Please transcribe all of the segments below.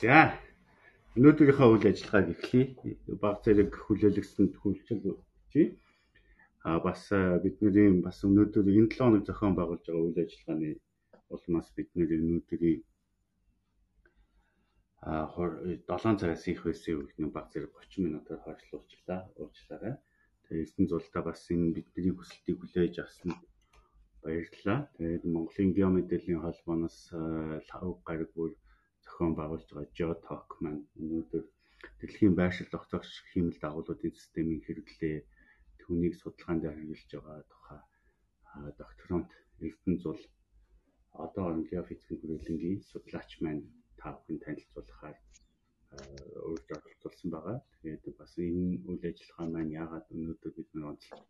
За өнөөдрийнхөө үйл ажиллагааг эхлэе. Баг зэрэг хүлээлгэсэнд хүлчил чи а бас бидний бас өнөөдөр энэ 7 хоног зохион байгуулж байгаа үйл ажиллагааны улмаас бидний өнөөдрийн а 7 цагаас их байсан үеийн баг зэрэг 30 минутаар хойшлуулчлаа. Уучлаарай. Тэгээ эрдэнэ зулдаа бас энэ бидний хүсэлтийг хүлээж авсан баярлалаа. Тэгээд Монголын геомэдэлийн холбооноос лав гараг бүр зохион байгуулж байгаа Geotalk маань өнөөдөр дэлхийн байршил тогтоогч хиймэл дагуулуудын системийн хэрэглээ түүнийг судалгаан дээр хэрэгжилж байгаа тухай докторант Эрдэнэ зул одоо геофизикийн хүрээлэнгийн судлаач маань та бүхэн танилцуулахаар өөрөөр оролцуулсан байгаа. Тэгээд бас энэ үйл ажиллагаа маань яагаад өнөөдөр бид нар онцлог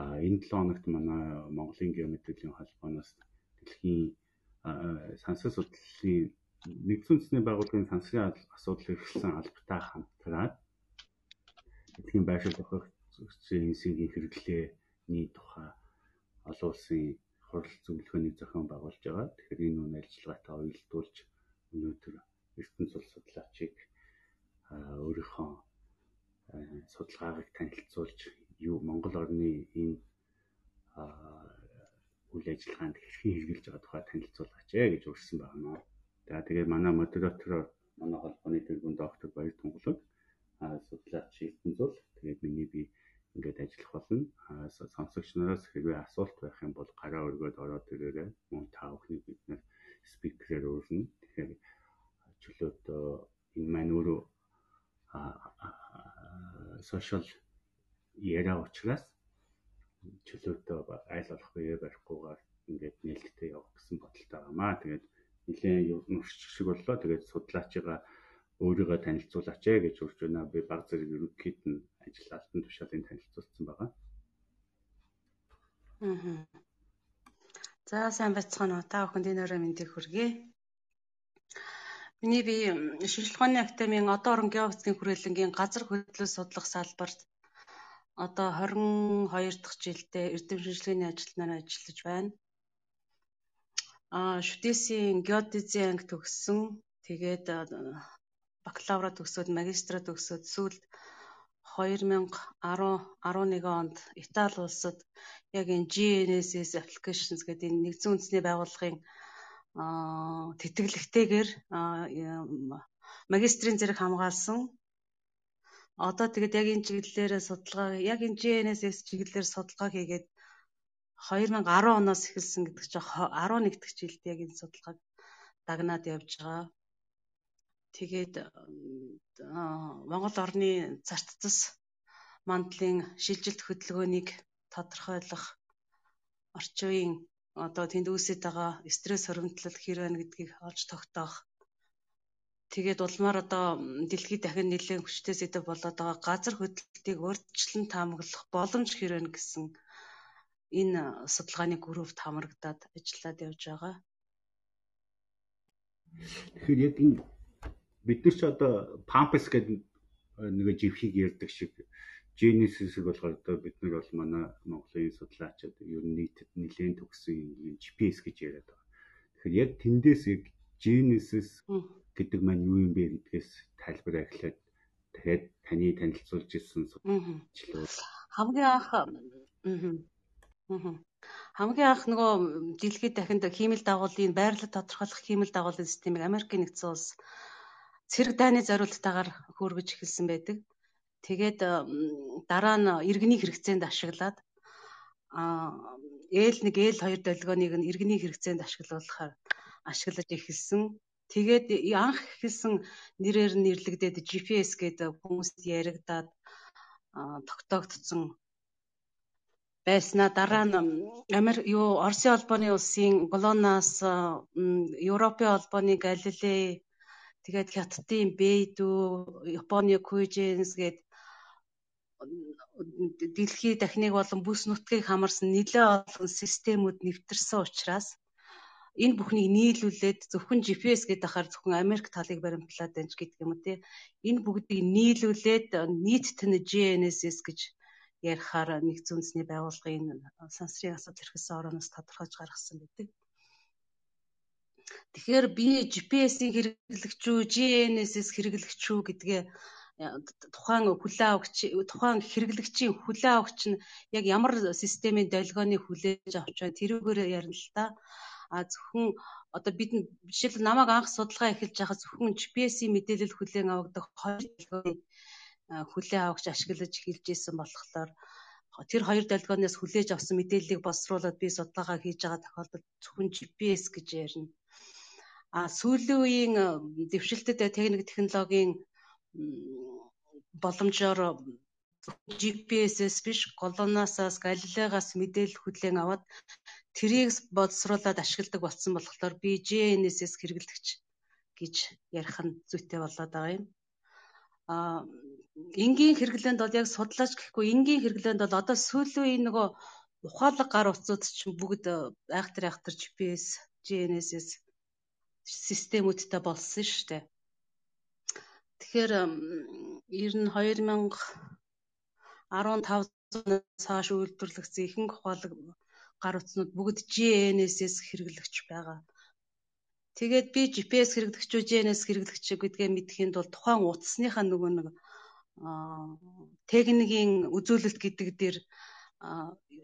а энэ 7 хоногт манай Монголын геометрийн холбооноос дэлхийн сансар судлалын нэгдсэн үндэсний байгууллагын сансрын асуудал эрхэлсэн албатай хамтраад дэлхийн байршил зохиогчийн инсийн хэрэглээний тухай олон улсын хурал зөвлөгөөний зохион байгуулж байгаа. Тэгэхээр энэ үйл ажиллагаатай уялдуулж өнөөдөр ертөнц улс судлаачийг өөрийнхөө судалгаагийг танилцуулж юу Монгол орны энэ үйл ажиллагаанд хэрхэн хэрэгжилж байгаа тухай танилцуулаач ээ гэж урьсан байна. За тэгээ манай модератор манай холбооны тэргүүн доктор Баяр Тунгалаг судлаач Ертөнц зул тэгээд миний би ингээд ажиллах болно. Сонсогч нараас хэрвээ асуулт байх юм бол гараа өргөд ороод ирээрэй. Мөн та бүхний бид нэр спикерээр өрнө. Тэгэхээр чөлөөт энэ маань өөрөө сошиал яриа учраас чөлөөтөө айл болох бие барихгүйгээр ингээд нээлттэй явах гэсэн бодолтой байгаамаа. Тэгээд нэлээд нуршиж шиг боллоо. Тэгээд судлаачаа өөрийгөө танилцуулаач ээ гэж урьж байна. Би баг зэрэг ерөнхийд нь ажил алтан тушаалын танилцуулсан байгаа. Аа. За сайн байцгаана уу? Та бүхэнд энэ өрөө мэндийг хүргэе. Миний би шинжилгээ ухааны академийн одоо орон геофизикийн хүрээлэнгийн газар хөдлөл судлах салбарт одоо 22 дахь жилдээ эрдэм шинжилгээний ажилтнаар ажиллаж байна. Шүтээсийн геодезийн анги төгссөн. Тэгээд бакалавра төгсөөд магистра төгсөөд сүүлд 2010 11 онд Итали улсад яг энэ GNSS applications гэдэг энэ нэгдсэн үндэсний байгууллагын тэтгэлэгтэйгээр магистрийн зэрэг хамгаалсан. Одоо тэгэд яг энэ чиглэлээр судалгаа яг энэ GNSS чиглэлээр судалгаа хийгээд 2010 оноос эхэлсэн гэдэг чинь 11 дахь жилд яг энэ судалгааг дагнаад явж байгаа. Тэгээд Монгол орны зарт зас мандлын шилжилт хөдөлгөөнийг тодорхойлох орчин үеийн одоо тэнд үүсэж байгаа стресс хоригдлол хэр байна гэдгийг олж тогтоох. Тэгээд улмаар одоо дэлхийд дахин нэлээд хүчтэй сэдв болоод байгаа газар хөдлөлтийг урьдчилан таамаглах боломж хэр байна гэсэн энэ судалгааны группт хамрагдаад ажиллаад явж байгаа. Тэгэхээр яг энэ бид нар ч одоо Pampers гэдэг нэг живхийг ярьдаг шиг Genesis-ийг болохоор одоо бид нар бол манай Монголын судлаачид ер нь нийтэд нэлээд төгссөн GPS гэж яриад байгаа. Тэгэхээр яг тэндээс яг Genesis гэдэг маань юу юм бэ гэдгээс тайлбараа эхлээд тэгээд таны танилцуулж ирсэн судлаачлал хамгийн анх хамгийн анх нөгөө дэлхийд дахинд хиймэл дагуулын байрлал тодорхойлох хиймэл дагуулын системийг Америкийн нэгдсэн улс цэрэг дайны зориулалтаагаар хөөргөж эхэлсэн байдаг. Тэгээд дараа нь иргэний хэрэгцээнд ашиглаад ээл нэг ээл хоёр долгионыг нь иргэний хэрэгцээнд ашиглуулахаар ашиглаж эхэлсэн. Тэгээд анх эхэлсэн нэрээр нэрлэгдээд GPS гэдэг хүмүүст яригадаад тогтоогдсон байснаа дараа нь Америк юу Оросын холбооны улсын Болоноос Европын холбооны Галилей тэгээд Хятадын Бэйдүү Японы Куйжэнс гээд дэлхий дахныг болон бүс нутгийг хамарсан нэлээд олон системүүд нэвтэрсэн учраас энэ бүхнийг нийлүүлээд зөвхөн GPS гэдэг ахаар зөвхөн Америк талыг баримтлаад байна гэдэг юм уу те. Энэ бүгдийг нийлүүлээд нийт тэн GNSS гэж ярихаар нэгдсэн үндэсний байгууллагын сансрын асуудал эрхэлсэн орооноос тодорхойж гаргасан байдаг. Тэгэхээр би GPS-ийг хэрэглэгч үү, GNSS хэрэглэгч үү гэдгээ тухайн хүлээ авагч тухайн хэрэглэгчийн хүлээ авагч нь яг ямар системийн долгионыг хүлээж авч байна тэрүүгээр ярина л та. А зөвхөн одоо бид жишээл намайг анх судалгаа эхэлж байхад зөвхөн GPS-ийн мэдээлэл хүлээн авагдах хоёр долгионы хүлээ авагч ашиглаж эхэлж исэн болохоор тэр хоёр долгионоос хүлээж авсан мэдээллийг боловсруулад би судалгаа хийж байгаа тохиолдолд зөвхөн GPS гэж ярина. А сүүлийн үеийн дэвшилтэд техник технологийн боломжоор GPS-с биш Голонаасаас Галилеогоос мэдээлэл хүлээн аваад тэрийг боловсруулад ашигладаг болсон болохоор би GNSS хэрэглэгч гэж ярих нь зүйтэй болоод байгаа юм. А энгийн хэрэглээнд бол яг судлаач гэхгүй энгийн хэрэглээнд бол одоо сүүлийн нөгөө ухаалаг гар утсууд чинь бүгд айхтар айхтар GPS, GNSS системүүдтэй болсон шүү дээ. Тэгэхээр ер нь 2015 оноос хойш үйлдвэрлэгдсэн ихэнх ухаалаг гар утснууд бүгд GNSS хэрэглэгч байгаа. Тэгээд би GPS хэрэглэгч GNSS хэрэглэгч гэдгээ мэдхийн тулд тухайн утасныхаа нөгөө нэг техникийн үзүүлэлт гэдэг дээр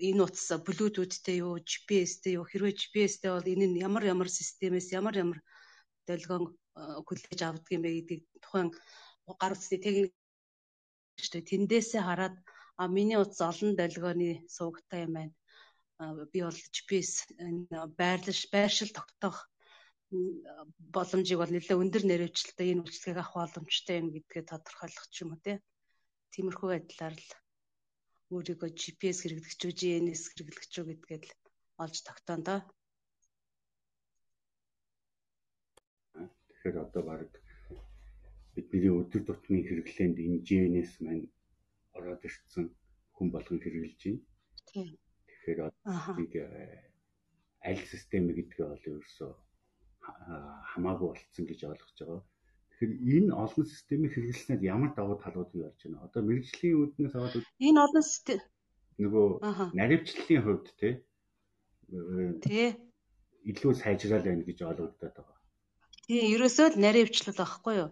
энэ утас Bluetooth-тэй юу, GPS-тэй юу, хэрвээ GPS-тэй бол энэ нь ямар ямар системээс ямар ямар долгион хүлээж авдаг юм бэ гэдгийг тухайн гар утасны техник штэ тэндээсээ хараад а миний утас олон долгионы суугтай юм байна. Би бол GPS байрлал байршил тогтоох боломжийг бол нэлээд өндөр нэрвчлэлтэй энэ үйлчлэгийг авах боломжтой юм гэдгээ тодорхойлох ч юм уу. Тиймэрхүү байдлаар л өөрийгөө GPS хэрэглэгч үү, GNS хэрэглэгч үү гэдгээд л олж тогтоон доо. Тэгэхээр одоо баг бидний өдөр тутмын хэрэглээнд энэ GNS маань ороод ирсэн хүн болгон хэрэгжилж байна. Тийм. Тэгэхээр нэг э, аль систем гэдгээ бол ерөөсөө хамаагүй болцсон гэж ойлгож байгаа. Тэгэхээр энэ олон системийг хэрэглэснээр ямар давуу талууд юу болж байна? Одоо мэрэгжлийн үүднээс аваад энэ олон систем нөгөө наривчлалын хувьд те тий илүү сайжрал байна гэж ойлгогдоод байгаа. Тийм, ерөөсөө л наривчлал байхгүй юу?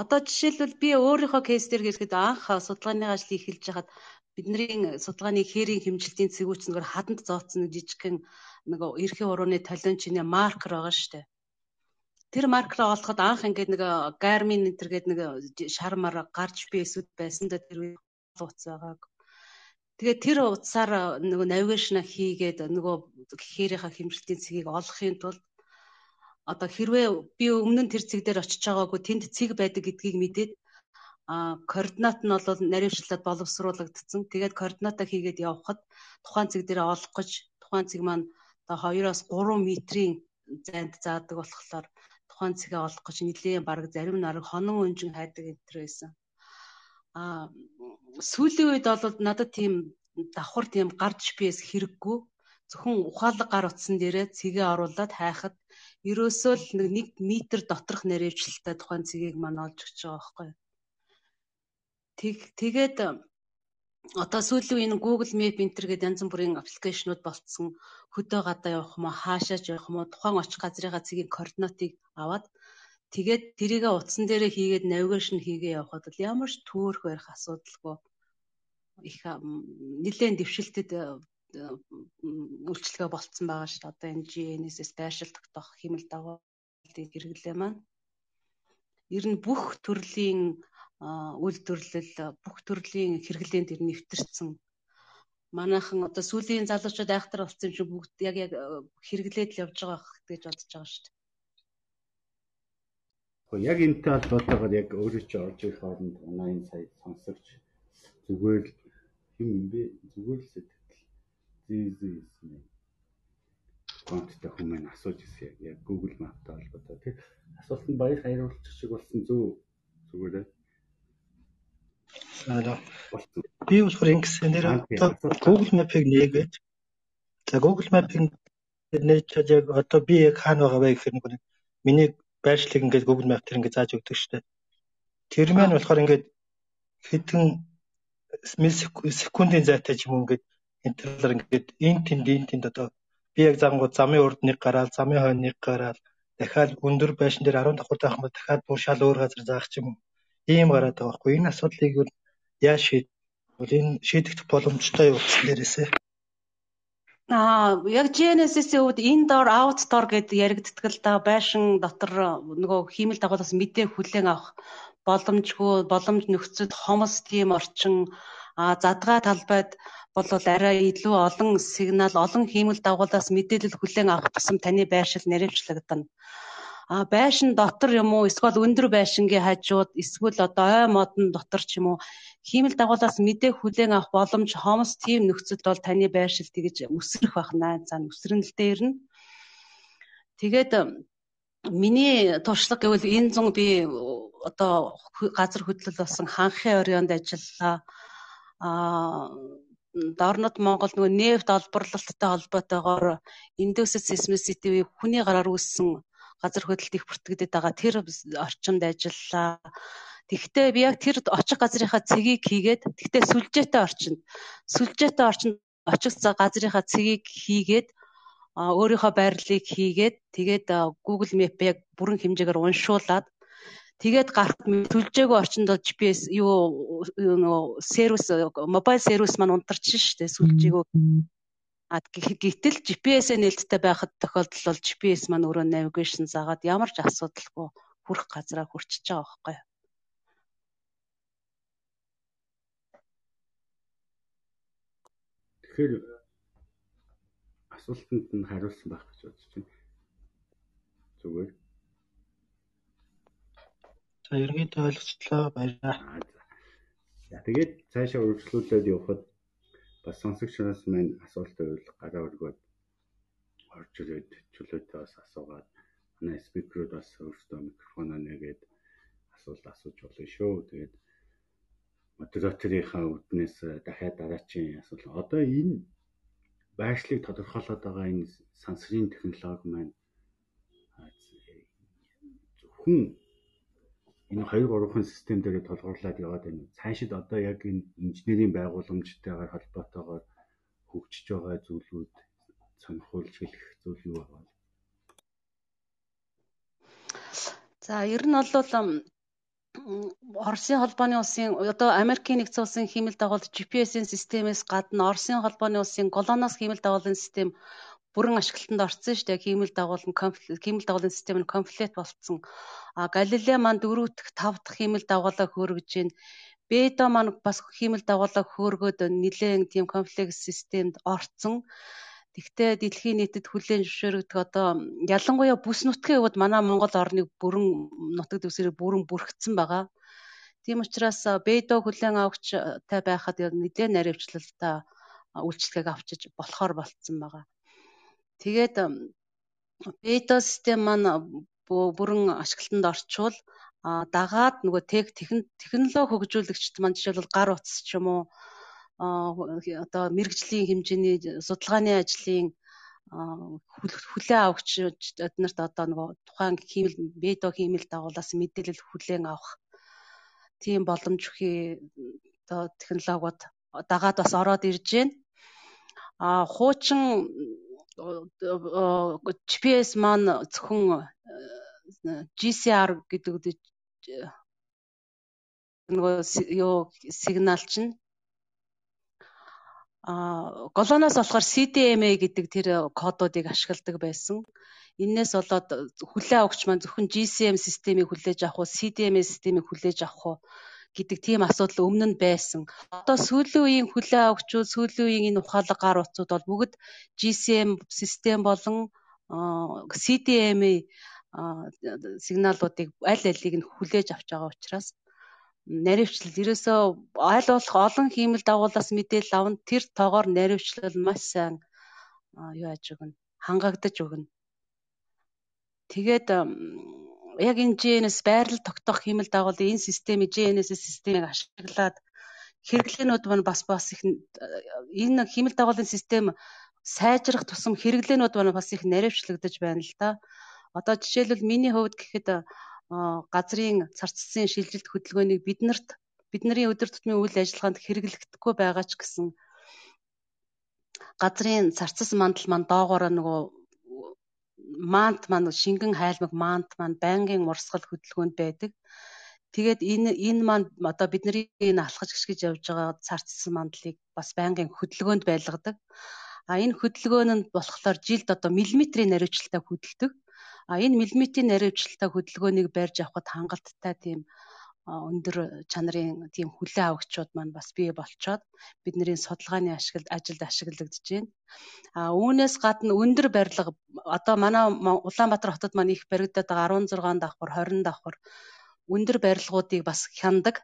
Одоо жишээлбэл би өөрийнхөө кейс дээр хэлэхэд анх судалгааны ажлыг эхэлж хахад бидний судалгааны хээрийн хэмжилтийн цэгүүч нэгээр хаданд зооцсон жижигхэн нэг эрхийн урууны талончны маркер байгаа шүү дээ. Тэр маркераа олоход анх ингээд нэг Garmin энэ төр гээд нэг шар мар гарч би эсүүд байсан да тэр утас байгааг. Тэгээд тэр утсаар нөгөө навигашн хийгээд нөгөө хээрийнхаа хэмжилтийн цэгийг олохын тулд одоо хэрвээ би өмнө нь тэр цэг дээр очиж байгаагүй тэнд цэг байдаг гэдгийг мэдээд а координат нь бол наривчлаад боловсруулагдсан. Тэгээд координата хийгээд явхад тухайн цэг дээр олох гэж тухайн цэг маань одоо 2-оос 3 метрийн зайд заадаг болохоор тухайн цэгээ олох гэж нэлээд баг зарим нарыг хонон өнжин хайдаг энэ төр байсан. А сүүлийн үед бол надад тийм давхар тийм гарч биес хэрэггүй зөвхөн ухаалаг гар утсан дээрээ цэгээ оруулаад хайхад ерөөсөө л нэг метр доторх нэрвчлэлтэй тухайн цэгийг маань олж өгч байгаа байхгүй. Тэг тэгээд одоо сүүлийн энэ Google Map Enter гэдэг янз бүрийн аппликейшнуд болцсон хөдөө гадаа явах юм уу хаашаач явах юм уу тухайн очих газрынхаа цэгийн координатыг аваад тэгээд тэрийгэ утсан дээрээ хийгээд навигашн хийгээ явхад л ямар ч төөрх барих асуудалгүй их нэлээд дэвшилтэд үйлчлэгээ болцсон байгаа шүү дээ. Одоо энэ GNSS байршил тогтоох хэмэл дагуулын хэрэглээ маань ер нь бүх төрлийн үйлдвэрлэл бүх төрлийн хэрэглээнд нь нэвтэрсэн. Манайхан одоо сүүлийн залуучууд айхтар болсон юм шиг бүгд яг яг хэрэглээд л явж байгаа гэж бодож байгаа шүү дээ. Гэхдээ яг энэтэй холбоотойгоор яг өөрөө чи орж ирэх хооронд манай энэ сая сонсогч зүгээр юм юм бэ? Зүгээр л сэтгэл. Зээ зээ юм. Конттой хүмүүс асууж ирсэн яг Google Map-тай холбоотой тийм асуултанд баяр хариулчих шиг болсон зөв зүгээр ээ Аа би болохоор ингэсэн нэр Google Map-ыг нээгээд за Google Map-ыг нээчээд яг одоо би яг хаана байгаа вэ гэхээр нэг миний байршлыг ингээд Google Map дээр ингээд зааж өгдөг дээ. Тэр маань болохоор ингээд хэдэн секундын зайтай ч юм ингээд интервалаар ингээд энэ тэнд энэ тэнд одоо би яг зангууд замын урд нэг гараал замын хойно нэг гараал дахиад өндөр байшин дээр 10 давхар заах юм бол дахиад бүр шал өөр газар заах ч юм уу. Ийм гараад байгаа байхгүй. Энэ асуудлыг яаж шийдвэл энэ шийдэгдэх боломжтой юу гэсэн дээрээсээ. Аа яг GNSS-ийн хувьд indoor outdoor гэдээ яригддаг л да байшин дотор нөгөө хиймэл дагуулаас мэдээ хүлээн авах боломжгүй боломж нөхцөл хомос тийм орчин а задгаа талбайд бол арай илүү олон сигнал олон хиймэл дагуулаас мэдээлэл хүлээн авах тусам таны байршил нэрвчлэгдэнэ а байшин дотор юм уу эсвэл өндөр байшингийн хажууд эсвэл одоо ой модон дотор ч юм уу хиймэл дагуулаас мэдээ хүлээн авах боломж хомс тийм нөхцөлд бол таны байршил тэгж өсрөх байх найз зан өсрөнөлтэй ирнэ. Тэгээд миний туршлага гэвэл энэ зун би одоо газар хөдлөл болсон ханхын орионд ажиллалаа. Аа Дорнод Монгол нөгөө нефт олборлолттой холбоотойгоор Индусэс Seismicity хүний гараар үүссэн газар хөдлөлт их бүртгэдэд байгаа. Тэр орчинд ажиллаа. Тэгвэл би яг тэр очих газрынхаа цэгийг хийгээд тэгвэл сүлжээтэй орчинд сүлжээтэй орчинд очих газрынхаа цэгийг хийгээд өөрийнхөө байрлалыг хийгээд тэгээд Google Map яг бүрэн хэмжээгээр уншуулад тэгээд гарах сүлжээгөө орчинд GPS юу нөгөө сервис мобайл сервис маань унтарч штэ сүлжээгөө А гэтэл GPS-ээ нээлттэй байхад тохиолдол бол GPS маань өөрөө navigation заагаад ямар ч асуудалгүй хүрэх газараа хүрчихэж байгаа байхгүй юу. Тэгэхээр асуултанд нь хариулсан байх гэж бодож байна. Зүгээр. За ерөнхийдөө ойлгоцлоо баярлалаа. За тэгээд цаашаа үргэлжлүүлээд явхад бас сонсогчноос маань асуулт байвал гараа өргөөд орж ирээд чөлөөтэй бас асуугаад манай спикерүүд бас өөрсдөө микрофоноо нэгээд асуулт асууж болно шүү. Тэгээд модераторынхаа үднээс дахиад дараачийн асуулт. Одоо энэ байршлыг тодорхойлоод байгаа энэ сансрын технологи маань зөвхөн энэ 2 3хан систем дээр толгуурлаад яваад байна. Цаашид одоо яг энэ инженерийн байгууламжтайгаар холбоотойгоор хөгжиж байгаа зүйлүүд сонирхуулж хэлэх зүйл юу байна? За ер нь бол Оросын холбооны улсын одоо Америкийн нэгдсэн улсын хиймэл дагуулт GPS-ийн системээс гадна Оросын холбооны улсын колоноос хиймэл дагуулын систем бүрэн ашиглалтанд орсон шүү дээ. Хиймэл дагуулн хиймэл дагуулын систем нь комплект болцсон. А Галилей маань 4 дахь 5 дахь хиймэл дагуулаа хөөргөж байна. Бета маань бас хиймэл дагуулаа хөөргөөд нэлээд тийм комплекс системд орцсон. Тэгвэл дэлхийн нийтэд хүлээн зөвшөөрөгдөх одоо ялангуяа бүс нутгийн хувьд манай Монгол орныг бүрэн нутаг дэвсгэрийг бүрэн бүрхэгдсэн байгаа. Тийм учраас бедо хүлээн авахтай байхад нэлээд наривчлалтай үйлчлэгийг авчиж болохоор болцсон байгаа. Тэгээд бета систем маань бүрэн ашиглалтанд орчвол дагаад нөгөө тех технологи хөгжүүлэгчд маань жишээлбэл гар утас ч юм уу одоо мэрэгжлийн хэмжээний судалгааны ажлын хүлээн авахч эднэрт одоо нөгөө тухайн хиймэл бедо хиймэл дагуулаас мэдээлэл хүлээн авах тийм боломж өгөхий одоо технологиуд дагаад бас ороод ирж байна. А хуучин GPS маань зөвхөн GCR гэдэг нөгөө юу сигнал чинь а голоноос болохоор CDMA гэдэг тэр кодуудыг ашигладаг байсан. Иннээс болоод хүлээ авахч маань зөвхөн GCM системийг хүлээж авах уу, CDMA системийг хүлээж авах уу гэдэг тийм асуудал өмнө нь байсан. Одоо сүүлийн үеийн хүлээ авахчуд, сүүлийн үеийн энэ ухаалаг гар утсууд бол бүгд GCM систем болон CDMA сигналуудыг аль алийг нь хүлээж авч байгаа учраас наривчлал ерөөсөө аль болох олон хиймэл дагуулаас мэдээлэл авна тэр тоогоор наривчлал маш сайн юу яаж өгнө хангагдаж өгнө тэгээд яг энэ GNS байрлал тогтоох хиймэл дагуулын энэ системийг GNS системийг ашиглаад хэрэглээнүүд маань бас бас их энэ хиймэл дагуулын систем сайжрах тусам хэрэглээнүүд маань бас их наривчлагдаж байна л да. Одоо жишээлбэл миний хувьд гэхэд газрын царцсан шилжилт хөдөлгөөнийг биднэрт бидний өдөр тутмын үйл ажиллагаанд хэрэглэгдэхгүй байгаа ч гэсэн газрын царцас мандал маань доогоороо нөгөө маант маань шингэн хайлмаг маант маань байнгын урсгал хөдөлгөөнд байдаг. Тэгээд энэ энэ маань одоо бидний энэ алхаж гიშгэж явж байгаа цаарцсан мандлыг бас байнгын хөдөлгөөнд байлгадаг. А энэ хөдөлгөөн нь болохоор жилд одоо миллиметрийн наривчлалтаа хөдөлдөг. А энэ миллиметрийн наривчлалтаа хөдөлгөөнийг барьж авахд хангалттай тийм өндөр чанарын тийм хүлээ авагчуд маань бас бий болчоод бидний судалгааны ашиглалд ажилд ашиглагдаж байна. А үүнээс гадна өндөр барилга одоо манай Улаанбаатар хотод маань их баригдаад байгаа 16 давхар 20 давхар өндөр барилгуудыг бас хяндаг.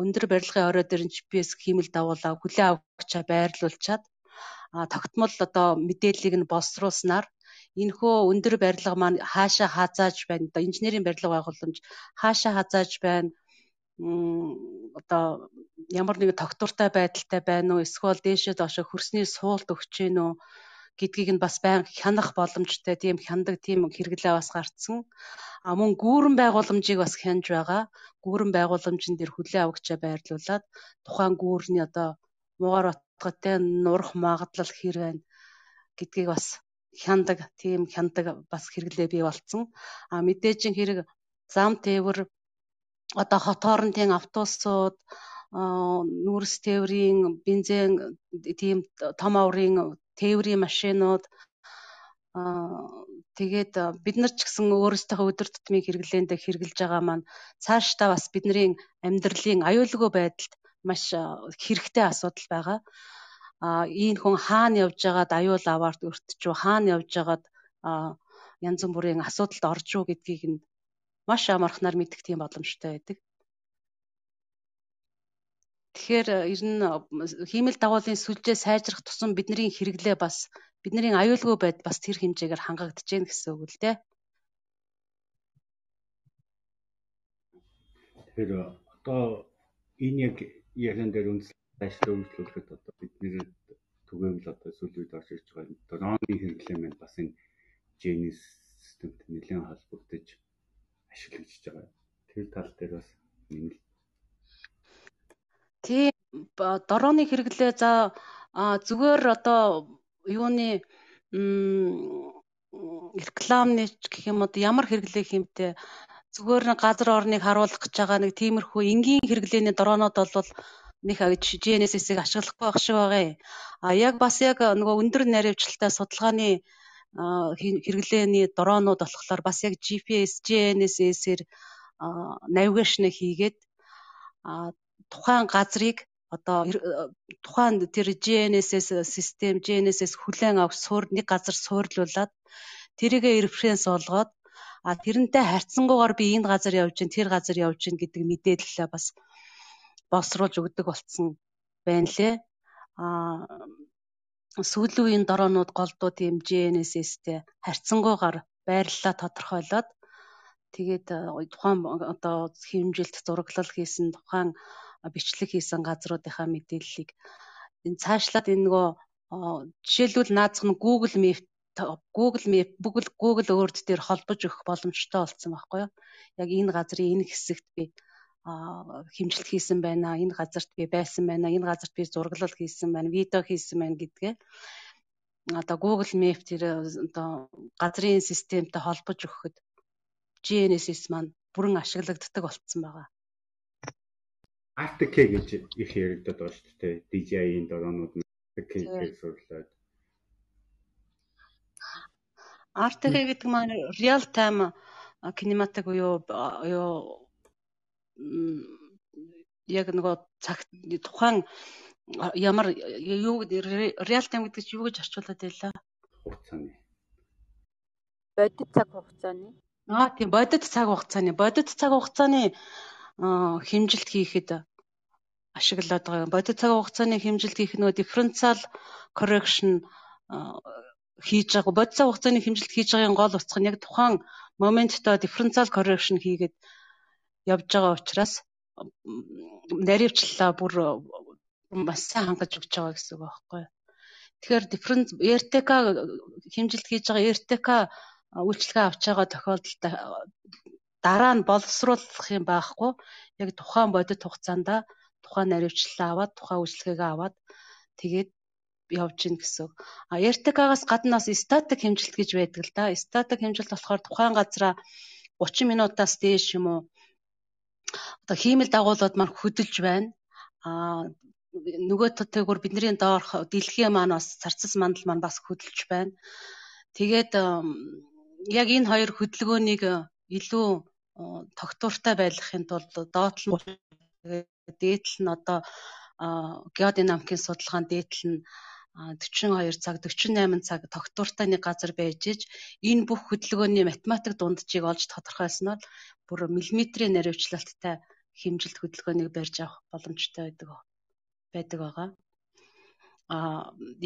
Өндөр барилгын орой дээр GPS хиймэл дагуулаа хүлээ авагчаа байрлуулчаад а тогтмол одоо мэдээллийг нь боловсруулснаар энэхүү өндөр барилга маань хаашаа хазааж байна одоо инженерийн барилга байгууламж хаашаа хазааж байна одоо ямар нэгэн тогтвортой байдалтай байна уу эсвэл дээшээ доошо хөрсний суулт өгч гин үү гэдгийг нь бас байнга хянах боломжтой тийм хяндаг тийм хэрэглээ бас гарцсан. А мөн гүүрэн байгууламжийг бас хянж байгаа. Гүүрэн байгууламжн дээр хүлээ авагчаа байрлуулад тухайн гүүрний одоо муугар утгатай нурах магадлал хэр байна гэдгийг бас хяндаг тийм хяндаг бас хэрэглээ бий болцсон. А мэдээж хэрэг зам тээвэр одоо хот хоорондын автобусууд нүүрс тээврийн бензин тийм том аврын тээврийн машинууд тэгээд бид нар ч гэсэн өөрсдийнхөө өдөр тутмын хэрэглээнд хэрэгжилж байгаа маань цаашдаа бас бидний амьдралын аюулгүй байдалд маш хэрэгтэй асуудал байгаа. А ийм хүн хаана явж байгаад аюул аваарт өртчүү хаана явж байгаад янз бүрийн асуудалд орж уу гэдгийг нь маш амархнаар мэдэх тийм боломжтой байдаг. Тэгэхээр ер нь хиймэл дагуулын сүлжээ сайжрах тусам бидний хэрэглээ бас бидний аюулгүй байд бас тэр хэмжээгээр хангагдаж гэн гэсэн үг л дээ. Тэгэхээр одоо энэ яг яран дээр үндэслэж өөрчлөлөхөд одоо бидний түгээмэл одоо үед орж ирж байгаа дроны хэрэглээ маань бас энэ GNS системт нэлээд холбогдож ашиглагдж байгаа. Тэр тал дээр бас нэмэлт Тийм дорооны хэрэглээ за зүгээр одоо юуны рекламны гэх юм уу ямар хэрэглээ хэмтэй зүгээр нэг газар орныг харуулах гэж байгаа нэг тиймэрхүү энгийн хэрэглээний дроонод бол нэг GNSS-ийг ашиглахгүй байх шиг байгаа. А яг бас яг нөгөө өндөр наривчлалтай судалгааны хэрэглээний дроонууд болохоор бас яг GPS, GNSS-ээр навигашн хийгээд тухайн газрыг одоо тухайн тэр GNSS систем GNSS хүлээн авах суур нэг газар суурлуулад тэрийгэ референс олгоод а тэрнтэй харьцангуйгаар би энэ газар явж гин тэр газар явж гин гэдэг мэдээлэлээ бас боловсруулж өгдөг болцсон байна лээ. А сүүлийн үеийн дороонууд голдуу тийм GNSS-тэй харьцангуйгаар байрлалаа тодорхойлоод тэгээд тухайн одоо хэмжилт зураглал хийсэн тухайн бичлэг хийсэн газруудынхаа мэдээллийг энэ цаашлаад энэ нөгөө жишээлбэл наазах нь Google Map Google Map Google Google Earth дээр холбож өгөх боломжтой болсон байхгүй юу? Яг энэ газрын энэ хэсэгт би хэмжилт хийсэн байна. Энэ газарт би байсан байна. Энэ газарт би зураглал хийсэн байна. Видео хийсэн байна гэдгээ одоо Google Map тэр одоо газрын системтэй холбож өгөхөд GNSS маань бүрэн ашиглагддаг болцсон байгаа. RTK гэж их яригдаад байгаа шүү дээ. DJI-ийн дроонууд RTK-ийг сурлаад. RTK гэдэг маань real time кинематик буюу юу яг нөгөө цагт тухайн ямар юу real time гэдэг чинь юу гэж орчуулад байлаа? Хугацааны. Бодит цаг хугацааны. Аа тийм бодит цаг хугацааны. Бодит цаг хугацааны хэмжилт хийхэд ашиглаад байгаа. Бодит цаг хугацааны хэмжилт хийх нөгөө differential correction хийж байгаа. Бодит цаг хугацааны хэмжилт хийж байгаагийн гол утга нь яг тухайн моменттой differential correction хийгээд явж байгаа учраас наривчлалаа бүр маш сайн хангаж өгч байгаа гэсэн үг байхгүй. Тэгэхээр different RTK хэмжилт хийж байгаа RTK үйлчлэгээ авч байгаа тохиолдолд дараа нь боловсруулах юм байхгүй. Яг тухайн бодит хугацаанд тухайн наривчлалаа аваад тухайн үйлчлэгээ аваад тэгээд явж гин гэсэн. А RTK-гаас гадна бас статик хэмжилт гэж байдаг л да. Статик хэмжилт болохоор тухайн газараа 30 минутаас дээш юм уу одоо хиймэл дагуулууд маань хөдөлж байна. А нөгөө төтөөгөр бидний доорх дэлхийн маань бас царцас мандал маань бас хөдөлж байна. Тэгээд яг энэ хоёр хөдөлгөөнийг илүү тогтвортой байлгахын тулд доотлол дээдл нь одоо геодинамикийн судалгаанд дээдл нь 42 цаг 48 цаг тогтвортой нэг газар байж иж энэ бүх хөдөлгөөний математик дунджийг олж тодорхойлсноор бүр миллиметрийн наривчлалттай хэмжилт хөдөлгөөнийг барьж авах боломжтой байдаг байдаг байгаа. А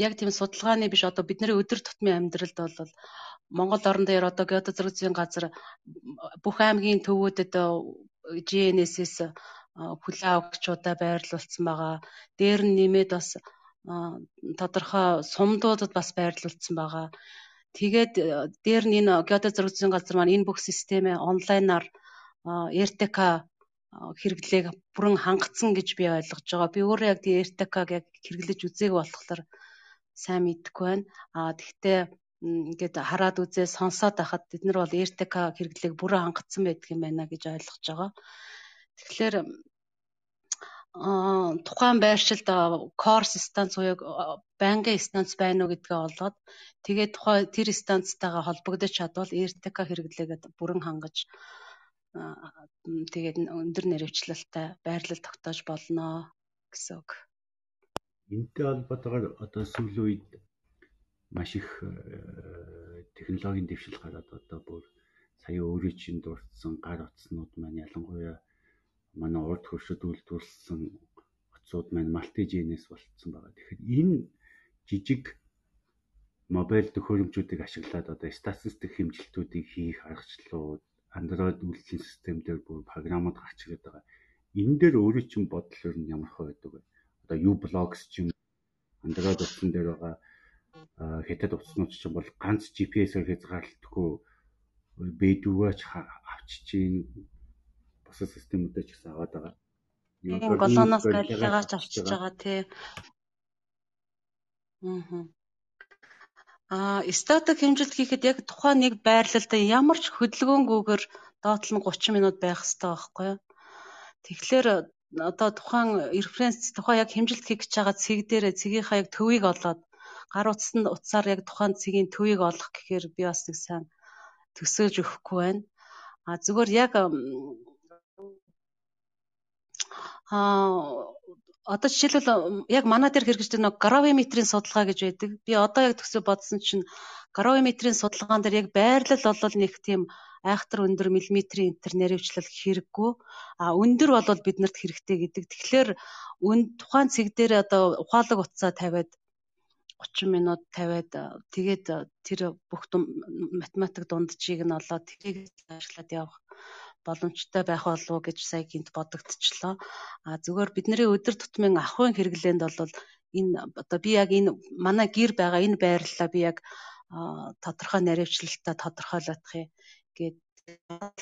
яг тийм судалгааны биш одоо бидний өдөр тутмын амьдралд бол Монгол орн дээр одоо геодезрекцийн газар бүх аймгийн төвүүдэд GNSS хүлээн авахчудаа байрлуулсан байгаа. Дээр нь нэмээд бас тодорхой сумдуудад бас байрлуулсан байгаа. Тэгээд дээр нь энэ геодезрекцийн газар маань энэ бүх системээ онлайнаар RTK хэрэглээг бүрэн хангацсан гэж би ойлгож байгаа. Би өөрөө яг тийм RTK-г яг хэрэглэж үзээг болохоор сайн мэдэхгүй байна. А тэгвэл ингээд хараад үзээ сонсоод байхад бид нар бол RTK хэрэглээг бүрэн хангацсан байдаг юм байна гэж ойлгож байгаа. Тэгэхээр аа тухайн байршилд core станц буюу байнгын станц байна уу гэдгээ олоод тэгээд тухай тэр станцтайгаа холбогдож чадвал RTK хэрэглээгээд бүрэн хангаж тэгээд өндөр нэрвчлэлтэй байрлал тогтоож болно гэсэн үг. Энтэй холбоотойгоор одоо сүүлийн үед маш их э, технологийн дэвшил гараад одоо бүр сая өөрөө чинь дурдсан гар утаснууд маань ялангуяа манай урд хөршөд үйлдвэрлэсэн утсууд маань малтиженээс болцсон байгаа. Тэгэхээр энэ жижиг мобайл төхөөрөмжүүдийг ашиглаад одоо статистик хэмжилтүүдийг хийх аргачлалууд Android үйлдвэрлэлийн систем дээр бүр програмууд гарч ирээд байгаа. Энэ дээр өөрөө чинь бодол өөр нь ямар хөө байдаг вэ? Одоо uBlocks ч юм Android утсан дээр байгаа хятад утаснууд чинь бол ганц GPS-ээр хязгаарлалтгүй бэдүүгаач авчиж чинь бусад системүүдээ ч гэсэн аваад байгаа. Голооноос гарилгаач авчиж байгаа тий. Аа. Аа, статик хэмжилт хийхэд яг тухайн нэг байрлалд ямар ч хөдөлгөөнгүйгээр доотлол нь 30 минут байх хэрэгтэй байхгүй юу? Тэгэхээр одоо тухайн референс тухайн яг хэмжилт хийх гэж байгаа цэг дээр цэгийнхаа яг төвийг олоод гар утсанд утсаар яг тухайн цэгийн төвийг олох гэхээр би бас нэг сайн төсөөлж өгөхгүй байна. А зүгээр яг аа одоо жишээлбэл яг манай дээр хэрэгждэг нэг гравиметрийн судалгаа гэж байдаг. Би одоо яг төсөө бодсон чинь гравиметрийн судалгаан дээр яг байрлал бол нэг тийм айхтар өндөр миллиметрийн интер наривчлал хэрэггүй. А өндөр бол биднэрт хэрэгтэй гэдэг. Тэгэхээр тухайн цэг дээр одоо ухаалаг утсаа тавиад 30 минут тавиад тэгээд тэр бүх математик дунджийг нь олоод тэрийг ажиллаад явах боломжтой байх болов уу гэж сая гинт бодогдчихлоо. А зүгээр бидний өдөр тутмын ахуйн хэрэглээнд бол энэ одоо би яг энэ манай гэр байгаа энэ байрлалаа би яг тодорхой наривчлалтай тодорхойлох юм гээд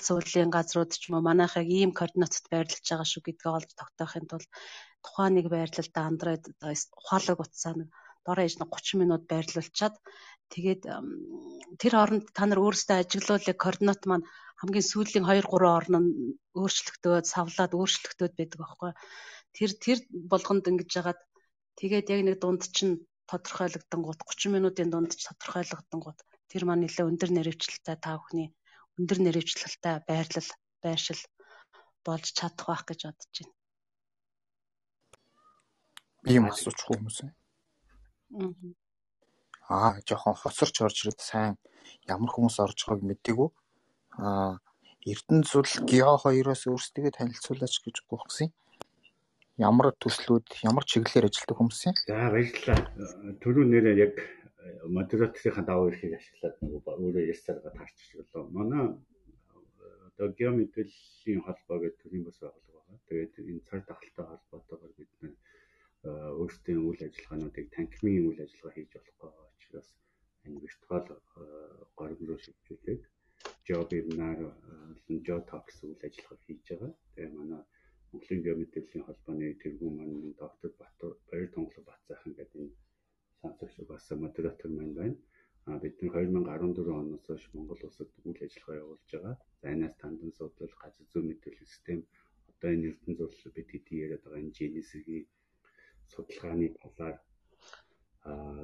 суулийн газрууд ч юм уу манайх яг ийм координатад байрлаж байгаа шүү гэдгээ олж тогтоохын тулд тухайн нэг байрлалдаа Android ухаалаг утсаа нэг дор нь 30 минут байрлуулчаад тэгээд тэр хооронд та нар өөрсдөө ажиглуулах координат маань хамгийн сүүлийн 2 3 орн нь өөрчлөгдөөд савлаад өөрчлөгдөөд байдаг байхгүй. Тэр тэр болгонд ингэж яагаад тэгээд яг нэг дунд чинь тодорхойлогдсон гут 30 минутын дунд ч тодорхойлогдсон гут тэр маань нэлээ өндөр нэрвчлэлтэй та бүхний өндөр нэрвчлэлтэй байрлал байршил болж чадах байх гэж бодож байна. Ийм асууч хүмүүс. Аа жоохон хоцорч орж ирээд сайн ямар хүмүүс орж байгааг мэдээгүй. Аа Эрдэнэ зул Гео 2-оос өөрсдөө танилцуулаач гэж гуйхсан. Ямар төслүүд, ямар чиглэлээр ажилладаг хүмүүс юм? За баярлалаа. Түрүү нэрээ яг модераторын даваа эрхийг ашиглаад өөрөө ясарга таарчих болоо. Манай одоо гео мэдээллийн холбоо гэдэг төрлийн бас байгууллага байна. Тэгээд энэ цаг тахалтай холбоотойгоор бид нэ өөрсдийн үйл ажиллагаануудыг танхимын үйл ажиллагаа хийж болохгүй учраас энэ виртуал гориг руу шилжүүлээд job webinar job talk гэсэн үйл ажиллагаа хийж байгаа. Тэгээ манай Монголын геомэдэлийн холбооны тэргүүн маань доктор Батбаяр Тонголо Бат сайхан гэдэг энэ сонсогч бас модератор маань байна. А бид нар 2014 оноос хойш Монгол улсад үйл ажиллагаа явуулж байгаа. За энэс тандан судлал газар зүйн мэдээлэл систем одоо энэ эрдэнэ зурлал бид хэдий яриад байгаа энэ GNSS-ийн судалгааны талаар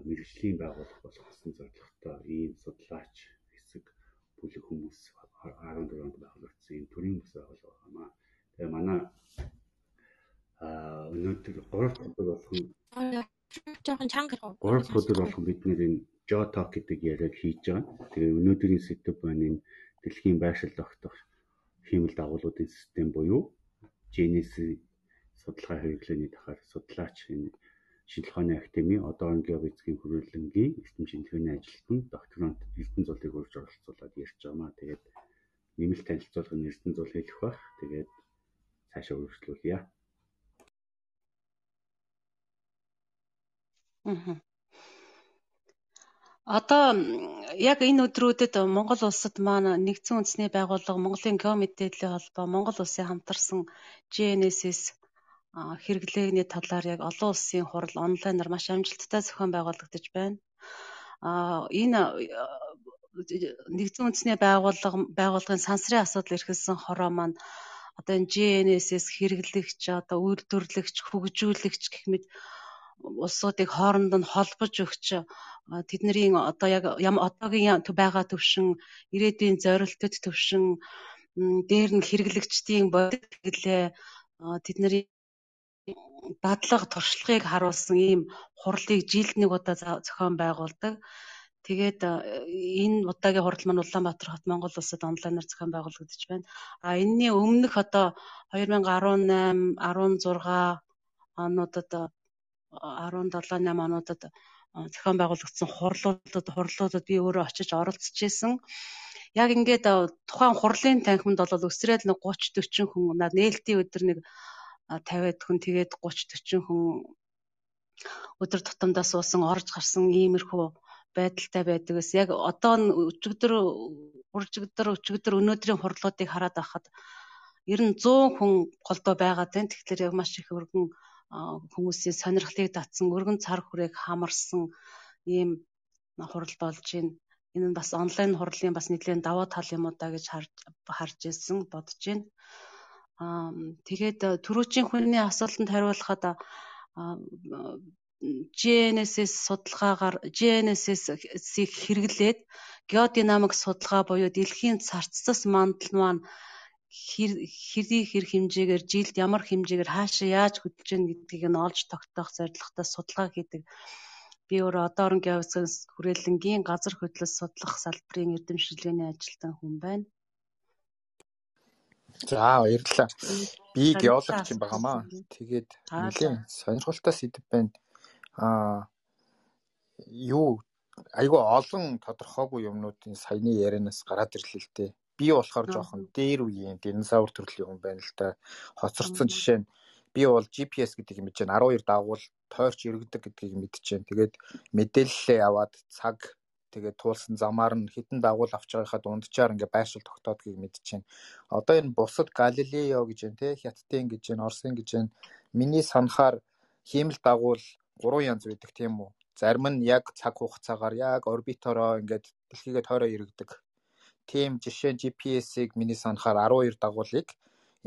мэрэгжлийн байгууллага болох гэсэн зорилготой ийм судлаач бүлэг хүмүүс 14 онд байгуулагдсан ийм төрийн бас байгууллага байгаамаа. Тэгээ манай аа өнөөдөр 3 өдөр болгон жоохон чанга 3 өдөр болгон бид нэр энэ Jotalk гэдэг яриаг хийж байгаа. Тэгээ өнөөдрийн сэдв байна энэ дэлхийн байршил тогтоох хиймэл дагуулуудын систем буюу Genesis судалгаа хэрэглээний дахаар судлаач энэ шинжлэх ухааны академи одоон геовизгийн хүрээлэнгийн эрдэм шинжилгээний ажилтан докторант Эрдэнэ зулыг урьж оролцуулаад ярьж байгаа маа. Тэгээд нэмэлт танилцуулга нь Эрдэнэ зул хэлэх бах. Тэгээд цаашаа үргэлжлүүлье. Аа. Одоо яг энэ өдрүүдэд Монгол улсад маань нэгдсэн үндэсний байгууллага Монголын геомэдээллийн холбоо Монгол улсын хамтарсан GNSS хэрэглээний талаар яг олон улсын хурал онлайнаар маш амжилттай зохион байгуулагдаж байна. А энэ нэгдсэн үндэсний байгууллага байгууллагын сансрын асуудал эрхэлсэн хороо маань одоо энэ GNSS хэрэглэгч одоо үйлдвэрлэгч хөгжүүлэгч гэх мэт улсуудыг хооронд нь холбож өгч тэдний одоо яг одоогийн байгаа төвшин ирээдүйн зорилтод төвшин дээр нь хэрэглэгчдийн бодит хэрэглээ тэдний дадлага туршлагыг харуулсан ийм хурлыг жилд нэг удаа зохион байгуулдаг. Тэгээд энэ удаагийн хурал маань Улаанбаатар хот Монгол улсад онлайнаар зохион байгуулагдаж байна. А энэний өмнөх одоо 2018, 16 онуудад 17, 8 онуудад зохион байгуулагдсан хурлуудад хурлуудад би өөрөө очиж оролцож исэн. Яг ингээд тухайн хурлын танхимд бол өсрээд нэг 30 40 хүн нээлтийн өдөр нэг 50-аад хүн тэгээд 30 40 хүн өдөр тутамдаа суусан орж гарсан иймэрхүү байдалтай байдаг ус. Яг одоо нь өчигдөр уржигдөр өчигдөр өнөөдрийн хурлуудыг хараад байхад ер нь 100 хүн голдоо байгаад байна. Тэгэхээр яг маш их өргөн хүмүүсийн сонирхлыг татсан, өргөн цар хүрээг хамарсан ийм хурал болж байна. Энэ нь бас онлайн хурлын бас нэгэн даваа тал юм уу да гэж харж харж ирсэн, бодож байна. Тэгээд түрүүчийн хүний асуултанд хариулахад GNSS судалгаагаар GNSS-ийг хэрэглээд геодинамик судалгаа буюу дэлхийн царцсас мандал маань хэрий хэр хэмжээгээр жилд ямар хэмжээгээр хаашаа яаж хөдлөж гэнэ гэдгийг нь олж тогтоох зорилготой судалгаа хийдэг. Би өөрөө одоорн геовизээс хүрээлэнгийн газар хөдлөлт судлах салбарын эрдэмшилгээний ажилтан хүн байна. За баярлалаа. Би геологч юм байгаамаа. Тэгээд нэлийн сонирхолтой сэдв байна. Аа юу айгүй олон тодорхойгүй юмнуудын саяны ярианаас гараад ирлээ л дээ. Би болохоор жоохон дээр үеийн динозавр төрлийн хүн байна л да. Хоцорсон жишээ нь би бол GPS гэдэг юм чинь 12 дагуул тойрч иргэдэг гэдгийг мэдчихээн. Тэгээд мэдээлэлээ аваад цаг тэгээд туулсан замаар нь хитэн дагуул авч байгахад унджаар ингээ байршил тогтоодгийг мэдчихээн. Одоо энэ бусад Галилео гэж байна те Хятадын гэж байна, Оросын гэж байна. Миний санахаар хиймэл дагуул гурван янз байдаг тийм үү? Зарим нь яг цаг хугацаагаар яг орбитороо ингээд дэлхийгээ тойроо иргэдэг. Тийм жишээ GPS-ийг миний санахаар 12 дагуулыг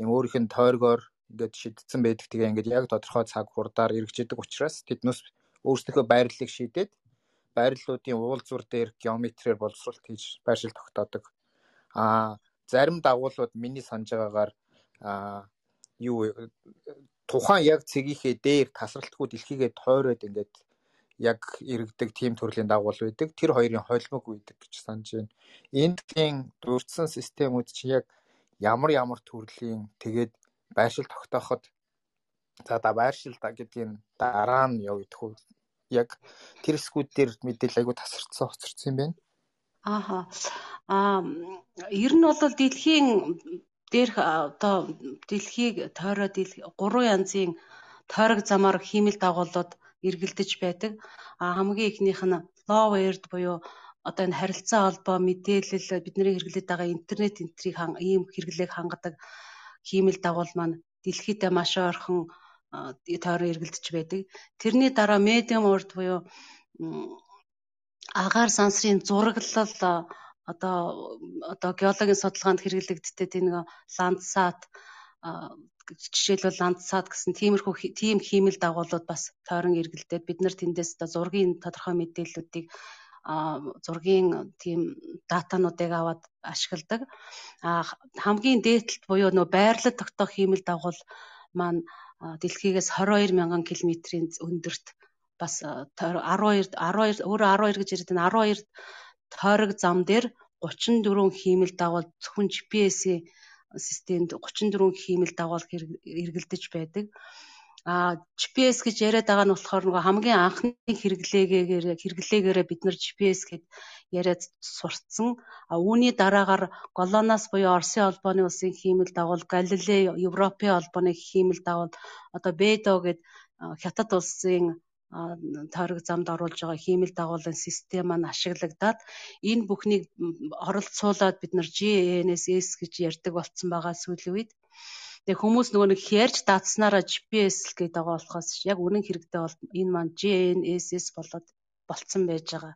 юм өөрийнх нь тойргоор ингээд шидсэн байдаг. Тэгээ ингээд яг тодорхой цаг хурдаар эргэждэг учраас тэднээс өөрсдийнхөө байрлалыг шийдээд байрлалуудын уулзвар дээр геометрээр боловсролт хийж байршил тогтоодог. Аа зарим дагуулууд миний санаж байгаагаар аа юу тухайн яг цэгийнхээ дээр тасралтгүй дэлхийгээ тойроод ингээд яг иргэдэг тийм төрлийн дагуул байдаг. Тэр хоёрын холимог үйдэг гэж санаж байна. Эндхийн дурдсан системүүд чинь яг ямар ямар төрлийн тэгээд байршил тогтооход за да байршил гэдгийг дараа нь явагдах яг тэр хэсгүүд дээр мэдээлэл айгу тасарцсан хоцорсон юм байна. Ааха. Аа ер нь бол дэлхийн дээрх одоо дэлхийг тойроо 3 янзын тойрог замаар хиймэл дагуулууд эргэлдэж байдаг. А хамгийн ихнийх нь low aired буюу одоо энэ харилцаа холбоо мэдээлэл бидний хэрэглээд байгаа интернет энтрийг ийм хэрэглээг хангадаг хиймэл дагуул маань дэлхийдээ маш ойрхон тойрон эргэлдэж байдаг. Тэрний дараа medium урд буюу агаар сансрын зураглал одоо одоо геологийн судалгаанд хэрэглэгддэг тийм нэг ландсат жишээлбэл ландсат гэсэн тиймэрхүү тийм хиймэл дагуулууд бас тойрон эргэлдээд бид нар тэндээс одоо зургийн тодорхой мэдээллүүдийг зургийн тийм датануудыг аваад ашигладаг. А хамгийн дээдлэлт буюу нөө байрлал тогтоох хиймэл дагуул маань дэлхийгээс 22 мянган километрийн өндөрт бас 12 12 өөрөө 12 гэж байна 12 тойрог зам дээр 34 хиймэл дагуул зөвхөн GPS-ийн системд 34 хиймэл дагуул эргэлдэж байдаг. А GPS гэж яриад байгаа нь болохоор нөгөө хамгийн анхны хэрэглээгээр хэрэглээгээрээ бид нар GPS гэд яриад сурцсан. А үүний дараагаар Голлоноос буюу Оросын холбооны улсын хиймэл дагуул Галилей Европын холбооны хиймэл дагуул одоо Бедо гэд хятад улсын тойрог замд оруулж байгаа хиймэл дагуулын систем маань ашиглагдаад энэ бүхнийг оролцуулаад бид нар GNSS гэж ярьдаг болсон байгаа сүүлийн үед. Тэгээ хүмүүс нөгөө нэг ярьж даацснараа GPS л гэдэг байгаа болохоос яг үнэн хэрэгтэй бол энэ маань GNSS болоод болцсон байж байгаа.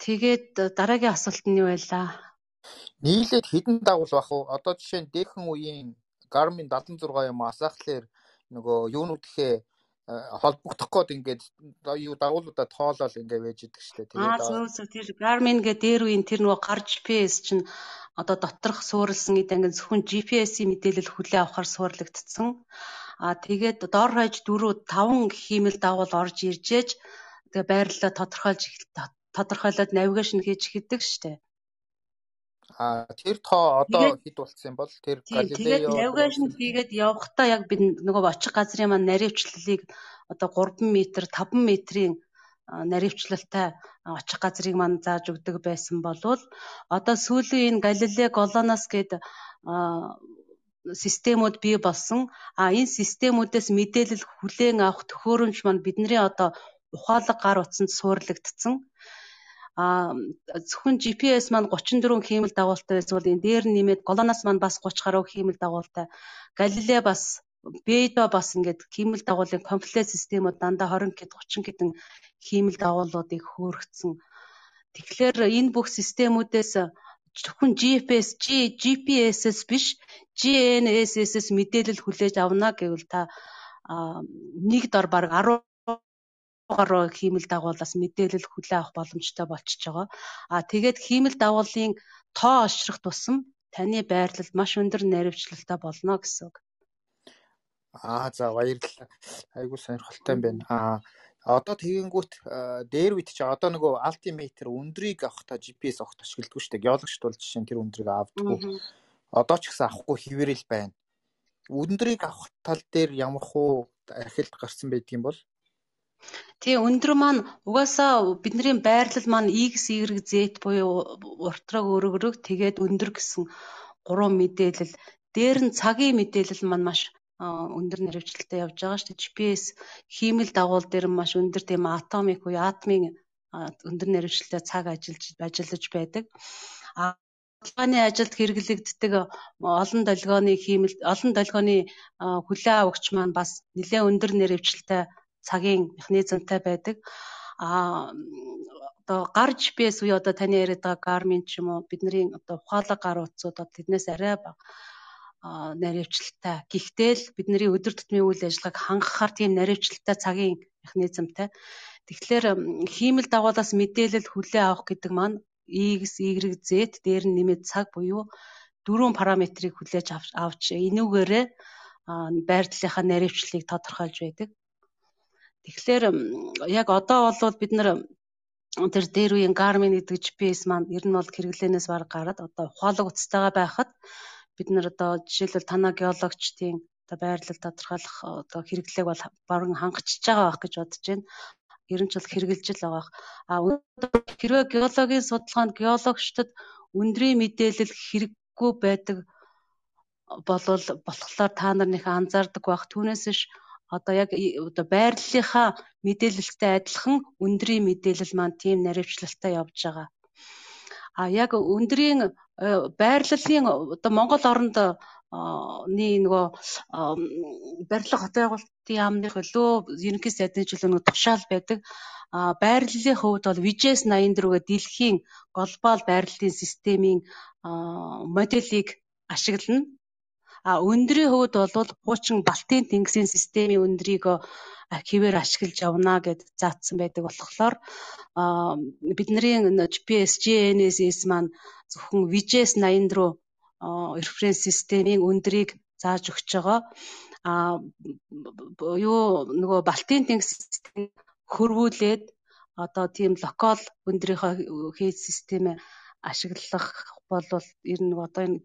Тэгээд дараагийн асуулт нь юу байлаа? Нийлээд хэдэн дагуул бах вэ? Одоо жишээ нь дээхэн үеийн Garmin 76 юм асаахлаар нөгөө юунууд гэхээ холбогдох гээд ингээд юу дагуулуудаа тоолол ингээд байж идэг шлээ. Тэгээд аа зөв зөв тэр Garmin гэ дээр үеийн тэр нөгөө гар GPS чинь одоо доторх суурилсан эд ангид зөвхөн GPS-ийн мэдээлэл хүлээ авахар суурлагдсан. Аа тэгээд дор хаяж 4 5 хиймэл дагуул орж иржээж тэгээ байрлалаа тодорхойлж тодорхойлоод навигашн хийж эхэлдэг штэ. А тэр тоо одоо хэд болцсон юм бол тэр Галилео Тэгээд навигашн хийгээд явахдаа яг бид нөгөө очих газрын маань наривчлалыг одоо 3 м 5 м-ийн наривчлалтай очих газрыг маань зааж өгдөг байсан болвол одоо сүүлийн энэ Галилей Голоноос гээд системүүд бий болсон. А энэ системүүдээс мэдээлэл хүлээн авах төхөөрөмж маань бидний одоо ухаалаг гар утсанд суурлагдсан. А зөвхөн GPS маань 34 хиймэл дагуултай эсвэл энэ дээр нэмээд Голоноос маань бас 30 гаруй хиймэл дагуултай. Галилей бас Бэдо бас ингээд хиймэл дагуулын комплект системүүд дандаа 20 гэд 30 гэдэн хиймэл дагуулуудыг хөөргцэн. Тэгэхээр энэ бүх системүүдээс зөвхөн GPS, GPS-с биш GNSS-с мэдээлэл хүлээж авна гэвэл та нэг дор баг 10 гаруй хиймэл дагуулаас мэдээлэл хүлээн авах боломжтой болчихж байгаа. А тэгээд хиймэл дагуулын тоо олшрох тусам таны байрлал маш өндөр наривчлалтай болно гэсэн үг. Аа за баярлалаа. Айгуу сонирхолтой байна. Аа одоо тэгэнгүүт дээр үед чи одоо нөгөө алтиметр өндрийг авахта GPS авахт ашигладаг шүү дээ. Геологчд бол жишээ нь тэр өндрийг авдаггүй. Одоо ч гэсэн авахгүй хിവэрэл байна. Өндрийг авах тал дээр ямар хуу архилд гарсан байдгийн бол тий өндөр маань угаасаа бидний байрлал маань X, Y, Z буюу уртраг өргөрөг тэгээд өндөр гэсэн гурван мэдээлэл дээр нь цагийн мэдээлэл маань маш өндөр наривчлалтай явж байгаа шүү дээ. GPS хиймэл дагуул дээр маш өндөр тийм атомик буюу атомын өндөр наривчлалтай цаг ажиллаж ажиллаж байдаг. А судалгааны ажилд хэрэглэгддэг олон долгионы хиймэл олон долгионы хүлээ авагч маань бас нэлээд өндөр наривчлалтай цагийн механизмтай байдаг. А одоо гар GPS буюу одоо таны яриад байгаа Garmin ч юм уу бидний одоо ухаалаг гар утсууд тэднээс арай бага наривчлалтай. Гэхдээ л бидний өдөр тутмын үйл ажиллагааг хангахаар тийм наривчлалтай цагийн механизмтай. Тэгэхээр хиймэл дагуулаас мэдээлэл хүлээ авах гэдэг маань X, Y, Z дээр нь нэмээд цаг буюу дөрвөн параметрыг хүлээж авч энүүгээрээ байрлалынхаа наривчлалыг тодорхойлж байдаг. Тэгэхээр яг одоо бол бид нар тэр дээр үеийн Garmin гэдэг GPS маань ер нь бол хэрэглэнээс баг гараад одоо ухаалаг утастайгаа байхад бид нар одоо жишээлбэл танаа геологчдын одоо байрлал тодорхойлох одоо хэрэглээг бол баруун хангачиж байгаа байх гэж бодож байна. Ер нь ч бол хэрэгжилж л байгаа. А хэрвээ геологийн судалгаанд геологчдод өндрийн мэдээлэл хэрэггүй байдаг болвол болохоор та нар нэх анзаардаг байх. Түүнээс ш одоо яг одоо байрлалынхаа мэдээлэлтэй адилхан өндрийн мэдээлэл маань тийм наривчлалтай явж байгаа. А яг өндрийн байрлалын одоо Монгол оронд ны нөгөө барилга хотын байгуулалтын яамных өлөө ерөнхий сайдын жилөө нөгөө тушаал байдаг. А байрлалын хувьд бол VJS 84 гэдэг дэлхийн глобал байрлалын системийн моделийг ашиглана. А өндрийн хувьд бол хуучин Балтийн тэнгисийн системийн өндрийг хэвээр ашиглаж явна гэд заасан байдаг болохоор бидний GPS GNSS маань зөвхөн VJS 84 референс системийн өндрийг зааж өгч байгаа. А юу нөгөө Балтийн тэнгисийн хөрвүүлээд одоо тийм локал өндрийнхөө хийж системээ ашиглах бол ер нь одоо энэ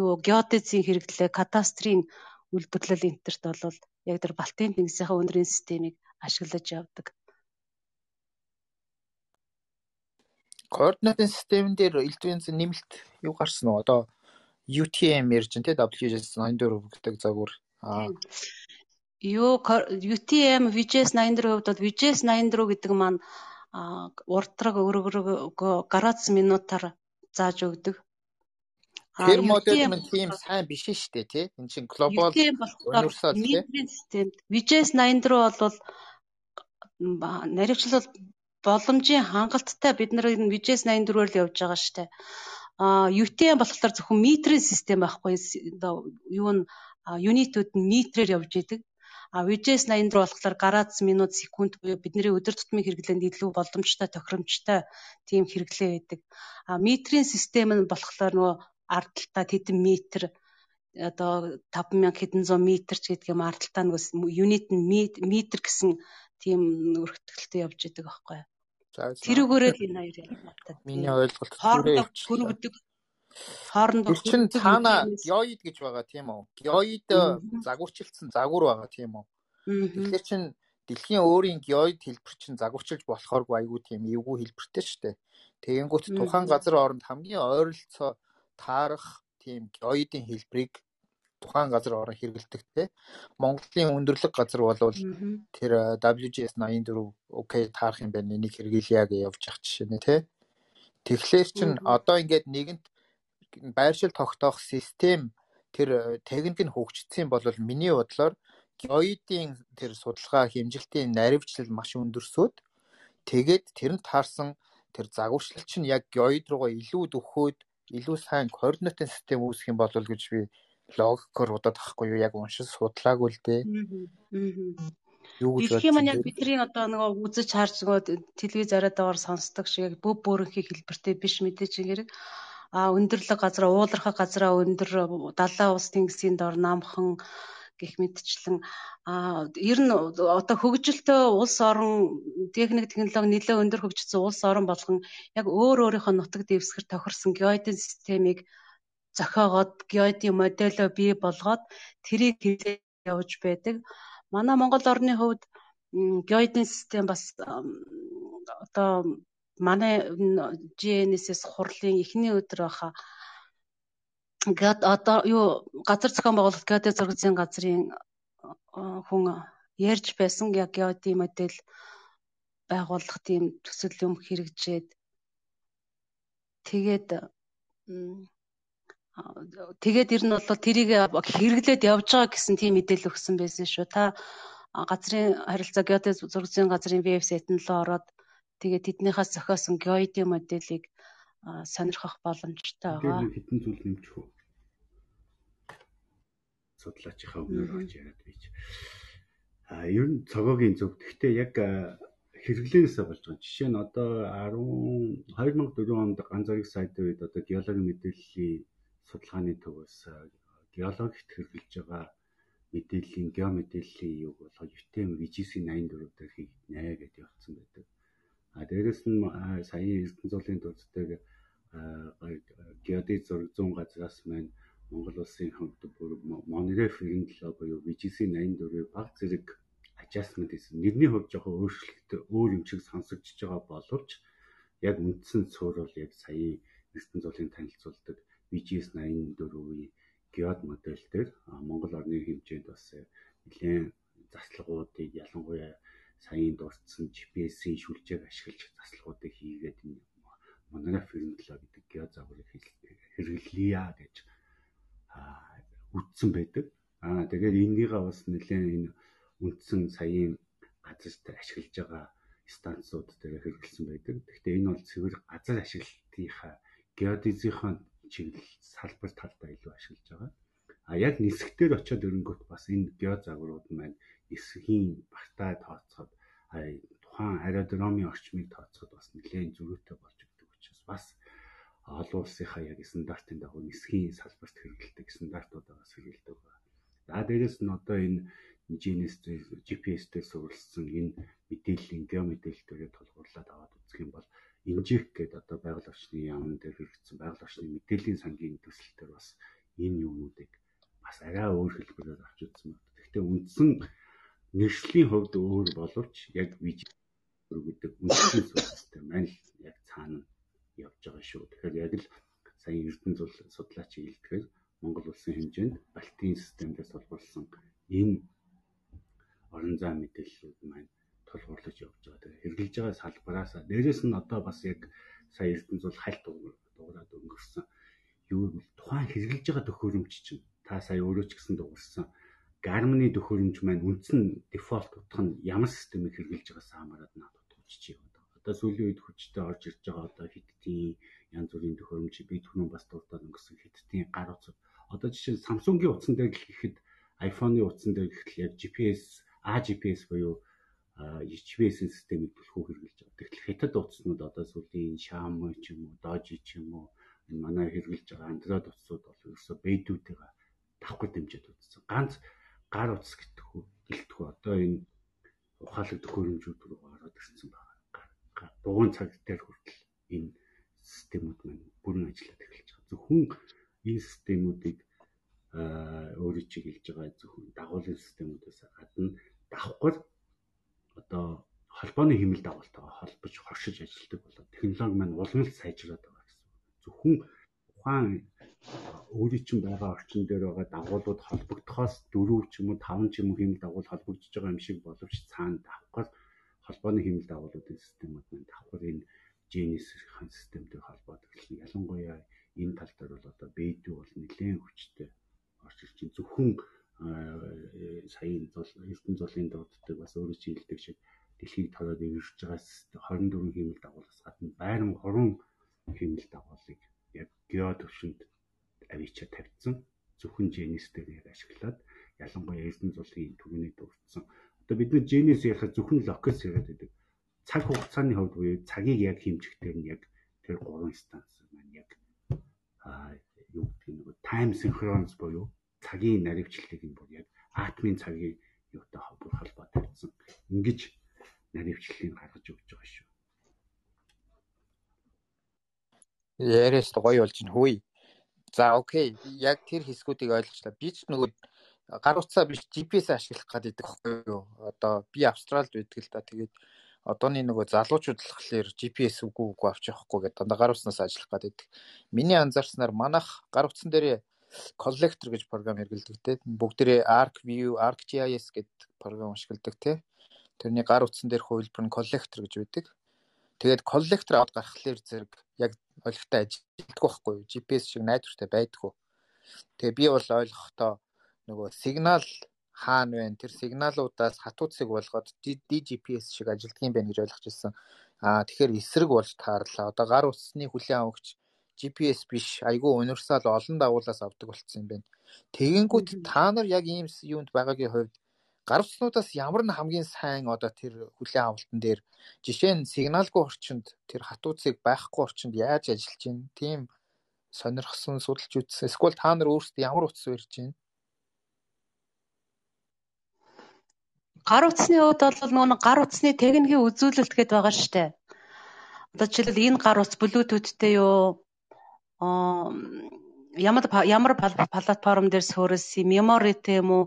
юу геодезийн хэрэглээ кадастрын үйлдвэрлэл энтерт бол яг тэр Балтийн тэнгисийнхаа өндрийн системийг ашиглаж явдаг. Координатын системэн дээр элдвийн нэмэлт юу гарсан уу? Одоо UTM ярьж байна те WGS 84 гэдэг загвар. Аа. Юу UTM VGS 84 хувьд бол VGS 84 гэдэг маань уртраг өргөрөг градус минутаар зааж өгдөг. Тэр модель маань тийм сайн биш шүү дээ тий. Энд чинь глобал универсал тий. системд VGS 84 бол наривчлал боломжийн хангалттай бид нар энэ VGS 84-оор л явж байгаа шүү дээ. А UTM болохоор зөвхөн метрийн систем байхгүй юу нь юнитүүд нь метрээр явж идэг. А VGS 84 болохоор градус минут секунд буюу бидний өдөр тутмын хэрэглээнд илүү боломжтой тохиромжтой тийм хэрэглээ байдаг. А метрийн систем нь болохоор нөгөө ардталтаа тэдэн метр одоо 5000 хэдэн зуун метр ч гэдэг юм ардталтаа нөгөө юнит нь метр гэсэн тийм өргөтгөлтэй явж идэг байхгүй юу. Тэрүүгээрээ энэ хоёр ялгаатай. Миний ойлголт хоорондоо хөрвдөг хоорондоо чинь цаана геоид гэж байгаа тийм үү? Геоид загварчилсан загвар байгаа тийм үү? Тэгэхээр чин дэлхийн өөрийн геоид хэлбэр чинь загварчилж болохооргүй айгүй тийм эвгүй хэлбэртэй шүү дээ. Тэгэнгүүт тухайн газар оронд хамгийн ойролцоо таарах тийм геоидын хэлбэрийг тухайн газар орон хэрэгэлдэг те. Монголын өндөрлөг газар болвол тэр WGS 84 окей таарах юм байна. Энийг хэрэглэе гэж явж явах жишээ нэ те. Тэгэхээр чин одоо ингээд нэгэнт байршил тогтоох систем тэр техник нь хөгжсөн бол миний бодлоор геоидын тэр судалгаа хэмжилтийн наривчлал маш өндөрсөд тэгээд тэрэнд таарсан тэр загварчлал чинь яг геоид руугаа илүү дөхөөд илүү сайн координатын систем үүсэх юм бол гэж би логикоор удаад ахгүй юу? Яг уншиж судлаагүй л дээ. Юу гэж бодчих юм яг бидний одоо нөгөө үзэж харж нөгөө телевиз ариадаагаар сонсдог шиг бүх бүрэнхий хэлбэртэй биш мэдээж хэрэг а өндөрлөг газраа уулархаг газраа өндөр далаа ус тэнгисийн дор намхан гэх мэтчлэн а ер нь одоо хөгжилтэй улс орон техник технологи нэлээд өндөр хөгжсөн улс орон болгон яг өөр өөрийнхөө нутаг дэвсгэр тохирсон геоидын системийг зохиогоод геоидын модельөө бий болгоод тэрийг хэлээ явж байдаг. Манай Монгол орны хувьд геоидын систем бас одоо манай GNSS хурлын эхний өдөр баха. Гэт одоо юу газар зохион байгуулалт геодез зургийн газрын хүн ярьж байсан. Яг геодын модель байгуулах тийм төсөл юм хэрэгжээд. Тэгээд тэгээд ер нь бол тэрийг хэрэглээд явж байгаа гэсэн тийм мэдээлэл өгсөн байсан шүү. Та газрын харилцаа геодез зургийн газрын вебсайт нь л ороод тэгээд тэднийхээс зохиосон геодын моделийг сонирхох боломжтой байгаа. Тэр хэдэн зүйл нэмчих үү? Судлаачийнхаа өмнөөр орж яриад бийч. А ер нь цогогийн зөв. Гэхдээ яг хэрэглэнээсээ болж байгаа. Жишээ нь одоо 10 2004 онд ганц зэрэг сайтын үед одоо геологийн мэдээллийн судалгааны төвөөс геологт хэрэгжилж байгаа мэдээллийн геомэдээллийн юг болохоо UTM VGC 84 дээр хийгнэ гэж явуулсан байдаг. А дээрэс нь саяын Эрдэнэ зуулийн төвчдөг геодез зураг 100 газраас маань Монгол улсын хувьд бүр Monref 97 буюу VGC 84-ийн баг зэрэг adjustment хийсэн. Нэрний хувьд жоохон өөрчлөлттэй өөр юм шиг сонсогдож байгаа боловч яг үндсэн цөөр бол яг саяын Эрдэнэ зуулийн танилцуулдаг VGS 84-ийн геод модель дээр Монгол орны хэмжээнд бас нэлээд заслагуудыг ялангуяа саяын дурдсан GPS-ийн шүлжээг ашиглаж заслагуудыг хийгээд энэ Film 7 гэдэг гео загварыг хэрэглэе гэж өгцөн байдаг. Аа тэгээд энийгээ бас нэлээд энэ үндсэн саяын газарт ашиглаж байгаа станцууд дээр хэрэгэлсэн байдаг. Гэхдээ энэ бол цэвэр газар ашиглалтынхаа геодезийнхаа чиглэл салбар талдаа илүү ашиглаж байгаа. А яг нисгтэр очиод өрөнгөт бас энэ геозагварууд маань нисгийн багтаа тооцоход тухайн аэродромын орчмыг тооцоход бас нэлээд зөрүүтэй болж өгдөг учраас бас олон улсынхаа яг стандартын дагуу нисгийн салбарт хэрэгэлдэг стандартуудаа бас хэрэгэлдэг. За дээрэс нь одоо энэ GNS GPS-тэй суурилсан энэ мэдээллийн геомэдээл төрөд тулгуурлаад аваад үзэх юм бол инжек гэдэг одоо байгаль орчны яамн дээр хэрэгцсэн байгаль орчны мэдээллийн сангийн төсөл төр бас энэ юмнуудыг бас арай өөр хэлбэрээр авч үзсэн байна. Гэхдээ үндсэн нэршлийн хувьд өөр боловч яг виж гэдэг үндсэн систем маань яг цаана явж байгаа шүү. Тэгэхээр яг л сая Эрдэнэ зул судлаач хэлдгээр Монгол улсын хэмжээнд Балтийн системдээс тулгуурласан энэ орон зай мэдээллүүд маань тулгуурлаж явж байгаа. Тэгээ хэрэгжилж байгаа салбараас дээрээс нь одоо бас яг сая Эрдэнэ зул хальт дуурайд өнгөрсөн юу гэвэл тухайн хэрэгжилж байгаа төхөөрөмж чинь та сая өөрөө ч гэсэн дуурсан Garmin-ы төхөөрөмж маань үндсэн дефолт утга нь ямар системийг хэрэгжилж байгаас хамаарат надад утгач юм одоо сүүлийн үед хүчтэй орж ирж байгаа одоо хиттийн янз бүрийн төхөөрөмж би түрүүн бас дурдаад өнгөрсөн хиттийн гар утас одоо жишээ нь Samsung-ийн утсан дээр гэхэд iPhone-ы утсан дээр гэхэд яг GPS AGPS буюу GPS системийг түлхүү хэрэгжилж байгаа. Тэгэхээр хятад утаснууд одоо сүүлийн Xiaomi ч юм уу, Doji ч юм уу манай хэрэгжилж байгаа Android утсууд бол ерөөсөө бэйдүүдтэйгээ давхгүй дэмжиж утсан. Ганц гар утас гэтгүү гэлтгүү одоо энэ ухаалаг төхөөрөмжүүд рүү ороод ирсэн байна дугуйн цаг дээр хүртэл энэ системүүд маань бүрэн ажиллаад эхэлж байгаа. Зөвхөн энэ системүүдийг өөрөө чиглэж байгаа зөвхөн дагуулын системүүдээс гадна давхар одоо холбооны хэмнэл дагуултайгаа холбож хоршиж ажилладаг болоод технологи маань улам л сайжраад байгаа гэсэн. Зөвхөн ухаан өөрийн чинь байгаа орчин дээр байгаа дагуулууд холбогдохоос 4 ч юм уу 5 ч юм уу хэмнэл дагуул холбогдож байгаа юм шиг боловч цаана давхар холбооны хэмнэл дагуулуудын системүүд маань давхар энэ GNS-ийн системтэй холбоотой гэсэн. Ялангуяа энэ тал дээр бол одоо бэйдүү бол нэлээд хүчтэй орж ирж байна. Зөвхөн саяын зул эрдэнэ зулын дууддаг бас өөрөө чиглэдэг шиг дэлхийг тороод ирж байгаа 24 хэмнэл дагуулаас гадна байран 3 хэмнэл дагуулыг яг гео төвшөнд авича тавьсан. Зөвхөн дээр яг ашиглаад ялангуяа эрдэнэ зулын түвний дурдсан Одоо бид нар Genesis ярихад зөвхөн locus яриад байдаг. Цаг хугацааны хувьд буюу цагийг яг хэмжихдээ нь яг тэр гурван станц маань яг аа юу гэдэг нэг time synchronous буюу цагийн наривчлалыг нь бүр яг атомын цагийн юутай холбоо тавьсан. Ингиж наривчлалыг гаргаж өгч байгаа шүү. Яриас гоё болж байна хөөе. За окей. Яг тэр хэсгүүдийг ойлгочлаа. Би ч нөгөө гар утсаа биш GPS ашиглах гэдэг байхгүй юу. Одоо би Австралид байдаг л да. Тэгээд одооны нөгөө залуучууд л гэхлээр GPS үгүй үгүй авч явахгүй гэдэг дандаа гар утснаас ажиллах гэдэг. Миний анзаарснаар манайх гар утсан дээр collector гэж програм хэрэглэдэг те. Бүгдээрээ ArcView, ArcGIS гэдэг програм ашигладаг те. Тэрний гар утсан дээр хувилбар нь collector гэж байдаг. Тэгээд collector аваад гаргахлаар зэрэг яг ойлгохтой ажилтдаг байхгүй юу? GPS шиг найдвартай байдгүй. Тэгээ би бол ойлгохдоо нөгөө сигнал хаана байна тэр сигналуудаас хатууцыг болгоод DGPS шиг ажилтдаг юм байна гэж ойлгож ирсэн. Аа тэгэхээр эсрэг болж таарлаа. Одоо гар утасны хүлээн авагч GPS биш айгүй универсал олон дагуулаас авдаг болцсон юм байна. Тэгэнгүүт та нар яг ийм юунд байгаагийн хувьд гар утаснуудаас ямар нь хамгийн сайн одоо тэр хүлээн авалтан дээр жишээ нь сигналгүй орчинд тэр хатууцыг байхгүй орчинд яаж ажиллаж байна? Тийм сонирхсон судалж үзсэн. Эсвэл та нар өөрсдөө ямар утас барьж байна? Гар утасны хувьд бол нөгөө гар утасны техникийн үзүүлэлт гэдэг байгаа дээ. Одоо жишээлбэл энэ гар утас Bluetooth-тэй юу ямар ямар платформ дээр суурилсан memory-тэй юм уу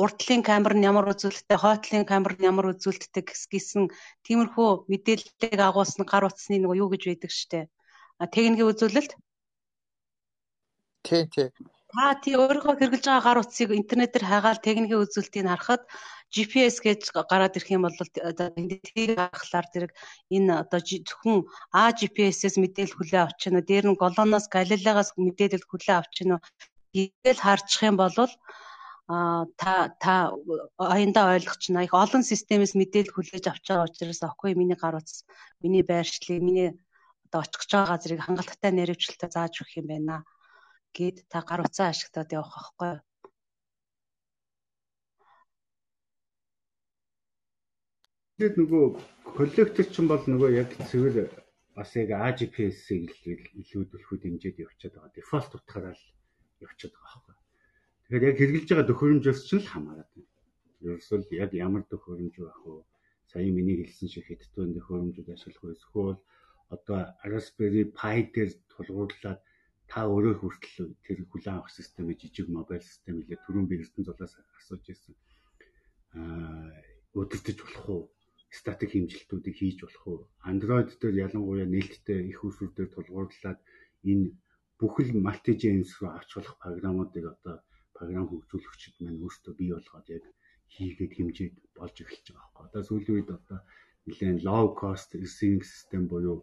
уртлын камер нь ямар үзүүлэлттэй, хойтлын камер нь ямар үзүүлэлттэй гэсэн тиймэрхүү мэдээллийг агуулсан гар утасны нөгөө юу гэж байдаг штэ. Техникийн үзүүлэлт. Тий, тий. Та тий өөрийнхөө хэрэгжилж байгаа гар утсыг интернетээр хайгаад техникийн үзүүлэлтийг харахад GPS гэж гараад ирэх юм бол тэр гаргахлаар зэрэг энэ одоо зөвхөн А GPS-ээс мэдээлэл хүлээ авч байна. Дээр нь Голоноос Галилеогоос мэдээлэл хүлээ авч байна. гээл харчих юм бол а та та аяндаа ойлгочихно. Их олон системээс мэдээлэл хүлээж авч байгаа учраас окей миний гар утас, миний байршлыг, миний одоо очих байгаа газрыг хангалттай наривчлалтаа зааж өгөх юм байна гэд та гар утсаа ашиглаад явах байхгүй. Тэгээд нөгөө коллектор ч юм бол нөгөө яг цэвэр бас яг AGPS-ийг илүүдүүлэхүү дэмжиж явчихад байгаа. Дефолт утгаараа л явчихад байгаа байхгүй. Тэгэхээр яг хэрэгжилж байгаа төхөөрөмжөөс ч л хамаарат байна. Ерөөсөл яг ямар төхөөрөмж байх вэ? Сая миний хэлсэн шиг хэдтүүн төхөөрөмжүүд ашиглах вэ? Эсвэл одоо Raspberry Pi дээр тулгуурлаад та өөрөө хүртэл тэр хүлээн авах системээ жижиг мобайл систем илээ түрүүн би эрдэнэ зулаас асууж ирсэн. Аа удирдах болох уу? статик хэмжилтүүдийг хийж болох уу? Android дээр ялангуяа нээлттэй их усүрээр тулгуурлаад энэ бүхэл мультиженс руу авч болох програмуудыг одоо програм хөгжүүлэгчид маань өөрсдөө бий болгоод яг хийгээд хэмжээд болж эхэлж байгаа байхгүй. Одоо сүүлийн үед одоо нэлээд low cost receiving system буюу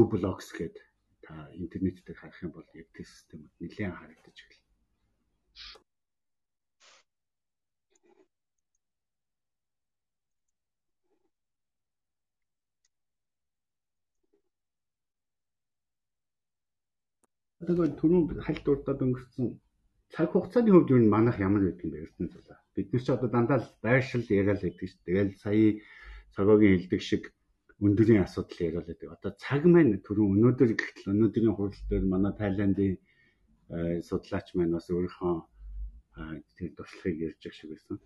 uBlocks гэдэг та интернет дээр харах юм бол яг тэр системүүд нэлээд харагдаж эхэлнэ. Одоо түрүүн хальт урдаад өнгөрсөн цаг хугацааны хувьд юу манайх ямар байдаг юм бэ эрдэнэ зулаа. Бид нар ч одоо дандаа байршил яриад байдаг шүү. Тэгэл сая цагоогийн хэлдэг шиг өндөрийн асуудал яриад байдаг. Одоо цаг маань түрүүн өнөөдөр гэхтэл өнөөдрийн хурал дээр манай Тайландын э, судлаач маань бас өөрийнхөө тэр туршлагыг ярьж байгаа шиг байсан.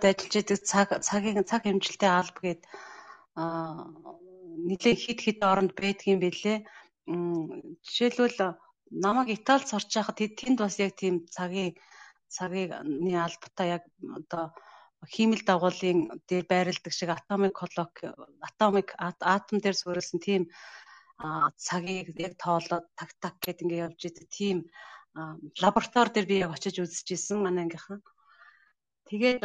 ажиллаж байдаг цаг цагийн цаг хэмжилтийн алба гэдэг нэлээ хит хит оронд байдгийн бэлээ. Жишээлбэл намайг Италид сурч байхад тэнд бас яг тийм цагийн цагийн албатай яг одоо хиймэл дагуулын дээр байрладаг шиг атомик колок атомик атом дээр суурилсан тийм цагийг яг тоолоод так так гэд ингээ явж идэг тийм лаборатори дээр би яг очиж үзэж исэн манай ангийнхан. Тэгээд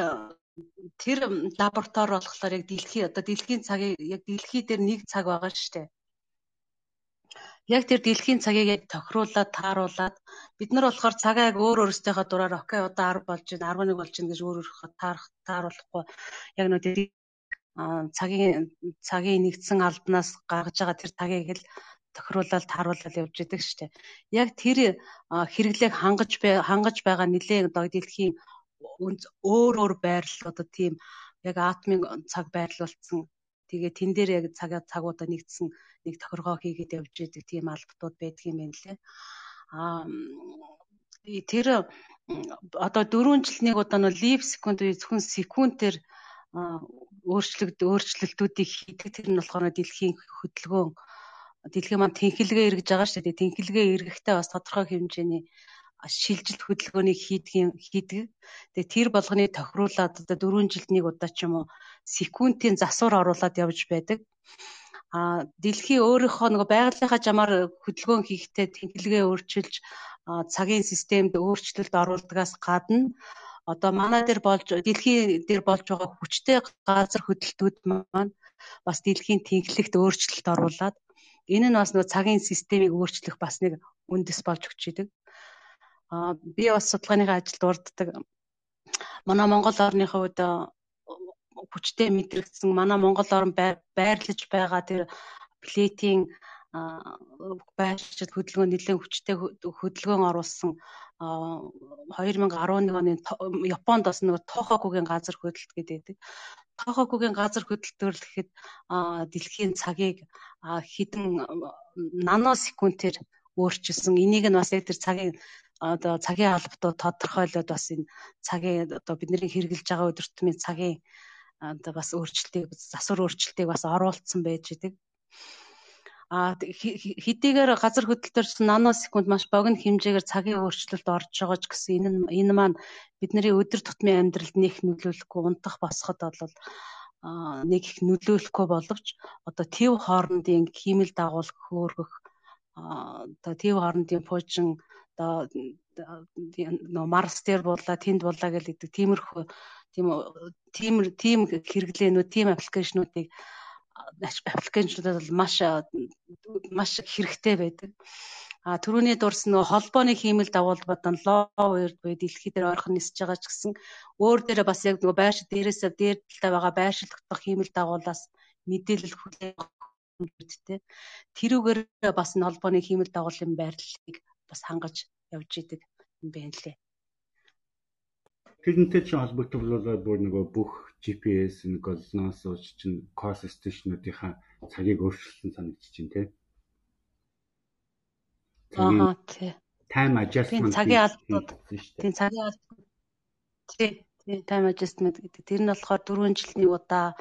тэр лаборатори болохоор яг дэлхий одоо дэлхийн цагийг яг дэлхий дээр нэг цаг байгаа шүү дээ. Яг тэр дэлхийн цагийг яг тохируулаад тааруулаад бид нар болохоор цагаа яг өөр өөрсдийнхөө дураар окей одоо 10 болж байна 11 болж байна гэж өөр өөрөөхөө таарах тааруулахгүй яг нөө тэр цагийн цагийн нэгдсэн албанаас гаргаж байгаа тэр цагийг л тохируулаад тааруулаад явж идэг шүү дээ. Яг тэр хэрэглээг хангаж хангаж байгаа нэлээд одоо дэлхийн өөр өөр байрлалуудад тийм яг атомын цаг байрлуулсан тэгээ тэн дээр яг цаг цагуудаа нэгдсэн нэг тохиргоо хийгээд явж идэг тийм албатууд байдаг юм байна лээ. Аа тэр одоо 4 жил нэг удаа нөө лип секунд зөвхөн секундээр өөрчлөлт өөрчлөлтүүдийг хийдэг тэр нь болохоор дэлхийн хөдөлгөөн дэлхийн маань тэнхилгээ эргэж байгаа шүү дээ. Тэнхилгээ эргэхдээ бас тодорхой хэмжээний шилжилт хөдөлгөөнийг хийдэг хийдэг. Тэгээ тэр болгоныг тохируулаад одоо 4 жилд нэг удаа ч юм уу секундын засвар оруулаад явж байдаг. А дэлхий өөрийнхөө нөгөө байгалийнхаа жамаар хөдөлгөөн хийхдээ тэнхлэгээ өөрчилж цагийн системд өөрчлөлт оруулдагаас гадна одоо манай дээр болж дэлхий дээр болж байгаа хүчтэй газар хөдлөлтүүд маань бас дэлхийн тэнхлэгт өөрчлөлт оруулад энэ нь бас нөгөө цагийн системийг өөрчлөх бас нэг үндэс болж өгч идэг би бас судалгааныхаа ажилд урддаг. Манай Монгол орныхоо үед хүчтэй мэдрэгдсэн манай Монгол орн байрлаж байгаа тэр плетийн байршил хөдөлгөөн нэлээд хүчтэй хөдөлгөөн оруулсан 2011 оны Японд бас нэг Тохокугийн газар хөдлөлт гэдэг. Тохокугийн газар хөдлөлтөөр л гэхэд дэлхийн цагийг хэдэн наносекундээр өөрчилсөн. Энийг нь бас яг тэр цагийн одоо цагийн албатууд тодорхойлоод бас энэ цагийн одоо бидний хэрэгжилж байгаа өдөртмийн цагийн одоо бас өөрчлөлтийг засвар өөрчлөлтийг бас оруулсан байж идэг. А хэдийгээр газар хөдлөлтөөр наносекунд маш богино хэмжээгээр цагийн өөрчлөлт орж байгаа ч гэсэн энэ энэ маань бидний өдөр тутмын амьдралд нэг нөлөөлөхгүй унтах босоход бол нэг их нөлөөлөхгүй боловч одоо төв хоорондын хиймэл дагуул хөөргөх одоо төв хоорондын пуужин одоо нөө Марс дээр буулаа, тэнд буулаа гэдэг тиймэрхүү тийм тийм тийм хэрэглээнүүд, тийм аппликейшнуудыг аппликейшнуудад бол маш маш хэрэгтэй байдаг. А түрүүний дурсан нөгөө холбооны хиймэл дагуулбадан лоуерд буюу дэлхий дээр ойрхон нисэж байгаа ч гэсэн өөр дээрээ бас яг нөгөө байршил дээрээсээ дээр талтай байгаа байршил дотох хиймэл дагуулаас мэдээлэл хүлээгдтэй. Тэрүүгээр бас энэ холбооны хиймэл дагуулын байрлалыг бас хангаж явж идэг юм байна лээ. Тэрнтэй чинь холбогдох бол бүр нөгөө бүх GPS голноос ууч чинь кос стейшнуудынхаа цагийг өөрчилсөн санагдчих чинь тий. Аа тий. Time adjustment цагийн алдууд тий цагийн алдууд тий тий time adjustment гэдэг. Тэр нь болохоор 4 жилийн удаа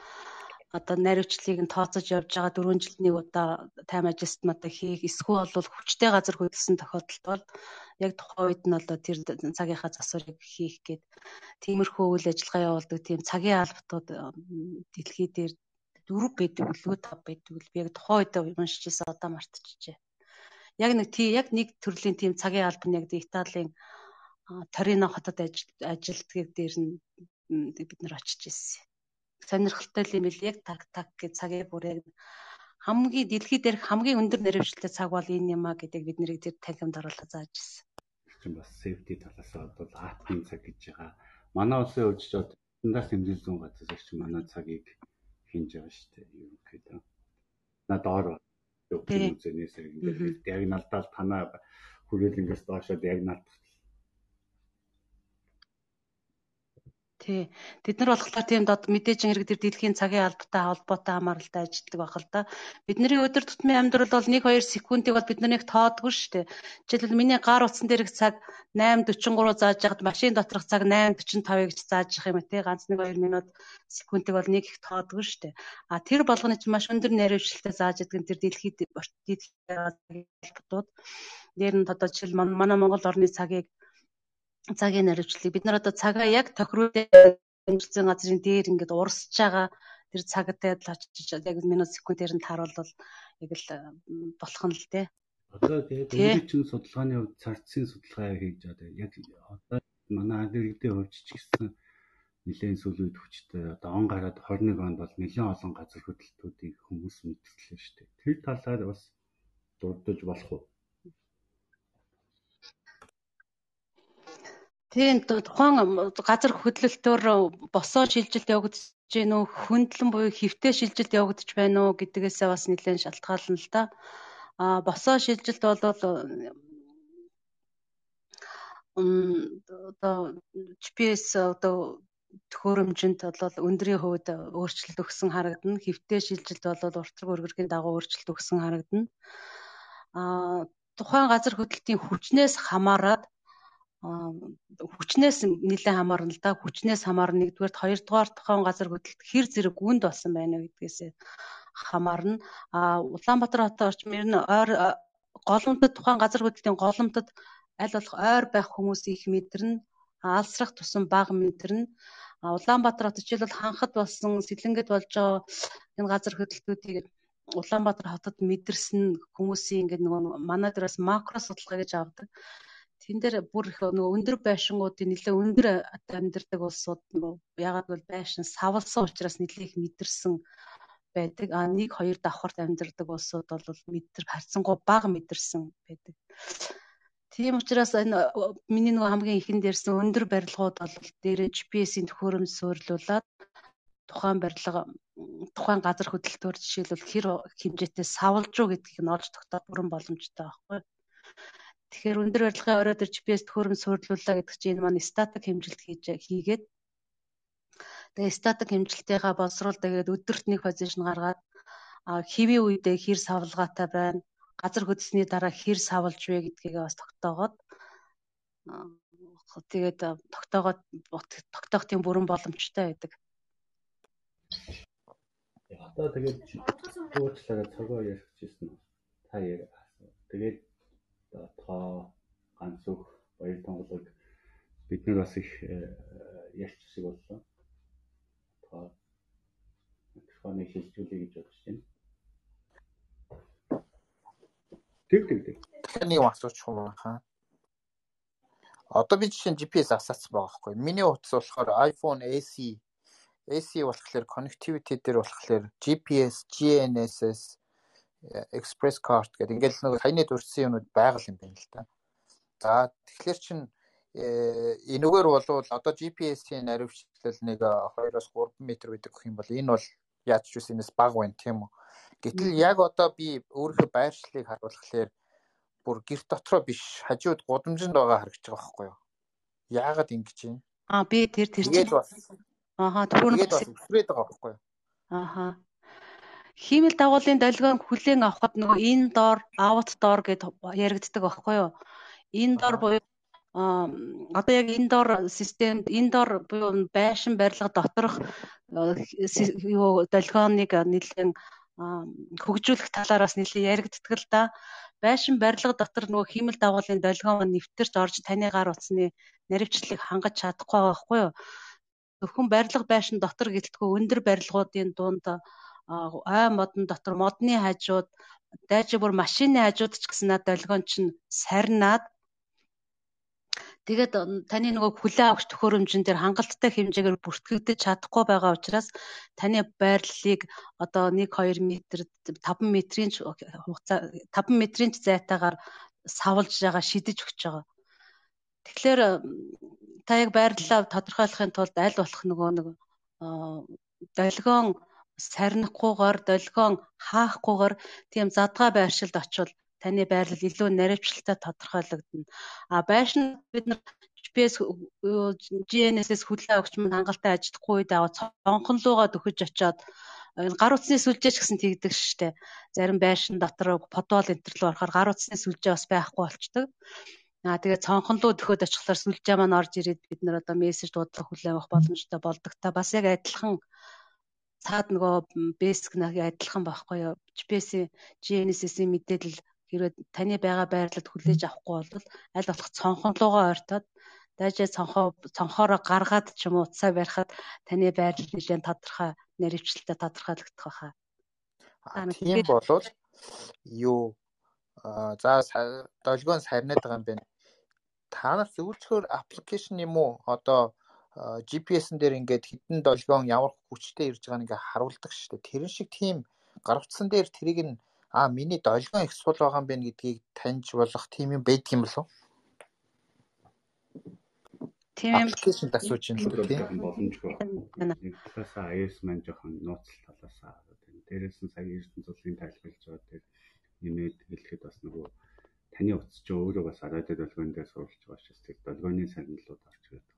одоо наривчлалыг нь тооцож явж байгаа 4 жилийн удаа тайм ажистмат хийх эсвэл бол хүчтэй газар хөдөлсөн тохиолдолд бол яг тухайн үед нь одоо тэр цагийнхаа засварыг хийх гээд тиймэрхүү үйл ажиллагаа явуулдаг тийм цагийн албатууд дэлхий дээр дөрөв байдаг үлгөө тав байдаг л би яг тухайн үед уншиж ирсэн одоо мартчихжээ. Яг нэг тий яг нэг төрлийн тийм цагийн алба нь яг Италийн Торино хотод ажилтгийг дээр нь бид нар очиж ирсэн сонирхолтой юм бил яг так так гэж цагийг бүр яг хамгийн дэлхий дээрх хамгийн өндөр наривчлалтай цаг бол энэ юм а гэдэг бид нэрийг тэр танхимд оруулах зааж ирсэн. чинь бас safety талаас бол атомын цаг гэж байгаа. Манай улсын хувьд ч стандарт хэмжээ зүүн газар чинь манай цагийг хинж байгаа шүү дээ. Ерөнхийдөө. На доор үзэнээс ингээд яг налдаал танаа хүрээлэнгээс доошоо яг Тий. Бид нар болохоор тийм дод мэдээж хэрэг тэр дэлхийн цагийн албатай холбоотой хамааралтай ажилладаг байх л да. Бидний өдөр тутмын амьдрал бол 1 2 секундыг бол биднийг тоодгүй шүү дээ. Жишээлбэл миний гар утсан дээрх цаг 8:43 зааж яхад машин доторх цаг 8:45 гэж зааж явах юм тий. Ганц 1 2 минут секундыг бол нэг их тоодгүй шүү дээ. А тэр болгоны чинь маш өндөр наривчлалтай зааж нь тэр дэлхийд дэлхийн албатууд. Дээр нь одоо жишээл манай Монгол орны цагийг цагийн наривчлалыг бид нар одоо цагаа яг тохируулсан газрын дээр ингээд урсж байгаа тэр цагтай л очиж яг минут секундээр нь тааруулбал яг л болох нь л дээ. Одоо тэгээд өөрийн судалгааны хувьд царцын судалгаа хийж байгаа. Яг одоо манай Америкийн хувьд ч гэсэн нэлээд сүүлийн хүчтэй одоо он гараад 21 онд бол нэлээд олон газар хөдлөлтүүдийг хүмүүс мэдчихлээ шүү дээ. Тэр талаар бас дурдж болох уу? Тийм тухайн газар хөдлөлтөөр босоо шилжилт явагдаж гин үү хөндлөн буюу хэвтэй шилжилт явагдаж байна уу гэдгээсээ бас нэлээд шалтгаална л да. А босоо шилжилт бол одоо GPS одоо төхөөрөмжөнд бол өндрийн хувьд өөрчлөлт өгсөн харагдана. Хэвтэй шилжилт бол уртраг өргөргийн дагуу өөрчлөлт өгсөн харагдана. А тухайн газар хөдлөлтийн хүчнээс хамаарат хүчнээс нэлээд хамаарна л да. Хүчнээс хамаарна нэгдүгээр хоёрдугаар тухайн газар хөдлөлт хэр зэрэг гүнд болсон байна вэ гэдгээс хамаарна. А Улаанбаатар хотын орчим ер нь ойр голомтод тухайн газар хөдлөлтийн голомтод аль болох ойр байх хүмүүс их мэдэрнэ. Алсрах тусам бага мэдэрнэ. Улаанбаатар хот жишээлбэл ханхад болсон сэлэнгэд болж байгаа энэ газар хөдлөлтүүдийг Улаанбаатар хотод мэдэрсэн хүмүүсийн ингээд нөгөө манай дээр бас макро судалгаа гэж авдаг тэн дээр бүр их нөгөө өндөр байшингуудын нэлээ өндөр амьдардаг улсууд нөгөө ягаад гэвэл байшин савлсан учраас нэлээ их мэдэрсэн байдаг. А нэг хоёр давхарт амьдардаг улсууд бол мэдэр харьцангуй бага мэдэрсэн байдаг. Тийм учраас энэ миний нөгөө хамгийн ихэнд ярьсан өндөр барилгууд бол дээрээ GPS-ийн төхөөрөмж суйрлуулад тухайн барилга тухайн газар хөдлөлтөөр жишээлбэл хэр хэмжээтэй савлж уу гэдгийг нь олж тогтоох бүрэн боломжтой байхгүй. Тэгэхээр өндөр барилгын орой дээр GPS төхөөрөмж суйрлууллаа гэдэг чинь энэ маань статик хэмжилт хийж хийгээд тэгээ статик хэмжилтийнхаа боловсруулалт тэгээд өдөрт нэг позишн гаргаад хэвийн үедээ хэр савлгаатай байна? Газар хөдлсөний дараа хэр савлж вэ гэдгийг бас тогтоогоод тэгээд тогтоогоод тогтоох тийм бүрэн боломжтой байдаг. Одоо тэгээд уучлаарай цагаа ярих гэсэн та тэгээд тоо ганц өг баяр тонголог бид нар бас их э, ярьж шиг боллоо. Тоо микрофоныг шилжүүлэе гэж бодож байна. Тэг тэг тэг. Таны юу асууч юм хаа? Одоо би жишээ нь GPS асаацсан байгаа байхгүй. Миний утас болохоор iPhone SE AC болохоор connectivity дээр болохоор GPS, GNSS, Express Card гэдэг ингээд нэг саяны дурдсан юмуд байгаль юм байна л да. За тэгэхээр чин энэгээр болвол одоо GPS-ийн наривчлал нэг 2-оос 3 м байдаг гэх юм бол энэ бол яаж ч үс энэс баг байна тийм үү. Гэтэл яг одоо би өөрийнхөө байршлыг харуулхлаар бүр гэрт дотроо биш хажууд гудамжинд байгаа харагдаж байгаа байхгүй юу? Яагаад ингэж юм? Аа би тэр тэр бас Ааха түрүүн бас өсрээд байгаа байхгүй юу? Ааха. Хиймэл дагуулын долгион хүлээн авахд нөгөө энэ доор, out door гэд яригддаг байхгүй юу? Энэ доор буюу одоо яг энэ доор системд энэ доор буюу байшин барилга доторх юу долгионыг нэлээд хөгжүүлэх талаараас нэлээд яригддаг л да. Байшин барилга дотор нөгөө хиймэл дагуулын долгион нэвтэрч орж таны гар утасны наривчлалыг хангаж чадахгүй байгаа байхгүй юу? Зөвхөн барилга байшин дотор гэлтгүй өндөр барилгуудын дунд ой модон дотор модны хажууд дайжиг бүр машины хажууд ч гэсэн над долгион чинь сарнаад Тэгээд таны нөгөө хүлээ авах төхөөрөмжн дээр хангалттай хэмжээгээр бүртгэгдэж чадахгүй байгаа учраас таны байрлалыг одоо 1 2 м 5 метрийн хугацаа 5 метрийн зайтаагаар савлж байгаа шидэж өгч байгаа. Тэгэхээр та яг байрлалаа тодорхойлохын тулд аль болох нөгөө нэг долгион сарнихгүйгээр долгион хаахгүйгээр тийм задгаа байршилд очивол таны байрлал илүү наривчлалтай тодорхойлогдно. А байшин бид нар GPS GNSS хүлээн авахч мань хангалттай ажиллахгүй үед аваа цонхон луугаа дөхөж очоод гар утасны сүлжээч гэсэн тэгдэг штэ. Зарим байшин дотор подвол энтер рүү орохоор гар утасны сүлжээ бас байхгүй болчдөг. Аа тэгээ цонхон луу дөхөд очихлаар сүлжээ маань орж ирээд бид нар одоо мессеж дуудлага хүлээн авах боломжтой болдог та бас яг адилхан цаад нөгөө бэсик нэг адилхан байхгүй юу. GPS-ийн GNSS-ийн мэдээлэл хэрвээ таны байгаа байрлалд хүлээж авахгүй бол аль болох цонхон руугаа ойртоод дайжаа цонхоо цонхоороо гаргаад ч юм уу утсаа барихад таны байрлал нэлээд тодорхой нэрвчлэлтэй тодорхойлогдох байхаа. Тийм болвол юу за долгион сарнаад байгаа юм байна. Танаас зөвлөчхөр аппликейшн юм уу? Одоо GPS-н дээр ингээд хідэн долгион ямар хүчтэй ирж байгааг ингээд харуулдаг шүү дээ. Тэрэн шиг тийм гар утсан дээр тэрийг нь аа миний долгион их сул байгаа юм байна гэдгийг таньж болох тийм юм байдаг юм болов уу? Тийм юм аппликейшн асууж юм л тийм боломжгүй. Нэг талаасаа iOS маань жоохон нууцлал талаасаа тийм дээрээс нь сая эрдэнэ цуглын тайлбарлаж байгаа тэр нэмээд хэлэхэд бас нөгөө таны утас чи өөрөө бас радио долгион дээр суулж байгаа учраас тэр долгионы сагналууд орж ирээд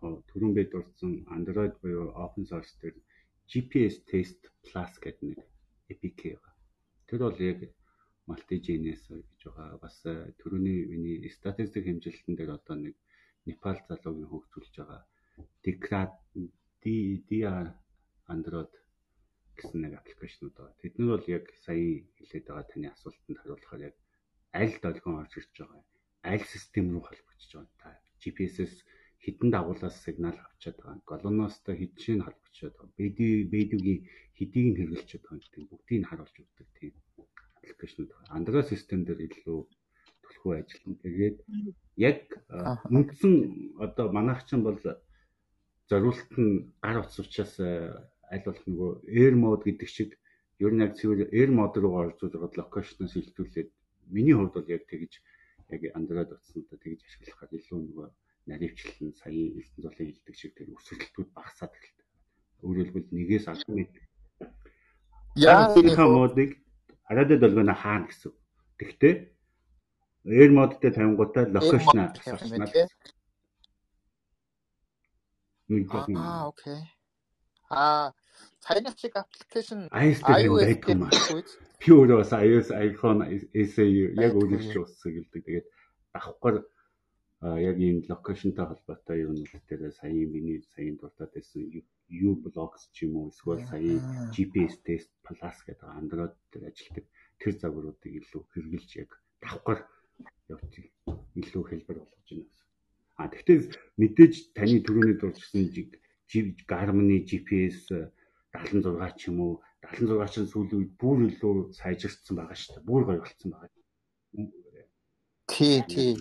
түрүүн бид дурдсан Android буюу open source дээр GPS test plus гэдэг нэг APK байгаа. Тэр бол яг multi-GNS гэж байгаа. Бас э, түрүүний миний статистик хэмжилтэн дээр одоо нэг Непал залуугийн хөгжүүлж байгаа Decrad Dia Android гэсэн нэг аппликейшнуд байгаа. Тэднэр бол яг сая хэлээд байгаа таны асуултанд хариулахаар яг аль долгион орж ирж байгаа аль систем рүү холбогдож байгаа та GPS-с хідэн дагуулаас сигнал авчаад байгаа. Голоноостой хідшийг холбогдоод байгаа. Бэди бэдүгийн хэдийг нь хэрэгжилж байгаа гэдэг бүгдийг нь харуулж өгдөг тийм аппликейшнуд байгаа. Android систем дээр илүү төлхөө ажиллана. Тэгээд яг үндсэн одоо манайхчин бол зориулт нь гар утас учраас аль болох нөгөө air mode гэдэг шиг ер нь яг цэвэр air mode руу оржуулж локейшноос хилдүүлээд миний хувьд бол яг тэгж яг Android утаснуудаа тэгж ашиглахаар илүү нөгөө наривчлал нь сая элдэн зулын хилдэг шиг тэр өсөлтүүд багасаад эхэлдэг. Өөрөөр хэлбэл нэгээс 10 м. Яа энэ модыг радио долгоно хаана гэсэн. Тэгтээ air mode дээр тавингуудаа локейшн асууснаа. Аа окей. Аа саяны шиг аппликейшн iOS. Би өөрөө бас iOS iPhone SE яг чи уссаг гэлдэг. Тэгээд давхар яг ийм локейшнтай холбоотой юм дээр сая миний саяын дуртад байсан U blocks ч юм уу эсвэл сая GPS test plus гэдэг Android дээр ажилладаг тэр загваруудыг илүү хэрэгжилж яг давхар явуулчих илүү хэлбэр болгож байна гэсэн. А тэгвэл мэдээж таны түрүүний дурдсан Garmin-ы GPS 76 ч юм уу 76 ч сүүлийн үед бүр илүү сайжирсан байгаа шүү дээ. Бүр гоё болцсон байгаа. Тий, тий.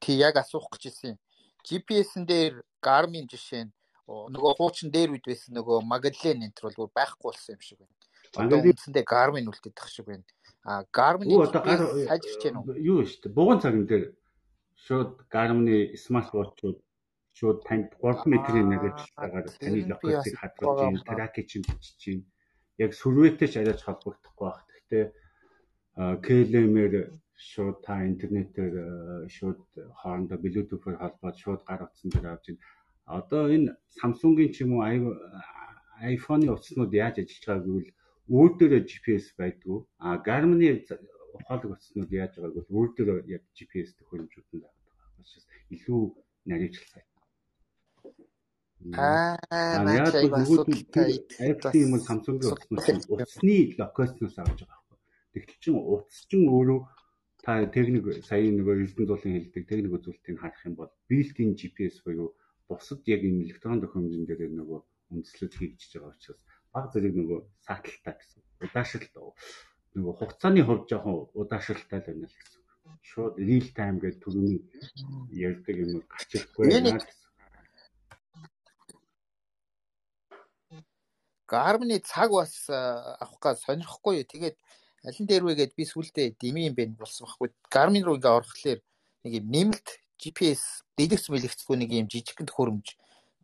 Тий яг асуух гэж ирсэн. GPS-н дээр Garmin жишээ нь нөгөө хуучин дээр үед байсан нөгөө Magellan энэ төр бол байхгүй болсон юм шиг байна. Одоо үндсэндээ Garmin үлдээдэх шиг байна. А Garmin одоо гар сайжирч байна уу? Юу шүү дээ. Бугуун цаган дээр шууд Garmin смартвотчууд шууд танд 3 метрийн нэг ажилтаагаар таны локацийг хадгалж, тракийг чинь бичиж чинь яг сүрвэтэй ч арайч холбогдохгүй байх. Гэхдээ KLM-ээр шууд та интернетээр шууд хоорондоо Bluetooth-оор холбоод шууд гар утсан дээр авч ин одоо энэ Samsung-ийн ч юм уу iPhone-ы утаснууд яаж ажиллаж байгааг гэвэл өөр дээрээ GPS байдгүй. А Garmin-ы ухаалаг утаснууд яаж байгааг бол өөр дээрээ яг GPS төхөөрөмжүүд нь байгаа. Учраас илүү наривчлал сайт. Аа, яг бүгд Apple юм Samsung-ийн утаснууд утасны локационоос авч байгаа байхгүй. Тэгтэл чин утас чин өөрөө та техник сая нөгөө Эрдэнэ зулын хэлдэг техник үзүүлэлтийг харах юм бол built-in GPS буюу бусад яг энэ электрон төхөөрөмжн дээр нөгөө үндэслэл хийгдэж байгаа учраас баг зэрэг нөгөө сааталтай гэсэн. Удаашралт нөгөө хугацааны хувьд жоохон удаашралтай л байна л гэсэн. Шууд real time гэдэг төрөний ярьдаг юм гарч ирэхгүй байна гэсэн. Гармны цаг бас авах гад сонирхгүй юу. Тэгээд алин дээр вэ гэд би сүулдэ дими юм бэ болсон байхгүй. Garmin руу ингээ орохлоор нэг юм нэмэлт GPS дэлгэц мэлгэцгүй нэг юм жижигхэн төхөөрөмж.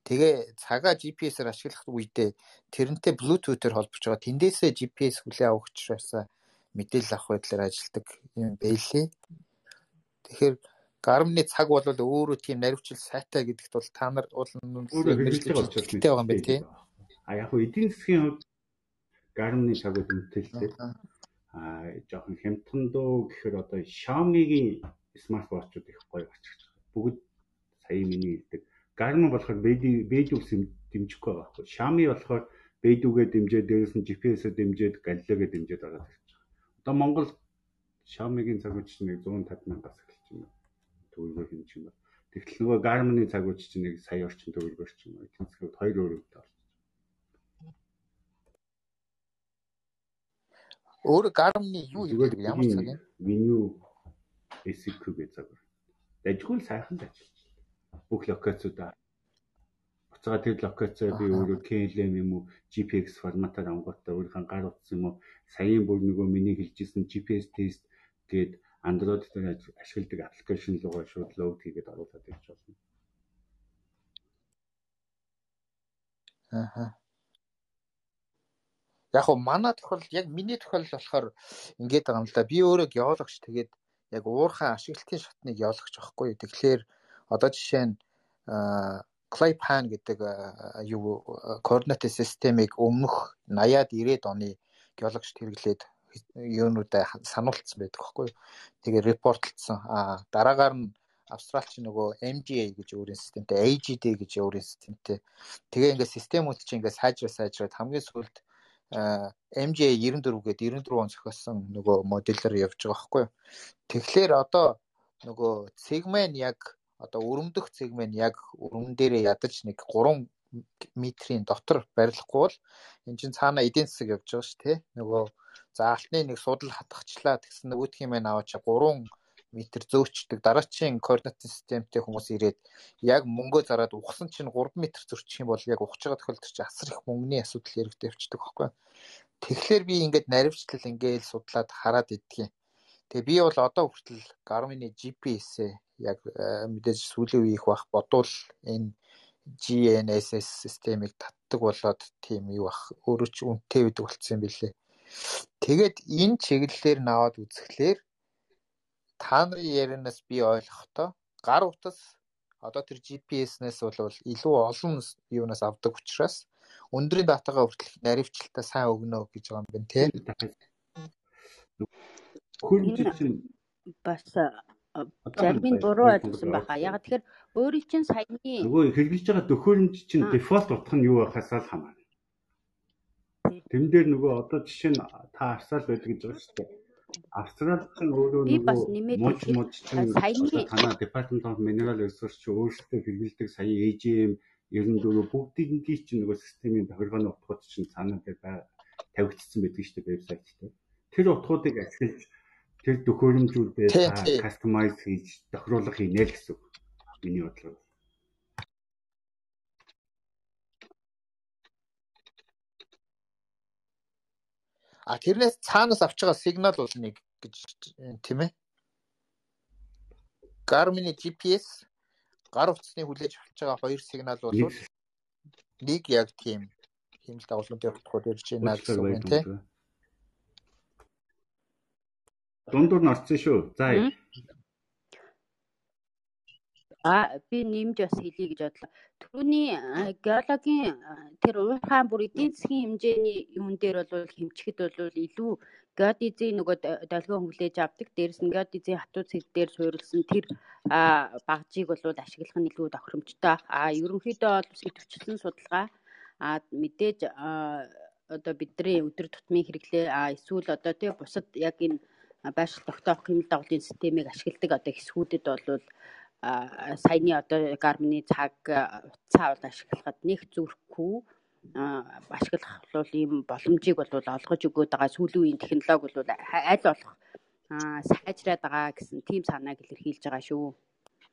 Тэгээ цагаа GPS-ээр ашиглах үедээ тэрнтэй Bluetooth-ээр холбож байгаа. Тэндээсээ GPS хүлээ авах учраас мэдээлэл авах байдлаар ажилдаг юм байлээ. Тэгэхээр Garmin-ы цаг бол өөрөө тийм наривчл сайтай гэдэгт бол та нар уул мэрэгчлээ байгаа юм байна тийм. А яг хөө эдийн засгийн хувьд Garmin-ы цаг бол үнэтэй а жоохон хямдхан дөө гэхээр одоо Xiaomi-гийн смартвотчууд их гоё очиж байгаа. Бүгд сая миний хэлдэг. Garmin болохоор Beidou-с дэмжихгүй байгаа байхгүй. Xiaomi болохоор Beidou-гээ дэмжээд дээрээс нь GPS-ээр дэмжээд Galileo-гээ дэмжээд байгаа гэж байгаа. Одоо Монгол Xiaomi-гийн цагууч нэг 150 мянгаас эхэлж байна. Төгрөгөөр хэмж юм байна. Тэгтэл нөгөө Garmin-ы цагууч чинь нэг сая орчим төгрөгөөр ч юм уу. Тэнцэхэд хоёр өөр өөр Garmin-ы юу гэдэг ямар цаг юм? SQ гэж загвар. Дажгүй сайхан ажиллаж байна. Бүх локациудаа буцаага тэр локацаа би өөрөө KLM юм уу GPX форматаар ангуудаа өөрийнхөө гар утас юм уу саяын бүр нөгөө миний хэлжсэн GPS тест гээд Android дээр ашигладаг аппликейшн руугаа шууд логд хийгээд оруулаад ирж болно. Аха. Яг уу манай тохиолдолд яг миний тохиолдол болохоор ингэж байгаа юм л да. Би өөрөө геологч тэгээд яг уурхай ашиглалтын шатныг явуулах байхгүй юу. Тэгэхээр одоо жишээ нь Claypan гэдэг юу координат системийг өмнөх 80-аад 90-ад оны геологчд хэрэглээд юунуудаа сануулсан байдаг байхгүй юу. Тэгээ репортлцсан. А дараагаар нь Австралч нөгөө MGA гэж өөрийн системтэй, AGD гэж өөрийн системтэй. Тэгээ ингээд системүүд чинь ингээд сайжраа сайжраад хамгийн сүүлд MJ 94 гээд 94 он зохиосон нөгөө моделлоор явж байгаа байхгүй юу. Тэгэхээр одоо нөгөө сегмент яг одоо өрөмдөх сегмент яг өрөмн дээрээ ядаж нэг 3 метрийн дотор барилахгүй бол эн чинь цаана эдийн засаг явж байгаа шүү тий. Нөгөө за алтны нэг судал хатгахчлаа тэгсэн нөгөөх юм аа аваачаа 3 метр зөөчдөг дараачийн координат системтэй хүмүүс ирээд яг мөнгөө зараад ухсан чинь 3 метр зөрчих юм бол яг ухаж байгаа тохиолдолд чинь асар их мөнгөний асуудал яригдэ явчихдаг байхгүй. Тэгэхээр би ингээд наривчлал ингээд судлаад хараад идтгий. Тэгээ би бол одоо хүртэл Garmin-ы GPS-ээ яг э, мэдээж сүүлийн үе их бах бодвол энэ GNSS системийг татдаг болоод тийм юу бах өөрөө ч үнэтэй байдаг болцсон юм билээ. Тэгээд энэ чиглэлээр наваад үзэхлээр та нарын ярианаас би ойлгохдоо гар утас одоо тэр GPS-нээс бол илүү олон юунаас авдаг учраас өндрийн датагаа хүртэл наривчлалтаа сайн өгнө гэж байгаа юм байна тийм. Хөрөмж чинь бас зарим буруу ойлгосон байхаа. Яг тэгэхээр өөрийн чинь саяны нөгөө хэрэгжилж байгаа төхөөрөмж чинь дефолт утга нь юу байхаас л хамаарна. Тэн дээр нөгөө одоо жишээ нь та харсаал байдаг гэж байгаа шүү дээ Австрали чинь өөрөө нөгөө мууч мууч чинь танаа Department of Mineral Resources чи өөрсдөө хэрэглэдэг сая AGM 94 бүгдийг чинь нөгөө системийн тохиргооны утгууд чинь цаанаа дээр тавигдсан байдаг шүү дээ вебсайт дээр. Тэр утгуудыг ашиглаж тэр төхөөрөмжүүдээ кастомайз хийж тохируулах хийнэ л гэсэн үг. Миний бодлоор. А тэрнээс цаанаас авч байгаа сигнал бол нэг гэж тийм ээ. Garmin GPS гар утасны хүлээж авч байгаа хоёр сигнал бол нэг яг тийм хэмэл дагуулгын явуулахуд ирж байна гэсэн үг юм тийм. Дундуур нь орсон шүү. За А би нэмж бас хэлье гэж бодлоо. Түрүүний геологийн тэр уурхаан бүр эдийн засгийн хэмжээний юун дээр бол хэмчихэд бол илүү геодезийн нөгөө долгион хүлээж авдаг. Дээрс нь геодезийн хатуу цэг дээр суурилсан тэр багжийг бол ашиглах нь илүү тохиромжтой. А ерөнхийдөө бол идэвхжсэн судалгаа а мэдээж одоо бидний өдөр тутмын хэрэглээ а эсвэл одоо тий бусад яг энэ байшил тогтоох хэмнэл дагуулын системийг ашигладаг одоо хэсгүүдэд бол саяны одоо гармны цаг утсаа бол ашиглахад нэг зүрхгүй ашиглах бол ийм боломжийг бол олгож өгöd байгаа сүүлийн үеийн технологи бол аль болох сайжраад байгаа гэсэн тийм санааг илэрхийлж байгаа шүү.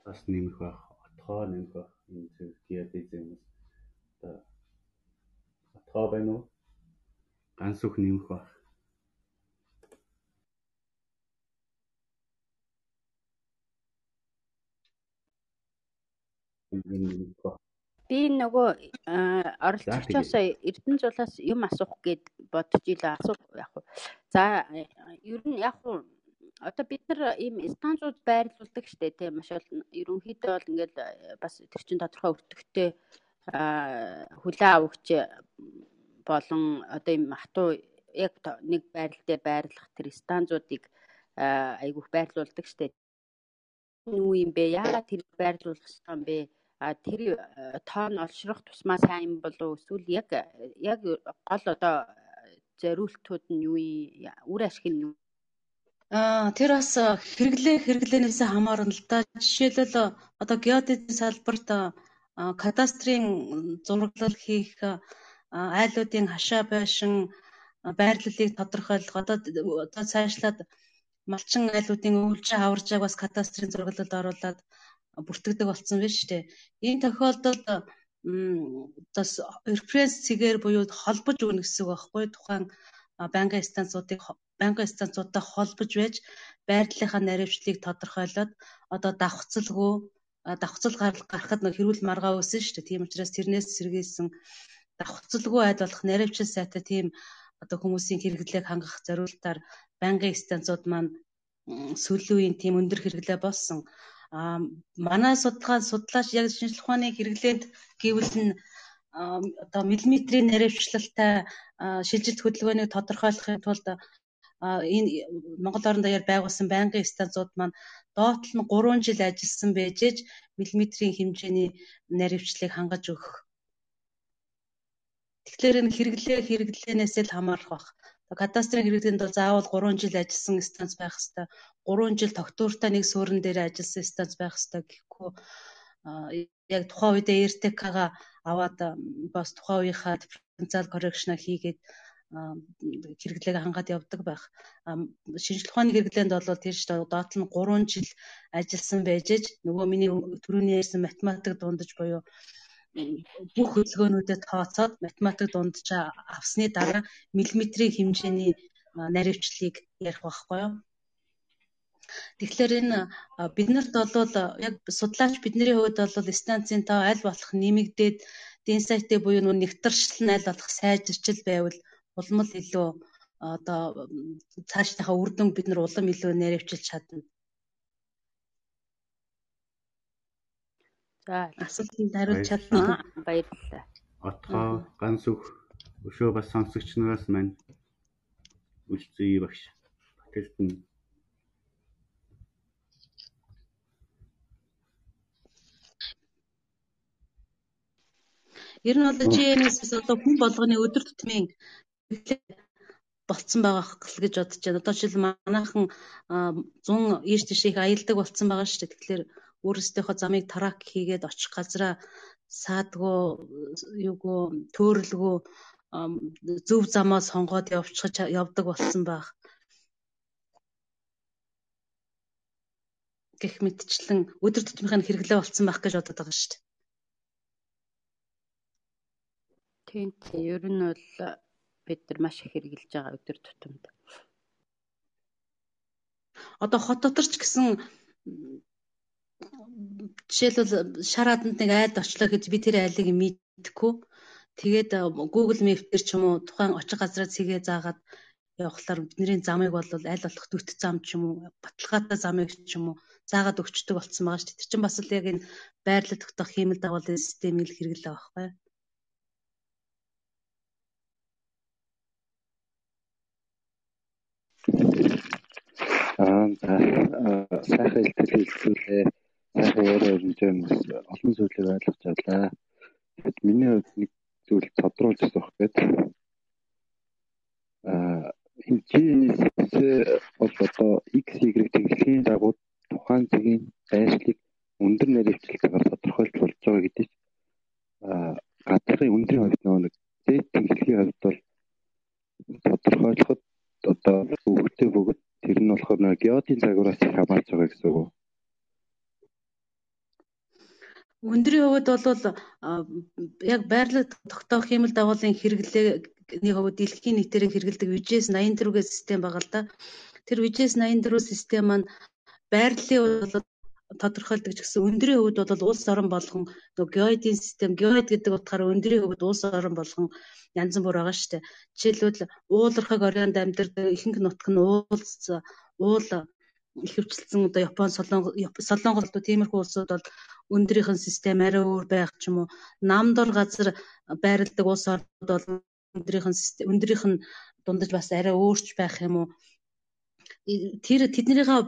Бас нэмэх байх, отгоо нэмэх байх энэ зэрэг геодезийн одоо отгоо байна уу? Ганц үг нэмэх байх. Би нөгөө оролцогчоос Эрдэнэ зулаас юм асуух гээд бодож илээ асуух яг уу. За ер нь яг уу одоо бид нар ийм станцууд байрлуулдаг штэ тийм маш олон ерөнхийдөө бол ингээд бас тэр чин тодорхой өртөгтэй хүлээ авахч болон одоо ийм хатуу яг нэг байрал дээр байрлах тэр станцуудыг айгүйх байрлуулдаг штэ. Юу юм бэ? Яагаад тэр байрлуулах ёстой юм бэ? Тэр э, тоон олшрох тусмаа сайн юм болов эсвэл яг яг гол одоо зориултууд нь юу үр ашиг нь юу? Аа тэр бас хэрэглээ хэрэглээнээс хамаарна л да. Жишээлбэл одоо геодезийн салбарт кадастрын зураглал хийх айлуудын хашаа байшин байрлалыг тодорхойлох одоо одоо цаашлаад малчин айлуудын өвлжин аваржааг бас кадастрын зураглалд оруулаад бүртгэдэг болсон байна шүү дээ. Энэ тохиолдолд бас референс цэгээр буюу холбож өгнө гэсэн үг байхгүй тухайн байнгын станцуудыг байнгын станцуудтай холбож байж байрлалынхаа наривчлалыг тодорхойлоод одоо давхцалгүй давхцал гарахад нэг хэрүүл маргаа өсөн шүү дээ. Тийм учраас тэрнээс сэргийлсэн давхцалгүй айд болох наривчл сайтай тийм одоо хүмүүсийн хэрэглээг хангах зорилтоор байнгын станцууд маань сүүлийн үеийн тийм өндөр хэрэглээ болсон манай судалгаа судлаач яг шинжлэх ухааны хэрэглээнд гэвэл нь одоо миллиметрийн наривчлалтай шилжилт хөдөлгөөнийг тодорхойлохын тулд энэ Монгол орон даяар байгуулсан байнгын станцууд маань доотл нь 3 жил ажилласан байжээж миллиметрийн хэмжээний наривчлалыг хангаж өгөх. Тэгэхээр энэ хэрэглээ хэрэглээнээс л хамаарах бах. Кадастрын хэрэглээнд бол заавал 3 жил ажилласан станц байх ёстой. 3 жил тогтвортой нэг суурин дээр ажилласан станц байх ёстой гэхгүй яг тухайн үедээ РТК-га аваад бас тухайн үеийнхаа дифференциал коррекшн хийгээд хэрэглээг хангаад явдаг байх. Шинжлэх ухааны хэрэглээнд бол тэр ч доод нь 3 жил ажилласан байж ээж нөгөө миний түрүүний ярьсан математик дундаж буюу бүх хөдөлгөөнүүдэд тооцоод математик дунджаа авсны дараа миллиметрийн хэмжээний наривчлалыг ярих байхгүй юу? Тэгэхээр энэ биднэрт бол яг судлаач бидний хувьд бол станцын тоо аль болох нэмэгдээд дэнсайтэ буюу нүү нэгтаршил нь аль болох сайжирчл байвал улам л илүү одоо цаашдынхаа үр дүн бид нар улам илүү наривчилж чадна. За асуултанд хариулж чадсан баярлалаа. Отгоо ганц үг өшөө бас сонсогч нараас маань үлцээ багш. Батэлтэн Ер нь бол GNS-с одоо хүн болгоны өдөр тутмын болцсон байгаа гэж бодож байна. Одоо жишээл манайхан 100 ийш тийш их аялдаг болцсон байгаа шүү дээ. Тэгэхээр өөрсдийнхөө замыг трак хийгээд очих газраа саадгүй юугүй төөрөлгүй зөв замаа сонгоод явчих явдаг болсон байх. гэх мэтчлэн өдөр тутмынхаа хэрэглээ болцсон байх гэж бодод байгаа шүү дээ. Тийм тийм ер нь бол бид нар маш их хэрэгжилж байгаа өдөр тутамд. Одоо хот дотор ч гэсэн жишээлбэл шар хаданд нэг айлд очлоо гэж би тэр айлыг мэдхгүй. Тэгээд Google Map дээр ч юм уу тухайн очих газраа цэгээ заагаад явахлаар бидний замыг бол аль болох дөт зам ч юм уу баталгаатай замыг ч юм уу заагаад өгчдөг болсон байгаа шүү дээ. Тэр чинь бас л яг энэ байрлал тогтоох хиймэл дагуулын системийг л хэрэглээ байхгүй. Аа сайхан хэлбэл хэлцүүлээ. Яриа хэмжээнээс олон зүйлийг ойлгож авлаа. Тэгэхэд миний хувьд нэг зүйл тодруулж өгөх гэдэг. Аа хэмжээс бол одоо x y тэглэхийн дагуу тухайн цагийн байршлыг өндөр нэрвчлэлээр тодорхойлж болж байгаа гэдэг чинь аа гадаахын өндрийн хувьд нэг z тэглэхийн хувьд бол тодорхойлоход одоо бүгдээ бүгд тэр нь болохоор геодын загвараас хамаарч байгаа гэсэн үг. Өндрийн хувьд бол яг байрлал тогтоох хиймэл дагуулын хэрэглээний хувьд дэлхийн нийтээр хэрэгэлдэг VGS 84 систем байгаа л да. Тэр VGS 84 систем маань байрлалын бол тодорхойлдог ч гэсэн өндрийн хувьд бол улс орон болгон геоидын систем геоид гэдэг утгаараа өндрийн хувьд улс орон болгон янз бүр байгаа шүү дээ. Жишээлбэл уулархаг оройнд амьдардаг ихэнх нутг нь уулц уул ихэвчлэн одоо Япон солонгос одоо тиймэрхүү улсууд бол өндрийнхэн систем арай өөр байх ч юм уу. Намдор газар байрладаг улс орнууд бол өндрийнхэн өндрийнх нь дундаж бас арай өөрч байх юм уу. Тэр тэднийхээ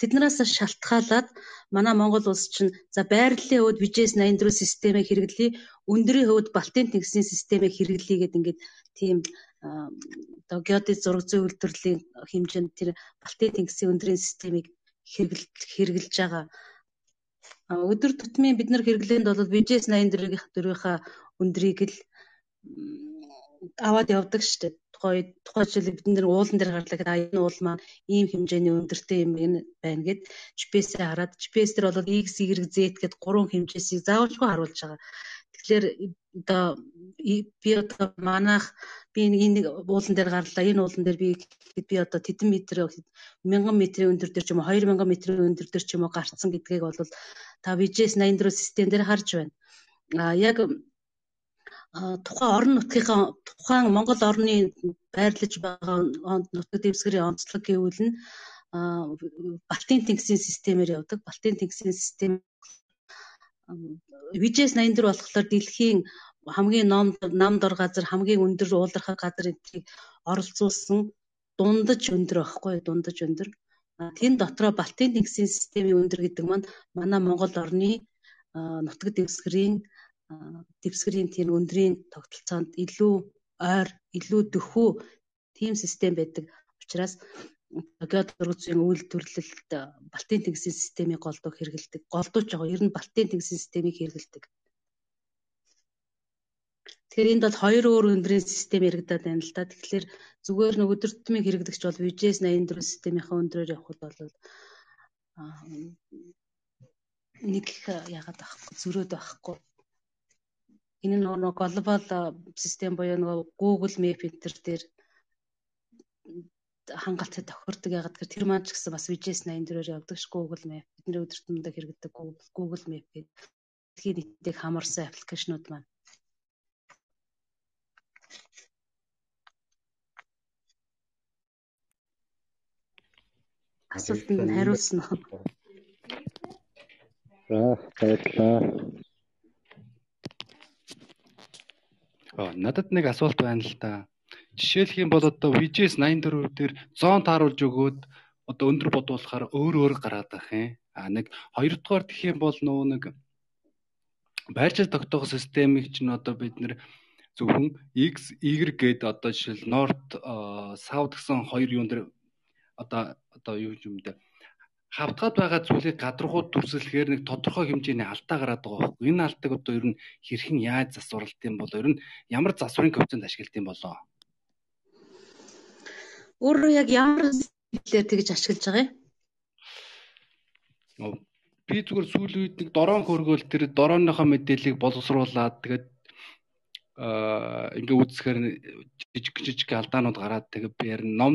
тэднээс шалтгаалаад манай Монгол улс чинь за байрлалын хувьд VJS 84 системийг хэрэглэе, өндрийн хувьд Балтийн тэнгисийн системийг хэрэглэе гэдэг ингээд тийм одоо геодит зураг зүйн үйлдвэрлэлийн хэмжээнд тэр Балтийн тэнгисийн өндрийн системийг хэрэгжилж байгаа. Өдөр тутмын бид нар хэрэглээнд бол VJS 84-ийнхаа өндрийг л аваад явдаг шүү дээ тухай тухай жишээлбэл бид нэр уулан дээр гарлаа гэхэд энэ уул маань ийм хэмжээний өндөртэй юм байна гэд GPS-ээ хараад GPS дээр бол X, Y, Z гэд гурван хэмжээсийг заавалжгүй харуулж байгаа. Тэгэхээр одоо би одоо манайх би энэ уулан дээр гарлаа энэ уулан дээр би би одоо тэдэн метр мянган метрийн өндөр дээр ч юм уу 2000 метрийн өндөр дээр ч юм уу гарцсан гэдгийг бол та VGS 84 систем дээр харж байна. А яг тухайн орон нутгийнхаа тухайн Монгол орны байрлаж байгаа нутаг дэвсгэрийн онцлог гэвэл нь Балтийн тэнгисийн системээр явдаг. Балтийн тэнгисийн систем VJS 84 болохоор дэлхийн хамгийн ном нам дор газар хамгийн өндөр уулархаг газар эдрийг оролцуулсан дундаж өндөр байхгүй дундаж өндөр. Тэн дотроо Балтийн тэнгисийн системийн өндөр гэдэг маань манай Монгол орны нутаг дэвсгэрийн дэвсгэрийн тийм өндрийн тогтолцоонд илүү ойр, илүү дөхөө тийм систем байдаг учраас геод зургийн үйлдвэрлэлд Балтийн тэнгисийн системийг голдуу хэрэгэлдэг. Голдууч байгаа. Ер нь Балтийн тэнгисийн системийг хэрэгэлдэг. Тэгэхээр энд бол хоёр өөр өндрийн систем яригадаад байна л да. Тэгэхээр зүгээр нэг өдөр тутмын хэрэглэгч бол VJS 84 системийнхаа өндрөөр явхад бол нэг яагаад авахгүй зөрөөд байхгүй Энэ нь нөгөө глобал систем буюу нөгөө Google Map энтер дээр хангалттай тохирдог ягаад гэхээр тэр маань ч гэсэн бас VJS 84-оор явдаг ш Google Map бидний өдөртөндөө хэрэгдэг Google Map гэдэг дэлхийн нийтийг хамарсан аппликейшнууд маань асуултанд хариулсан уу? За баярлалаа. Надад нэг асуулт байна л да. Жишээлх юм бол одоо VGS 84 дээр зон тааруулж өгөөд одоо өндөр бодуулахаар өөр өөр гараад байх юм. А нэг хоёрдугаар гэх юм бол нөгөө нэг байршил тогтоох системийг чинь одоо бид нэр зөвхөн X, Y гээд одоо жишээл North, South гэсэн хоёр юун дээр одоо одоо юу юм дээр хавтгаад байгаа зүйлийг гадаргууд дүрслэхээр нэг тодорхой хэмжээний алдаа гараад байгаа байхгүй. Энэ алдааг одоо ер нь хэрхэн яаж засварлалт юм бол ер нь ямар засварын коэффициент ашиглалт юм болоо? Өөрөө яг ямар хэлээр тэгж ашиглаж байгаа юм? Би зүгээр сүүлийн үед нэг дорон хөргөөл тэр дорооныхоо мэдээллийг боловсруулад тэгээд ингээ үзэхээр жижиг жижиг алдаанууд гараад тэгээ би харин ном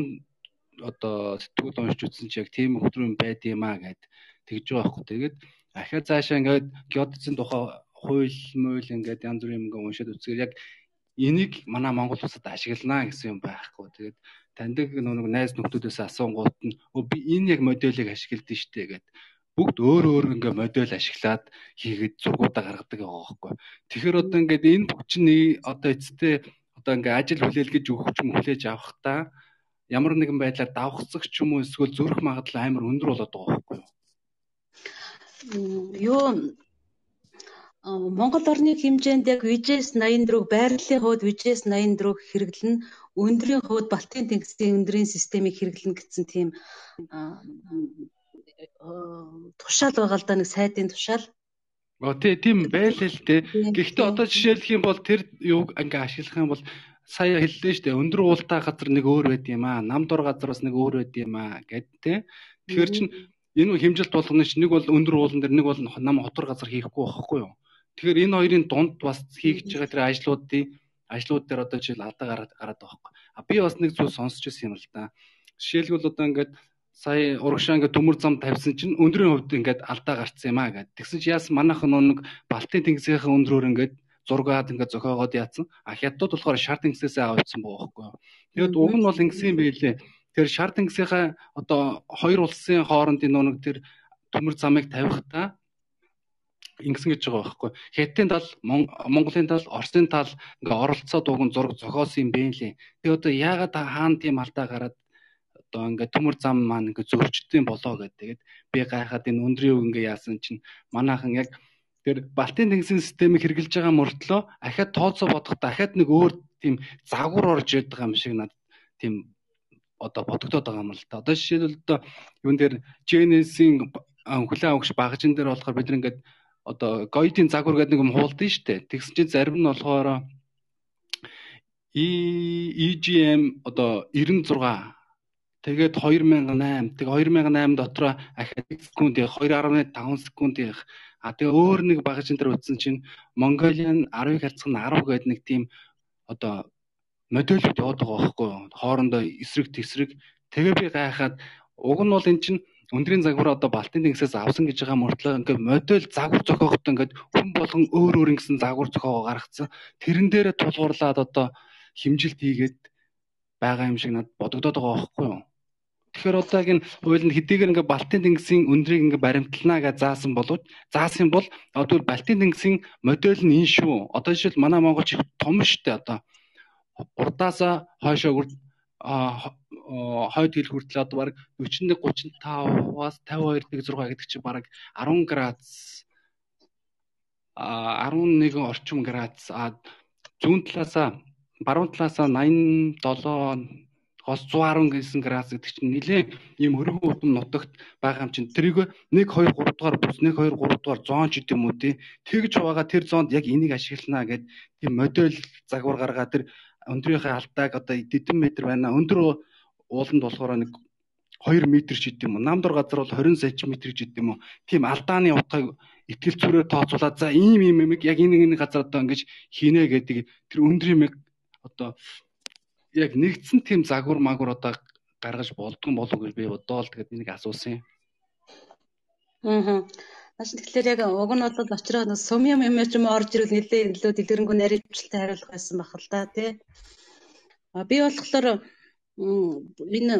одоо сэтгүүл уншиж үзсэн чи яг тийм хөтрөм байд юм аа гэд тэгж байгаа байхгүй. Тэгээд ахиад цаашаа ингээд геодезийн тухай хууль мууль ингээд янз бүрийн юм ингээ уншаад үзэхээр яг энийг манай Монгол улсад ашиглана гэсэн юм байхгүй. Тэгээд таньдаг нэг найз нөхдүүдээс асуунгууд нь би энэ яг модельийг ашигладаг штэ гэд бүгд өөр өөр ингээ модель ашиглаад хийгээд зургуудаа гаргадаг байгаа байхгүй. Тэгэхээр одоо ингээд энэ бүх чинь одоо эцэстээ одоо ингээ ажил хүлээл гэж өгч юм хүлээж авах та ямар нэгэн байдлаар давхцах ч юм уу эсвэл зүрх магадлал амар өндөр болоод байгаа байхгүй юу? Юу Монгол орны хэмжээнд яг VJS 84 байрлалын хувьд VJS 84 хэрэглэн өндрийн хувьд Балтийн тэнгисийн өндрийн системийг хэрэглэнэ гэсэн тийм тушаал байгаа л да нэг сайдын тушаал. Оо тий тийм байлээ л дээ. Гэхдээ одоо жишээлх юм бол тэр юуг ингээ ашиглах юм бол сая хэллээ шүү дээ. Өндөр уултаа газар нэг өөр байд юм аа. Нам дор газар бас нэг өөр байд юм аа гэд тий. Тэгэхээр чин энэ хэмжилт болгоно ш нэг бол өндөр уулан дээр нэг бол нам хотор газар хийхгүй байхгүй юу? Тэгэхээр энэ хоёрын дунд бас хийж байгаа тэр ажлуудын ажлууд дээр одоо жишээл алдаа гараад гараад байгаа байхгүй. А би бас нэг зүйл сонсч ирсэн юм л да. Жишээлбэл одоо ингээд сая урагшаа ингээд төмөр зам тавьсан чинь өндрийн хувьд ингээд алдаа гарцсан юм аа гэд. Тэгсэн чи яасан манайхан нэг Балтийн тэнгисийн өндрөөр ингээд зургаад ингээд зохиогоод яатсан. А хятадууд болохоор шар тэнгисээсээ авчихсан байхгүй. Тэгэд уг нь бол ингэсэн байлээ. Тэр шар тэнгисийн одоо хоёр улсын хоорондын нэг тэр төмөр замыг тавихтаа ингэсэн гэж байгаа байхгүй. Хятадын тал, Монголын тал, Оросын тал ингээ оролцоод уг нь зураг зохиосон юм бэ лээ. Тэгээ одоо яагаад хаана тийм алдаа гараад одоо ингээд төмөр зам маань ингээд зөрчдөм болоо гэдэг. Би гайхаад энэ өндрийн үг ингээд яасан чинь манайхан яг тэр Балтийн тэнгисийн системийг хэрэгжилж байгаа мөртлөө ахаад тооцоо бодох дахиад нэг өөр тийм загвар орж байгаа юм шиг надад тийм одоо бодогдоод байгаа юм л та. Одоо жишээлбэл одоо юун дээр Genesis-ийн хүлэн авахч багжин дээр болохоор бид ингээд одоо гоидын загвар гэдэг нэг юм хуулдсан шүү дээ. Тэгсэн чинь зарим нь болохоор EGM одоо 96 Тэгээд 2008 тэг 2008 дотроо ахад секунд 2.5 секунд а тэгээ өөр нэг багажин дээр утсан чинь Mongolian 10 харьцах нь 10 гэдэг нэг тийм одоо модулүүд яваад байгаа байхгүй хоорондоо эсрэг тесрэг тэгээ би гайхаад уг нь бол эн чинь өндрийн загвар одоо Балтийн тэнгисээс авсан гэж байгаа мөртлөө ингээд модуль загвар зохиогоход ингээд хүн болгон өөр өөр ингэсэн загвар зохиогоо гаргацсан. Тэрэн дээрээ тулгуурлаад одоо химжилт хийгээд байгаа юм шиг надад бодогдоод байгаа байхгүй юу? Тэгэхээр одоо яг энэ хуулинд хэдийгээр ингээ Балтийн тэнгисийн өндрийг ингээ баримтлана гэж заасан боловч заасан бол одоо Балтийн тэнгисийн модель нь энэ шүү. Одоо жишээл манай монголч том штэ одоо. Урдаасаа хойшоо хойд хил хүртэл одоо баг 41 35-аас 52 6 гэдэг чинь баг 10 градус а 11 орчим градус. А зүүн талаасаа баруун талаасаа 87 гол 110 гэсэн градус гэдэг чинь нэлээд ийм хөргөн удам нутагт байгаа юм чинь. Тэрийг 1 2 3 дугаар бүс 1 2 3 дугаар зоон ч гэдэм үү тий тэгж байгаа тэр зоонд яг энийг ашиглана гэд тийм модель загвар гаргаа тэр өндрийнхээ алдааг одоо хэдэн метр байна. Өндөр ууланд болохоор нэг 2 м ч гэдэм үү. Намдор газар бол 20 см ч гэдэм үү. Тийм алдааны утгыг итгэл зүрээр тооцоолаад за ийм ийм юм яг энэ энэ газар одоо ингэж хийнэ гэдэг тэр өндрийн одоо яг нэгдсэн тийм загвар магвар одоо гаргаж болдгон болов гэж би бодоол. Тэгээд энийг асуусан юм. Аа. Маш тэгэхээр яг уг нь бол очроо сум юм юм юм орж ирвэл нэлээ илүү дэлгэрэнгүй наривчлалтай хариулах байсан бах л да тий. А би болохоор энэ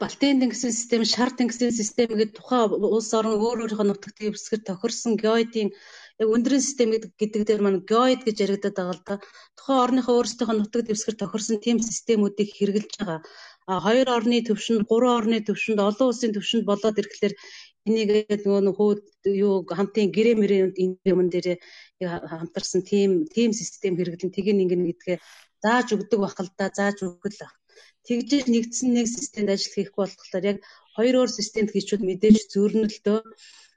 Балтийн тэнгисийн систем, шар тэнгисийн систем гэдэг тухайн улс орн өөр өөрийнхөө нутагт дэвсгэр тохирсон геоидын яг өндрийн систем гэдэг дээр маань геоид гэж яригадаад байгаа л да. Тухайн орныхоо өөрсдийнхөө нутаг дэвсгэр тохирсон тийм системүүдийг хэрэгжилж байгаа. А хоёр орны төвшөнд, гурван орны төвшөнд, олон улсын төвшөнд болоод ирэхлээр энийгээд нөгөө хүүд юу хамтын гэрээ мэрээ энэ юмн дээр хамтарсан тийм тийм систем хэрэглэн тийг ингэнэ гэдгээ зааж өгдөг бах л да зааж өгөл. Тэгжиж нэгдсэн нэг системд ажил хийх болохоор яг хоёр өөр системд хийчүүд мэдээж зөрнөлтөө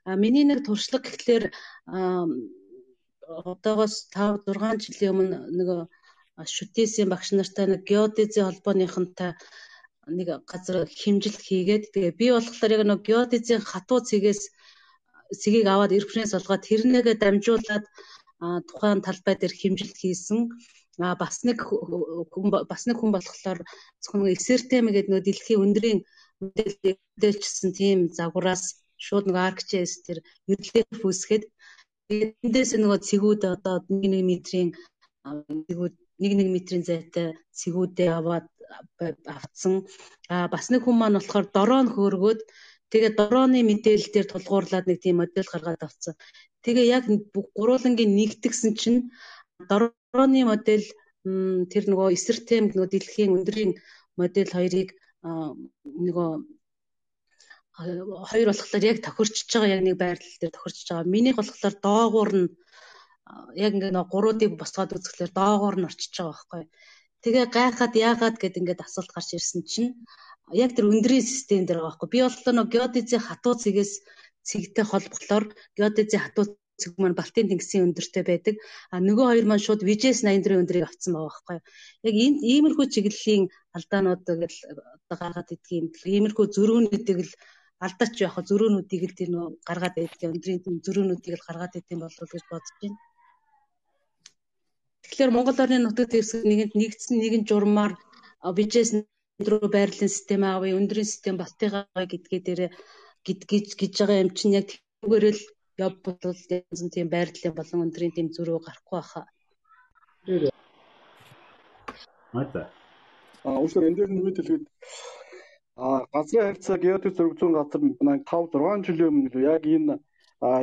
А миний нэг туршлага гэхлээр одоогоос 5 6 жилийн өмнө нөгөө шүтээсийн багш нартай нэг геодезийн холбооныхонтой нэг газар хэмжилт хийгээд тэгээ би болохоор яг нэг геодезийн хатуу цэгээс цэгийг аваад референс олгоод тэрнээгээ дамжуулаад тухайн талбай дээр хэмжилт хийсэн. А бас нэг бас нэг хүн болохоор зөвхөн эсэртэм гэдэг нөө дэлхийн өндрийн мэдээлэлчсэн тийм загвараас шууд нэг аркчэс тэр эрлээр фүсгээд эндээс нөгөө цэгүүд одоо 1 метрийн цэгүүд 1 метрийн зайтай цэгүүдээ аваад авцсан. А бас нэг хүн маань болохоор дрон хөөргөөд тэгээ дроны мэдээлэл дээр тулгуурлаад нэг тийм модель гаргаад авцсан. Тэгээ яг гурвуулангийн нэгтгсэн чинь дроны модель тэр нөгөө эсэртэм нөгөө дэлхийн өндрийн модель хоёрыг нөгөө хоёр болохоор яг тохирчж байгаа яг нэг байрлал дээр тохирчж байгаа. Минийх болохоор доогуур нь яг ингээ нэг гуруудыг босгоод үзэхлээр доогуур нь орчиж байгаа байхгүй. Тэгээ гайхаад яагаад гэд ингээд асуулт гарч ирсэн чинь яг тэр өндрийн систем дээр байгаа байхгүй. Би болохоор нэг геодезийн хатуу цэгээс цэгтэй холбохлоор геодезийн хатуу цэг маань Балтийн тэнгисийн өндөртэй байдаг. А нөгөө хоёр маань шууд VJS 84 өндрийг авцсан байгаа байхгүй. Яг энэ иймэрхүү чиглэлийн алдаанууд гэл одоо гаргаад идгийн иймэрхүү зөрүүнүүдийг л алдаач яах зөрүүнүүдийг л тэр нөө гаргаад байдаг өндрийн зөрүүнүүдийг л гаргаад идэм болов уу гэж бодож байна. Тэгэхээр Монгол орны нутаг дэвсгэр нэгэнд нэгдсэн нэгэн журмаар VJS руу байрлалын систем аавын өндрийн систем Балтигаа гэдгээ дээр гэж гэж байгаа юм чинь яг тэгээрэл явбал янз бүрийн тийм байрлалын болон өндрийн тийм зөрөө гарахгүй байхаа. Мата. А үүсээр энэ дээр бид хэлгээд а газрын харьцаа геодез зөрг зүүн газар 5 6 жилийн өмнө яг энэ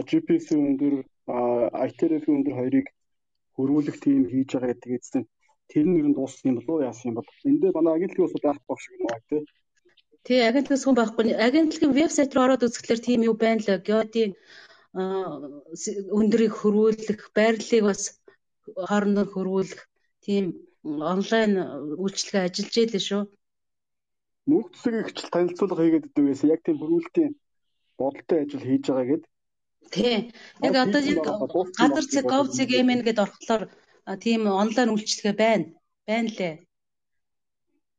GPS өндөр ITRF өндөр хоёрыг хөрвүүлэх тийм хийж байгаа гэдэг эцэст тэр нь ер нь дууссан юм болов уу яасан юм бол энэ дээр манай агентлагийн ус байх байх шиг байна тий. Тий агентлагаас хүн байхгүй. Агентлагийн вебсайт руу ороод үзэхлээр тийм юу байна л геодийн өндрийг хөрвүүлэх, байрлалыг бас хоорондоо хөрвүүлэх тийм онлайн үйлчлэгээ ажиллаж ийлээ шүү. Мөнх засаг ихчл танилцуулга хийгээд идэв гэсэн яг тийм хөрвүүлэлтийн бодолтой ажил хийж байгаа гэдэг. Тий. Яг одоо яг газар цаг gov cgmn гэдээ орохлоор тийм онлайн үйлчлэгээ байна. Байна лээ.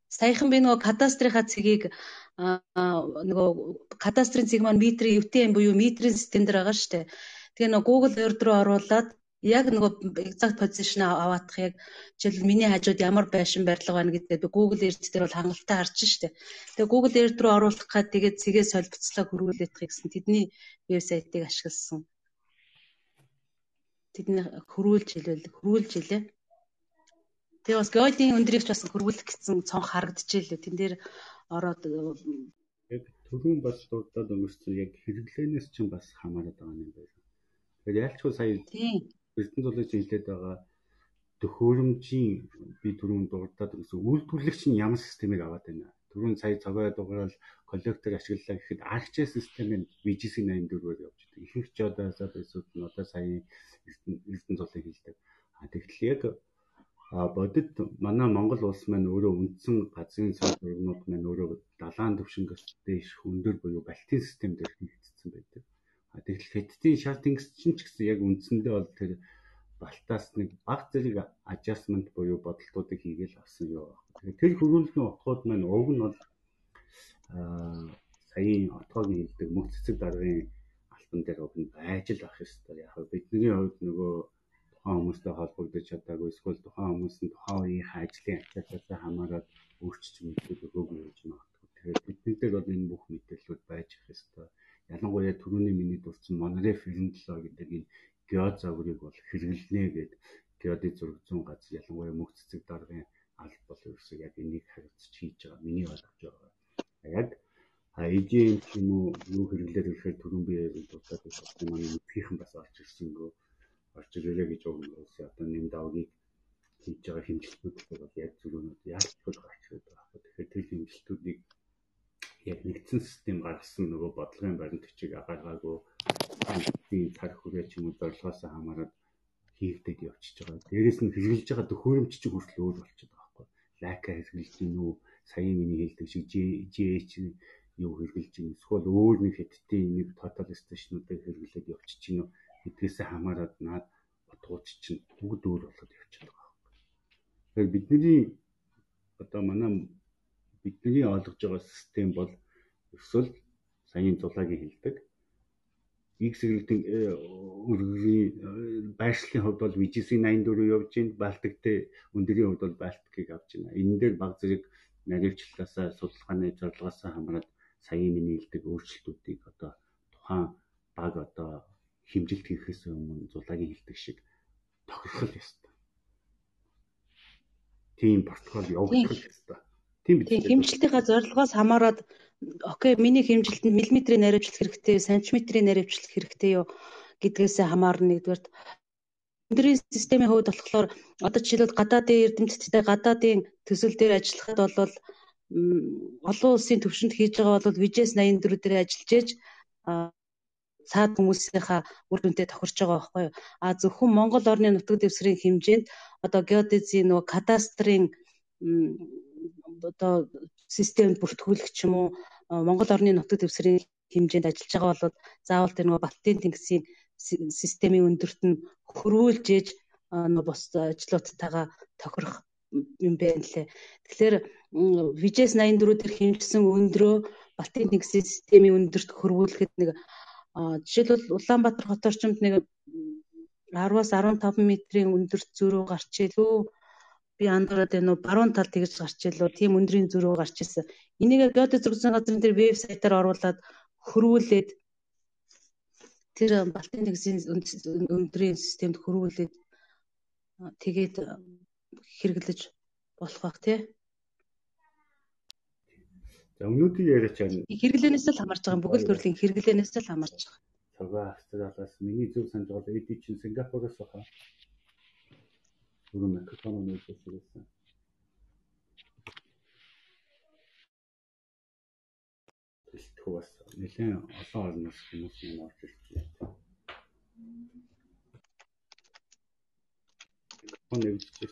Саяхан би нөгөө кадастрынхаа цэгийг нөгөө кадастрын цэг маань метрийн UTM буюу метрийн систем дээр байгаа шүү дээ. Тэгээ нөгөө Google Earth руу оруулаад яг нөгөө exact position аваадах яг жишээл миний хажууд ямар байшин барилга байна гэдэг би Google Earth дээр бол хангалттай харж штэ. Тэгээ Google Earth руу оруулах гад тэгээд цэгээ солилцлоо хөрвүүлэх гэсэн тэдний вебсайтыг ашигласан. Тэдний хөрвүүлж хэлвэл хөрвүүлж хэлээ. Тэгээ бас геодийн өндрийг ч бас хөрвүүлэх гэсэн цонх харагдчихжээ. Тэн дээр ороод яг түрүүн бас дурдаад өнгөрсөн яг хэрэглээнээс чинь бас хамаарат байгаа юм байна. Тэгэхээр яалчгүй сая Эрдэнэ зулын хэлээд байгаа төхөөрөмжийн би түрүүн дурдаад өнгөрсөн үйлдвэрлэгч нь ямар системийг аваад байна. Түрүүн сая цогоо дугаараар коллектор ашиглалаа гэхэд арчээ системийн VGC 84-ээр явж байгаа. Ихэнх жодоосоо бисүүд нь одоо сая Эрдэнэ зулын хэлдэг. А тэгтэл яг А бодит манай Монгол улс маань өөрөө үндсэн газрын сав орнууд маань өөрөө далайн төвшингөөс дээш өндөр буюу Балтийн систем дээр хийгдсэн байдаг. А тэгэхээр Хятадын шар тэнгис чинь ч гэсэн яг үндсэндээ бол тэр Балтаас нэг баг зэрэг adjustment буюу бодолтуудыг хийгээл авсан юу байна. Тэгэхээр тэр хөрвүүлгийн утгууд маань уг нь бол аа саяын отгоогийн хэлдэг мөх цэцэг даргын альбан дээр уг нь байж л ах ёстой. Яг бидний хувьд нөгөө тухайн хүмүүстэй холбогдож чадаагүй эсвэл тухайн хүмүүс нь тухайн үеийн ажлын ачаалтаас хамаарат өөрчилж мэдээд өгөөгүй гэж магадгүй. Тэгэхээр бидний дээр бол энэ бүх мэдээллүүд байж их ёстой. Ялангуяа түрүүний миний дурдсан Monref 97 гэдэг энэ геод загварыг бол хэрэглэнэ гэд геодын зураг зүүн газар ялангуяа мөх цэцэг даргын аль бол ерөөсөө яг энийг харилцаж хийж байгаа. Миний ойлгож байгаа. Яг эдийн юм уу юу хэрэглээд ирэхээр түрүүн би дурдаад байсан манай мэдхийнхэн бас орж ирсэн гоо орж ирээрэй гэж уус одоо нэм давгийг хийж байгаа хэмжилтүүд бол яг зүрхнүүд яалтчгүй гарч ирээд байгаа. Тэгэхээр тэр хэмжилтүүдийг яг нэгдсэн систем гаргасан нөгөө бодлогын баримт бичиг гаргаагүй тийм цар хүрээ ч юм уу зорилгоос хамаарат хийгдээд явчихж байгаа. Дээрээс нь хэрэгжилж байгаа төхөөрөмж ч хүртэл өөр болчиход байгаа байхгүй. Лайка хэрэгжилж гин үү, саяын миний хэлдэг шиг GH юу хэрэгжилж гин эсвэл өөр нэг хэдтийн нэг total station-уудыг хэрэглээд явчихж гин үү гэдгээс хамаарат наад утгууд чинь бүгд өөр болоод явчихж байгаа юм. Тэгэхээр бидний одоо манай бидний ойлгож байгаа систем бол өсвөл саяын зулагийн хэлдэг X хэрэгтэн өргөгийн байршлын хувьд бол VGC 84 явж байна. Балтиктэй өндөрийн хувьд бол Балтикийг авч байна. Энэ дээр баг зэрэг наривчлалаасаа судалгааны зорилгоосоо хамраад саяын миний хэлдэг өөрчлөлтүүдийг одоо тухайн баг одоо хэмжилт хийхээс өмнө зулагийн хэлдэг шиг тохирох ёстой. Тийм протокол явагдах ёстой. Тийм биз. Тийм хэмжилтийнхаа зорилгоос хамаарат окей миний хэмжилтэнд миллиметрийн наривчлах хэрэгтэй, сантиметрийн наривчлах хэрэгтэй юу гэдгээс хамаарна нэгдүгээрт өндрийн системийн хувьд болохоор одоо жишээлбэл гадаадын эрдэмтдтэй гадаадын төсөл дээр ажиллахад бол олон улсын төвшөнд хийж байгаа бол VJS 84 дээр ажиллаж ээж цаад хүмүүсийнхаа үр дүнтэй тохирч байгаа байхгүй юу. А зөвхөн Монгол орны нутаг дэвсгэрийн хэмжээнд одоо геодезийн нөгөө кадастрын одоо системд бүртгүүлэх ч юм уу Монгол орны нутаг дэвсгэрийн хэмжээнд ажиллаж байгаа бол заавал тэр нөгөө Балтийн тэнгисийн системийн өндөрт нь хөрвүүлж ээж нөгөө бус ажлуудтайгаа тохирох юм байна лээ. Тэгэхээр VJS 84 дээр хэмжсэн өндрөө Балтийн тэнгисийн системийн өндөрт хөрвүүлэхэд нэг жишээлбэл Улаанбаатар хот орчимд нэг 10-аас 15 метрийн өндөрт зөрүү гарч илүү би андуураад байна уу баруун тал тэгж гарч илүү тийм өндрийн зөрүү гарч ирсэн. Энийг геодез зурсан газрын дээр вебсайтаар оруулаад хөрвүүлээд тэр Балтийн тэгсийн өндрийн системд хөрвүүлээд тэгээд хэрэглэж болох бах тий. За өнөөдөр яриач байна. Хэрэглэнээс л хамаарч байгаа бүгд төрлийн хэрэглэнээс л хамаарч байгаа. Цагаа Австралиас миний зөв санаж байгаа эди чинь Сингапуроос баха. Түрүү микрофон нөлөөс ирсэн. Тэгтээ бас нэлээд олон орноос хүмүүс юм орж байна. Микрофон нэгжиж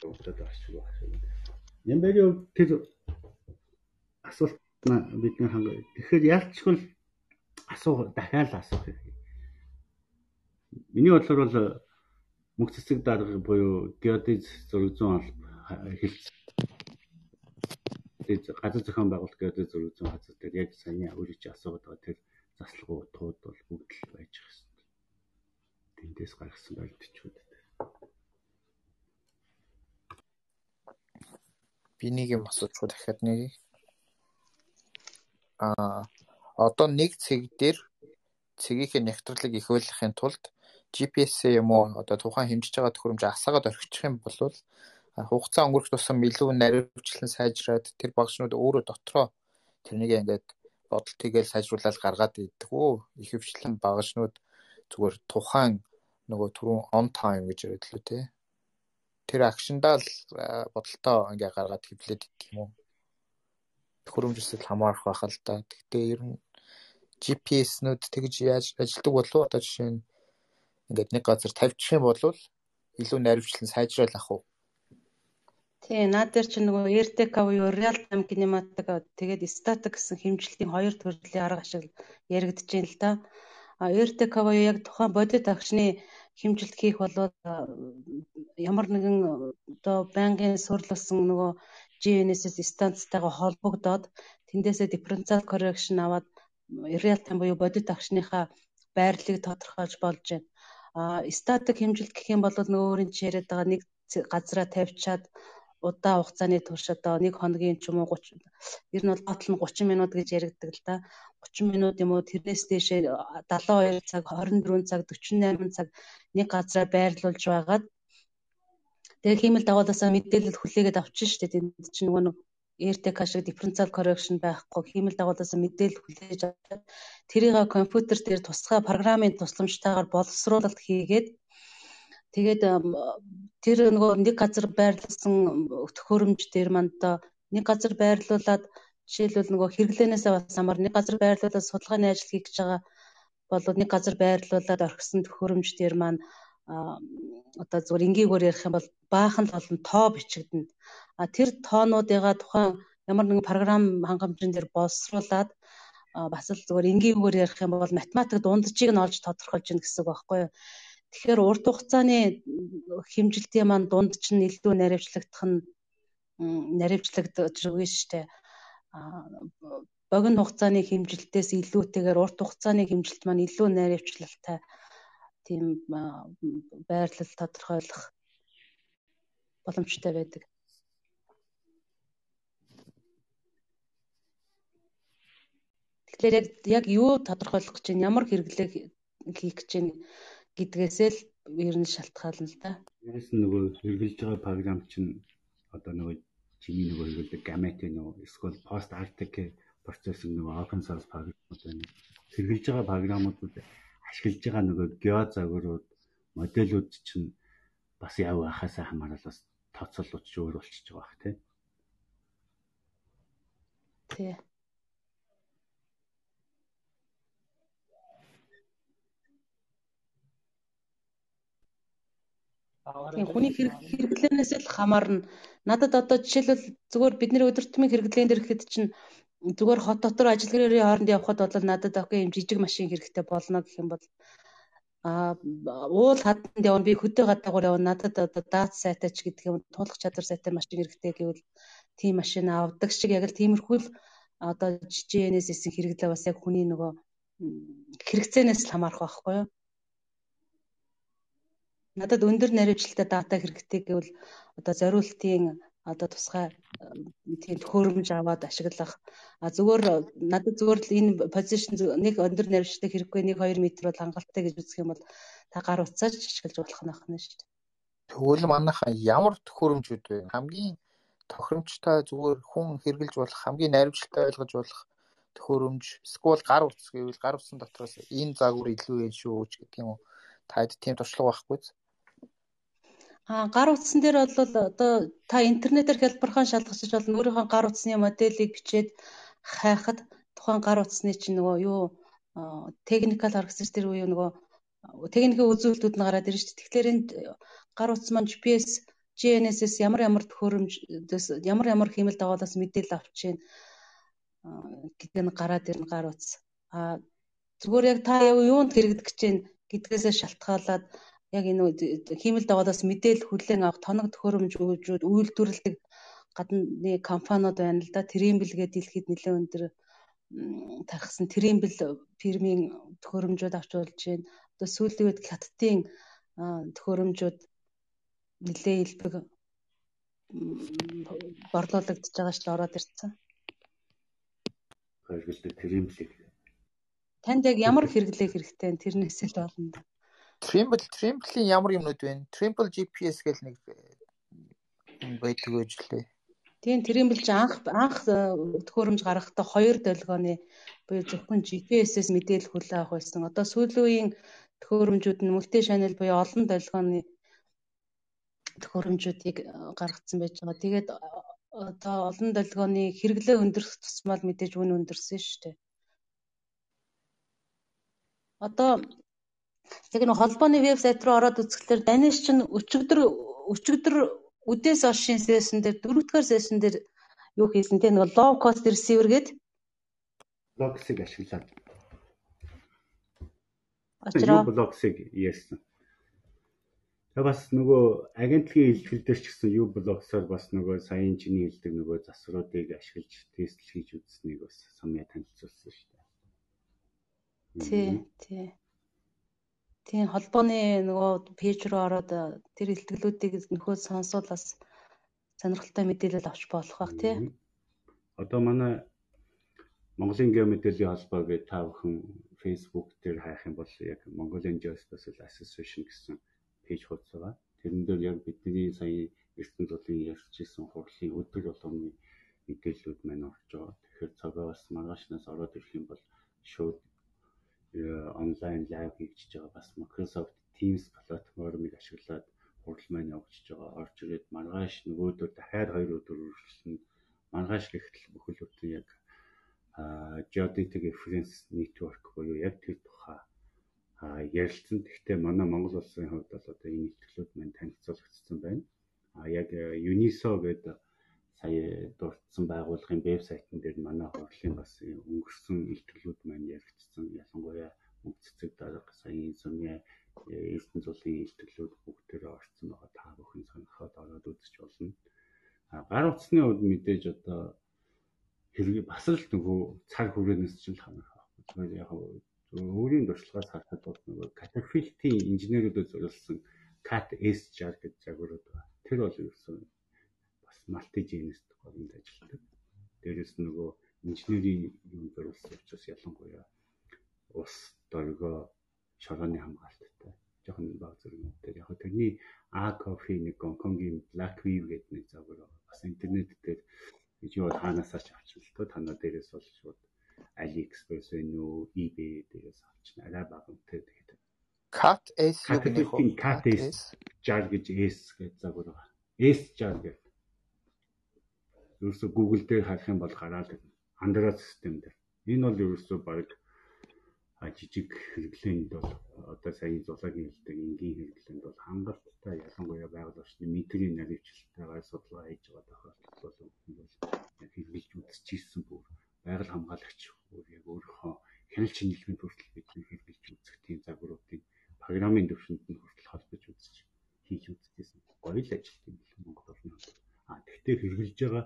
удаад орчих байх юм. Нэмбэрийн тэр асуулт бидний ханга. Тэгэхээр ялчгүй асуу дахиад асуух хэрэгтэй. Миний бодлоор бол мөх цэцэг дарга буюу геодез зураг зүүн хэлц газар зохион байгуулалт геодез зураг зүүн газар дээр яг саяны чи асуугаад байгаа тэр заслага утгууд бол бүгд л байж юм. Тэндээс гаргасан байлтчүүд. Би нэг юм асуучих дахиад нэг. Аа одоо нэг цэг дээр цэгийнхээ нягтралыг их ойлгохын тулд GPS юм уу одоо тухайн хэмжиж байгаа төхөөрөмж асаагаад орхичих юм бол хугацаа өнгөрөх тусам илүү наривчлан сайжраад тэр багшнууд өөрөө дотроо тэрнийг ингээд бодол тэгэл сайжруулаад гаргаад идэх үү? Их хвчлэн багшнууд зүгээр тухайн нөгөө түрүүн on time гэж яриад лөө те. Тэр акшндаа л бодолтоо ингээ гаргаад хэвлээд идэх юм уу хөрөмжсөл хамаарах байх л да. Гэхдээ ер нь GPS-нүүд тэгж яаж ажилдаг болов одоо жишээ нь ингээд нэг газар тавьчих юм бол илүү наривчлан сайжрал ах уу? Тий, наад дээр чи нөгөө RTK буюу real time kinematic тэгээд static гэсэн хэмжилтийн хоёр төрлийн арга ашиг яригдж байна л да. А RTK буюу яг тухайн бодит агшны хэмжилт хийх бол ямар нэгэн одоо байнгын сурлуулсан нөгөө GNSS станцтайгаа холбогдоод тэндээсээ differential correction аваад real time буюу бодит агшныхаа байрлалыг тодорхойлж болж байна. А статик хэмжилт гэх юм бол нөгөө өөрийн чи яриад байгаа нэг газараа тавьчаад удаа хугацааны турш одоо нэг хоногийн ч юм уу 30 ер нь бол батал нь 30 минут гэж яригддаг л да. 30 минут юм уу тэрнээс дээшээ 72 цаг 24 цаг 48 цаг нэг газараа байрлуулж байгаад тэгээ хиймэл дагуулсаа мэдээлэл хүлээгээд авчин штэ тэнд чинь нөгөө нэг AirTag шиг differential correction байхгүй. Хиймэл дагуулсаа мэдээлэл хүлээж аваад тэрийг компьютер дээр тусгай програмын тусламжтайгаар боловсруулалт хийгээд тэгээд тэр нөгөө нэг газар байрлуулсан төхөөрөмж дээр манд нэг газар байрлуулад жишээлбэл нөгөө хэрэглэнээсээ бас амар нэг газар байрлуулад судалгааны ажил хийж байгаа бол нэг газар байрлуулад орхисон төхөөрөмж дээр маань одоо зүгээр энгийгээр ярих юм бол баахан л олон тоо бичигдэнэ. А тэр тоонуудыгаа тухайн ямар нэгэн програм хангамжийн дээр боловсруулад бас л зүгээр энгийгээр ярих юм бол математик дунджийг нь олж тодорхойлж гин гэсэн үг байхгүй юу. Тэгэхээр урт хугацааны хэмжилтийн маань дунд чинь илүү наривчлагдах нь наривчлагдаж өгнө шүү дээ. Богино хугацааны хэмжилтээс илүүтэйгээр урт хугацааны хэмжилт маань илүү наривчлалтай тийм байрлал тодорхойлох боломжтой байдаг. Тэгэхээр яг яг юу тодорхойлох гэж байна, ямар хэрэглээ хийх гэж байна гэдгээсээ л ер нь шалтгаална л да. Яасан нөгөө хэрэгжилж байгаа програм чинь одоо нөгөө чиний нөгөө хэрэглэдэг гамет нөгөө эсвэл пост артик процессинг нөгөө open source програмууд байна. Хэрэгжилж байгаа програмуудад ашиглаж байгаа нөгөө гео загварууд модельүүд чинь бас яв байхаасаа хамаарал бас тооцоолууд ч өөр болчихж байгаа бах тий. Тий. Тийм хүний хэрэглэнээс л хамаарна. Надад одоо жишээлбэл зүгээр бидний өдөртмийн хэрэглэн дээр ихэд чинь зүгээр хот дотор ажил гэрийн хооронд явхад бол надад окей юм жижиг машин хэрэгтэй болно гэх юм бол а уул хаданд явна би хөдөө гадаагаар явна надад одоо дат сайтай ч гэдэг юм туулах чадвар сайтай машин хэрэгтэй гэвэл тийм машин авдаг шиг яг л тиймэрхүү л одоо GNSS-ийн хэрэглээ бас яг хүний нөгөө хэрэгцээнээс л хамаарах байхгүй юу? Надад өндөр наривчлалтай дата хэрэгтэй гэвэл одоо зориултын одоо тусгай тийм төхөөрөмж аваад ашиглах зүгээр надад зүгээр л энэ позишн нэг өндөр наривчлалтай хэрэггүй нэг 2 м бол хангалттай гэж үзэх юм бол та гар утсаач ашиглаж болох нь байна шүү дээ. Тэгвэл манайхаа ямар төхөөрөмжүүд вэ? Хамгийн тохиромжтой зүгээр хүн хэрэгжилж болох хамгийн наривчлалтай ойлгож болох төхөөрөмж эсвэл гар утас гэвэл гар утсан дотроос энэ загвар илүү юм шүү ч гэдэг юм уу? Таад тийм туршлага байхгүй зү? Аа гар утсан дээр бол одоо та интернетээр хялбархан шалгасч болно. Өөрийнхөө гар утасны моделийг бичээд хайхад тухайн гар утасны чинь нөгөө юу техникал аргасч тэр үе нөгөө техникийн үзүүлэлтүүд нь гараад ирж шүү дээ. Тэгэхээр энэ гар утас маань GPS, GNSS ямар ямар төхөөрөмж ямар ямар хиймэл дагуулаас мэдээлэл авч чинь гэдэг нь гараад ирнэ гар утас. Аа зүгээр яг та юунд хэрэгдэх гэж байна гэдгээсээ шалтгаалаад яг энэ хиймэл дагуулаас мэдээлэл хүлээн авах тоног төхөөрөмжүүд үйлдвэрлэдэг гадны компаниуд байна л да. Тримбл гэдэг дэлхийд нэлээд өндөр тархсан Тримбл фирмийн төхөөрөмжүүд авч болж байна. Одоо сүүлийн үед хаттын төхөөрөмжүүд нэлээд илбэг борлуулагдж байгаа шүү дээ ороод ирсэн. Хэрэглэдэг Тримблийг. Танд яг ямар хэрэглээ хэрэгтэй тэрнээс л болно да. Trimble Trimble-ийн ямар юмнууд вэ? Trimble GPS гэл нэг байдаг гэж лээ. Тийм Trimble ч анх анх э, төхөөрөмж гаргахдаа хоёр долгионы буюу зөвхөн GPS-ээс мэдээлэл хүлээн авах байсан. Одоо сүүлийн төхөөрөмжүүд нь multi channel буюу олон долгионы төхөөрөмжүүдийг э, гаргацсан байж байгаа. Тэгээд э, одоо олон долгионы хэрэглээ өндөрөх тусмал мэдээж үн өндөрсөн шүү дээ. Одоо яг нэг холбооны вебсайт руу ороод үзэхлээр даниш чинь өчигдөр өчигдөр үдээс оршин сешн дээр дөрөвдүгээр сешн дээр юу хийсэн те нэг low cost receiver гээд блоксыг ашиглаад очроо блоксыг ярьсан. Тэгээ бас нөгөө агентлагийн илтгэл дээр ч гэсэн юу блоксоор бас нөгөө саяын чиний хэлдэг нөгөө засваруудыг ашиглаж тест хийж үзснийг бас сумья танилцуулсан шүү дээ. Тий, тий. Тийм холбооны нөгөө пэйж рүү ороод тэр илтгэлүүдийг нөхөө сонсоод бас сонирхолтой мэдээлэл авч болох бах тий. Одоо манай Монголын геомэдэлийн холбоо гэдэг та бүхэн Facebook дээр хайх юм бол яг Mongolian Geospatial Association гэсэн пэйж хуудас байгаа. Тэрэн дээр яг бидний сая ертөнц болын ярьж исэн хурлын өдөр болгоны мэдээллүүд маань орж байгаа. Тэгэхээр цагаа бас маргаашнаас ороод ирэх юм бол шууд онлайн лайв хийгдэж байгаа бас Microsoft Teams платформыг ашиглаад хурал маань явагдаж байгаа. Орж ирээд маргааш нөгөөдөр дахиад 2 өдөр үргэлжлэн маргааш гихтэл бүхэл бүтэн яг Geodetic Reference Network буюу яг тэр тухай ярилцсан. Гэхдээ манай Монгол улсын хувьд бол одоо энэ ихтлүүд маань танилцуулагдсан байна. А яг UNISO гэдэг сая дурдсан байгууллагын вебсайтн дээр манай хурлын бас өнгөрсөн илтгэлүүд маань яригдсан. Ялангуяа мөнгөцөг дарга саяын сумья ертөнц улсын илтгэлүүд бүгдээр орсон байгаа. Та бүхэн сонирхоод ороод үзэж болно. А гар утасны хувьд мэдээж одоо хэрэг бас л нөгөө цаг хүрээнээс ч л хамаарх байхгүй. Яг өөрийн туршлагаас харахад бол нөгөө Caterpillar-ийн инженерүүдэд зориулсан CAT S60 гэж загварууд байна. Тэр бол ерөөсөн multi-genist гомд ажилладаг. Дээрээс нөгөө инженерийн юм зориулсан учраас ялангуяа ус дөргөө шорооны хамгаалттай жоохон баг зэрэг юм. Тэр яг тэрний A coffee нэг Гонконгийн Black Weave гэдэг нэг загвар бас интернет дээр чи бол хаанасаа ч авч л тоо танаа дээрээс бол шууд AliExpress вэ нүү eBay дээрээс авчихна арай бага үнэтэй тэгээд Cat S юу гэх юм Cat S 60 гэж S гэж байгаа. S 60 гэдэг. Ерөөсө Google дээр харах юм бол гараад Android систем дээр. Энэ бол ерөөсө баг жижиг хэрэглээнд бол одоо сая зулаагийн хэлдэг энгийн хэрэглээнд бол хангалттай ялангуяа байгаль орчны метрийн наривчлалтайгаар судалгаа хийж байгаа тохиолдол бол хэрэгжилж үзчихсэн бүр байгаль хамгаалагч бүр яг өөрийнхөө хяналт шинжилгээнд хүртэл бидний хэрэгжилж үзэх тийм загваруудыг программын төвшөнд нь хүртэл холбож үзэж хийж үзчихсэн. Гоё л ажил юм Монгол орны хувьд. А тэгтээ хэрэгжилж байгаа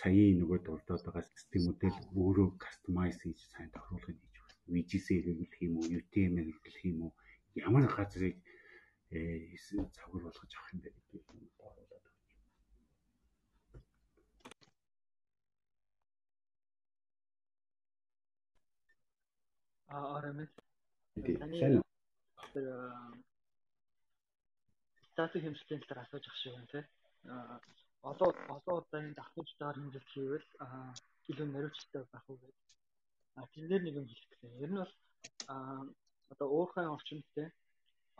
саяын нөгөө дурдаад байгаа системүүдэл өөрөө кастомайз хийж сайн тохируулгыг хийж байна. VGC-ээр хэрэглэх юм уу, UTM-ээр хэрэглэх юм уу, ямар газрыг э загвар болгож авах юм бэ гэдэг юм оруулаад байна. Аа, RMS. Сайн тэр статик хэмжээний талаар асууж ах шиг байна тий. Одоо одоо удаагийн давхцаар хэмжилт хийвэл илүү наривчлалтай байх уу гэдэг. А тэнээр нэг юм хэлэх гэсэн. Ер нь бол одоо уурхайн орчинд тий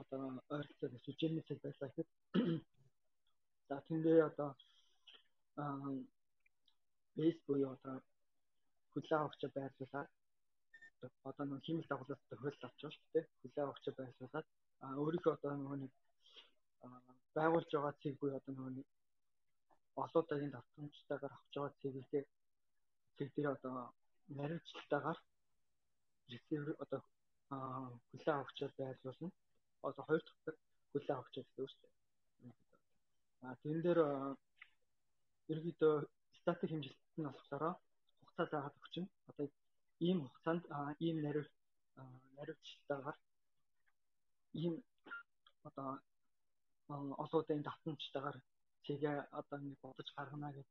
одоо ойролцоог сүжээнээс байлаа гэхэд за тэндээ одоо бейс буюу одоо хүлээ авахч байрлуулаад одоо нэг химик дагуулаас тохиолдол авч байгаа шүү дээ. Хүлээ авахч байрлуулад а өөрийнхөө одоо нөгөө нэг байгуулж байгаа цэг буюу одоо нөгөө олон удаагийн давтамжтайгаар авч байгаа цэгийг цэг дээр одоо наривчлалтайгаар ресивер одоо хүлээ авахч байрлуулна. Одоо хоёр дахь хүлээ авахч гэсэн үг шүү дээ. А тэн дээр ерөөдөө статик хэмжилт нь болохоор хугацаа заагаад өгчин. Одоо ийм хугацаанд ийм нариу нариучлалтайгаар ийм одоо олоодын давтамжтайгаар цэгээ одоо нэг бодож гаргана гэж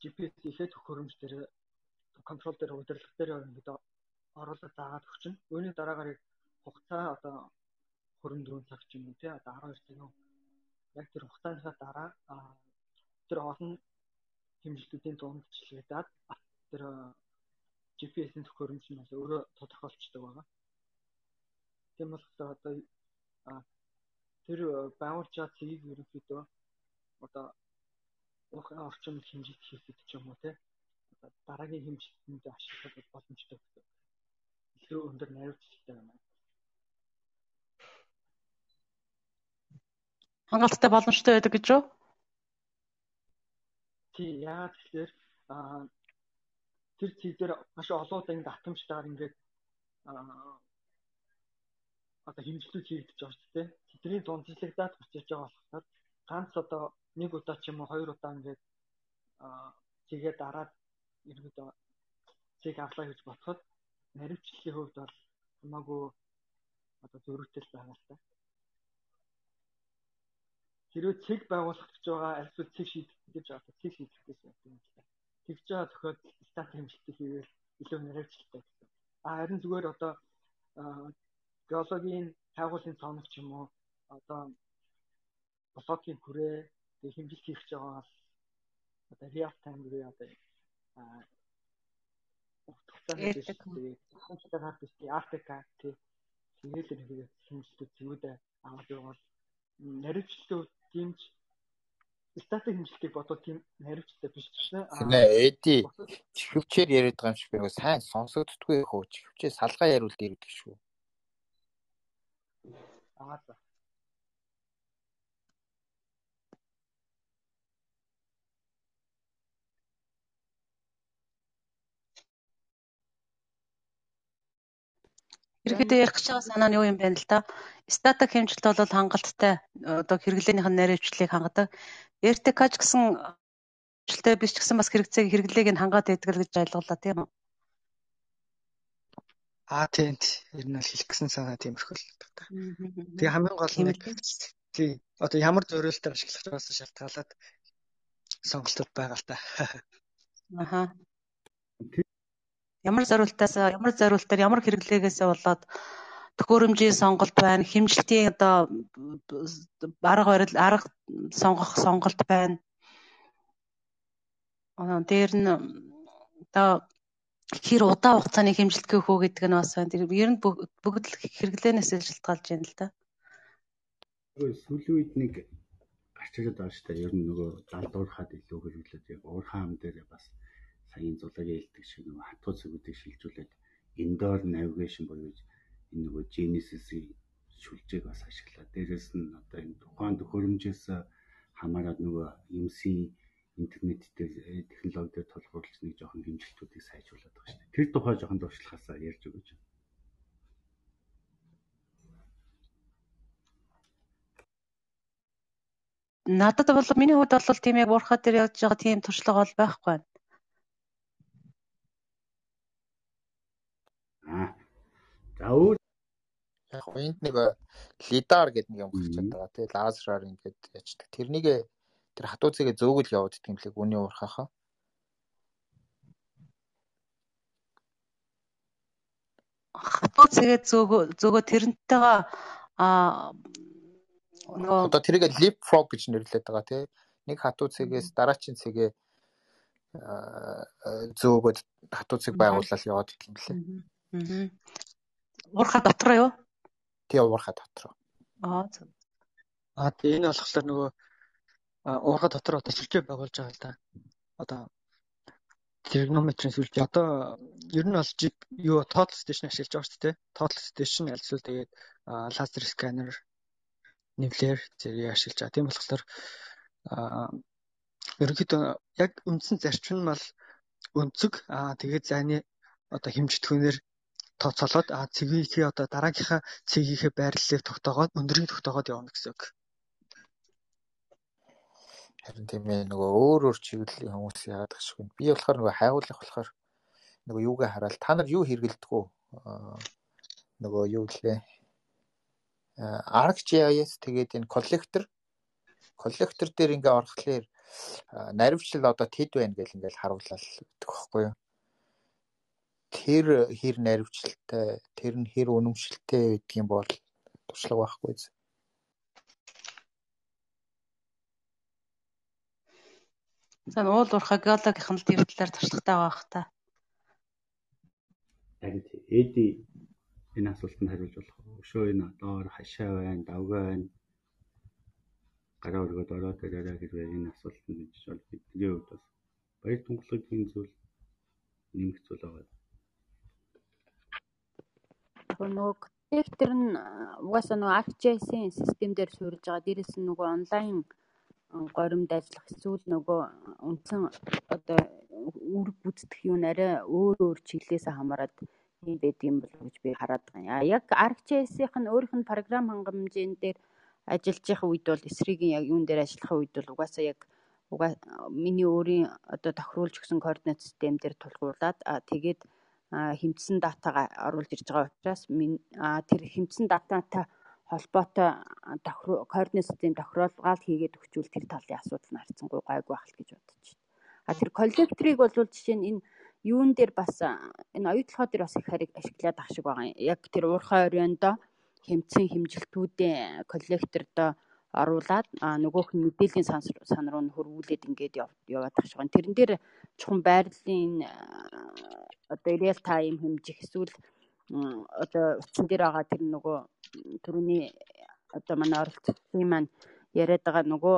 GPS ихэд хөрөмж дээр контрол дээр удирдлага дээр ингээд оруулаад заагаад өгчин. Үүний дараагаар хугацаа одоо 24 цаг ч юм уу тий одоо 12 цаг юм. Яг тэр хугацааныхаа дараа тэр олон хэмжилтүүдийн дунд бичлэгдээд тэр GPS-ийн төхөөрөмж нь бол өөрөө тодорхойлцдог байгаа. Тийм болохоор одоо тэр байгуулж байгаа цэгийг ерөнхийдөө одоо уухын орчинд хэмжиж хийхэд ч юм уу те одоо дараагийн хэмжээнд ашиглах боломжтой гэдэг. Илүү өндөр наривчлалтай байна. Хангалттай боломжтой байдаг гэж юу? Тий, яагаад тэгэхээр тэр цэгдэр маш олон удаа ингэ атомжтайгаар ингээд одоо хэмжлүүд хийгдэж байгаа шүү дээ. Тэдний тунцлагдаад буцаж байгаа болохоор ганц одоо нэг удаа ч юм уу хоёр удаа ингээд цэгээ дараад ерөөдөө цэг авлаа гэж бодоход наривчлалын хувьд бол хамаагүй одоо зөрүүтэй байгаа л та. Хэрвээ цэг байгуулах гэж байгаа аль эсвэл цэг шийдэх гэж одоо цэг шийдэх гэж юм л та тэгж байгаа тохиолдолд стат хэмжилтийг хийвэл илүү наривчлалтай гэсэн. А харин зүгээр одоо геологийн хайгуулын цаоног ч юм уу одоо блокийн хүрээ тэг хэмжилт хийх гэж байгаа бол одоо real time үе одоо а утгацаагаар биш ARTK тий тэгээд л нэг хэмжилтүүд зүйдэ аваад явал наривчлалын дэмж статик хэмжилтийг бодвол тийм наривчтай биш ч гэсэн. Нэ эди чихвчээр яриад байгаа юм шиг би сайн сонсогддгүй хөө чихвчээ салгаа яриул дээр гэдэг шүү. Аа за. Ерөнхийдөө ярих гэж байгаа санаа нь юу юм бэ л да. Статик хэмжилт бол хангалттай одоо хэрэглээнийх нь наривчлалыг хангадаг. RTK ч гэсэн хэмжилтэй биш ч гэсэн бас хэрэгцээг хэрэглээг нь хангаад байдаг л гэж ойлголоо тийм үү? Аа тийм. Ер нь бол хэлэх гэсэн санаа тиймэрхүү л та. Тэгээ хамгийн гол нь тий одоо ямар зориултаар ашиглах байгаас шалтгаалаад сонголтууд байгаа л та. Аха. Ямар зориултаас ямар зориултаар ямар хэрэглээгээс болоод төхөөрөмжийн сонголт байна, хэмжилтийн одоо арга барил арга сонгох сонголт байна. Аа дээр нь одоо хэр удаа хугацааны хэмжилт гээх үү гэдэг нь бас байна. Тэр ер нь бүгд л хэрэглээнээс шалтгаалж байна л да. Сүүлийн үед нэг гарч ирээд байгаа шүү дээ. Ер нь нөгөө далдуурхад илүү хэрэглээд яг уурхаан ам дээр бас саяын зулагийн хэлдэг шиг нөгөө хатуу цэгүүдийг шилжүүлээд indoor navigation буюу энэ нөгөө Genesis-ийн шүлжээг бас ашиглаад дээрэс нь одоо энэ тухайн төхөөрөмжөөс хамаарат нөгөө MC интернет дээр э, технологи дээр тулгуурлаж нэг жоохон хэмжилтүүдийг сайжруулад байгаа шүү дээ. Тэр тухай жоохон туршлагаасаа ярьж өгөөч. Надад бол миний хувьд бол тийм яг уурхаа дээр явж байгаа тийм туршлага бол байхгүй байна. Аа. За өөр яг энд нэг лидар гэдэг нэг юм болчиход байгаа тий лазераар ингээд ячдаг. Тэрнийг тэр хатуу цэгээ зөөгөл явуулдаг юм лэг үний уурхаахаа. Хатуу цэгээ зөөгөө зөөгөө тэрнтэйгээ а нөгөө одоо тэрийг leapfrog гэж нэрлэдэг байгаа тий. Нэг хатуу цэгээс дараачийн цэгээ зөөгөөд хатуу цэг байгууллал яваад идэх юм лээ. Уурхаа дотор юу? Тий уурхаа дотор. Аа. Аа тий энэ болохоор нөгөө уурхаа дотор одоо сүлжээ байгуулж байгаа л да. Одоо тригонометрийн сүлжээ. Одоо ер нь бол юу total station ашиглаж байгаа шүү дээ. Total station альсвал тэгээд лазер сканер нэвлэр зэрэг ашиглаж байгаа. Тийм болохоор ерөнхийдөө яг үндсэн зарчим нь бол өнцөг аа тэгээд зайны одоо хэмжтгүүнээр тооцоолоод а цэгийг одоо дараагийнхаа цэгийнхээ байрлалыг тогтоогоод өндөрийг тогтоогоод явна гэсэн үг. Харин тийм ээ нөгөө өөр өөр чиглэлийн хүмүүс яагаад гэшгүй. Би болохоор нөгөө хайгуулах болохоор нөгөө юугаа хараал та нар юу хэрэгэлдэг үү? нөгөө юу гэлээ. ArcGIS тэгээд энэ коллектор коллектор дээр ингээ орохлоор наривчлал одоо тэд байна гэл ингээл харууллаа гэдэг байхгүй юу? Тэр хэр наривчлалтай тэр нь хэр үнэмшилтэй гэдгийг бол туршлага байхгүй зү. За уул уурхай геологийн л тэр талаар туршлагатай байгаа та. Харин эди энэ асуултанд хариулж болох. Өшөө энэ доор хашаа байна, давгаа байна. Гараа өргөд ороод ирээрэй хэрвээ энэ асуултанд бичиж бол бидний хувьд бас баяр тунгалгийн зүйл нэмэх зүйл байгаа нөгөө коллектор нь угаасаа нөгөө ArcGIS-ийн систем дээр суурилж байгаа. Дээрээс нь нөгөө онлайн горимд ажиллах эсвэл нөгөө үндсэн одоо үүрэг гүйцэтгэх юм арай өөр өөр чиглэлээс хамаарат юм байд юм болов гэж би хараад байгаа. Яг ArcGIS-ийн өөрийнх нь програм хангамжийн дээр ажиллаж явах үед бол эсрэг яг юун дээр ажиллах үед бол угаасаа яг угаа миний өөрийн одоо тохируулж өгсөн координат систем дээр тулгуурлаад тэгээд хэмжсэн датагаа оруулж ирж байгаа учраас тэр хэмжсэн дататай холбоотой координат систем тохируулгаал хийгээд өгчүүл тэр талын асуудал нь харьцангуй гайгүй байх л гэж бодож байна. А тэр коллекторыг бол жишээ нь энэ юун дээр бас энэ оюутлогоо дээр бас их хариг ашиглаад ах шиг байгаа. Яг тэр уурхай оройндоо хэмцэн хэмжилтүүдийн коллектордоо оруулаад нөгөөх нь мэдээллийн сан руу хөрвүүлээд ингээд яваад ах шиг байна. Тэрэн дээр чухам байрлалын одоо реал тайм хэмжих эсвэл одоо утсан дээр байгаа тэр нөгөө түрүүний одоо манай оролцогчдын маань яриад байгаа нөгөө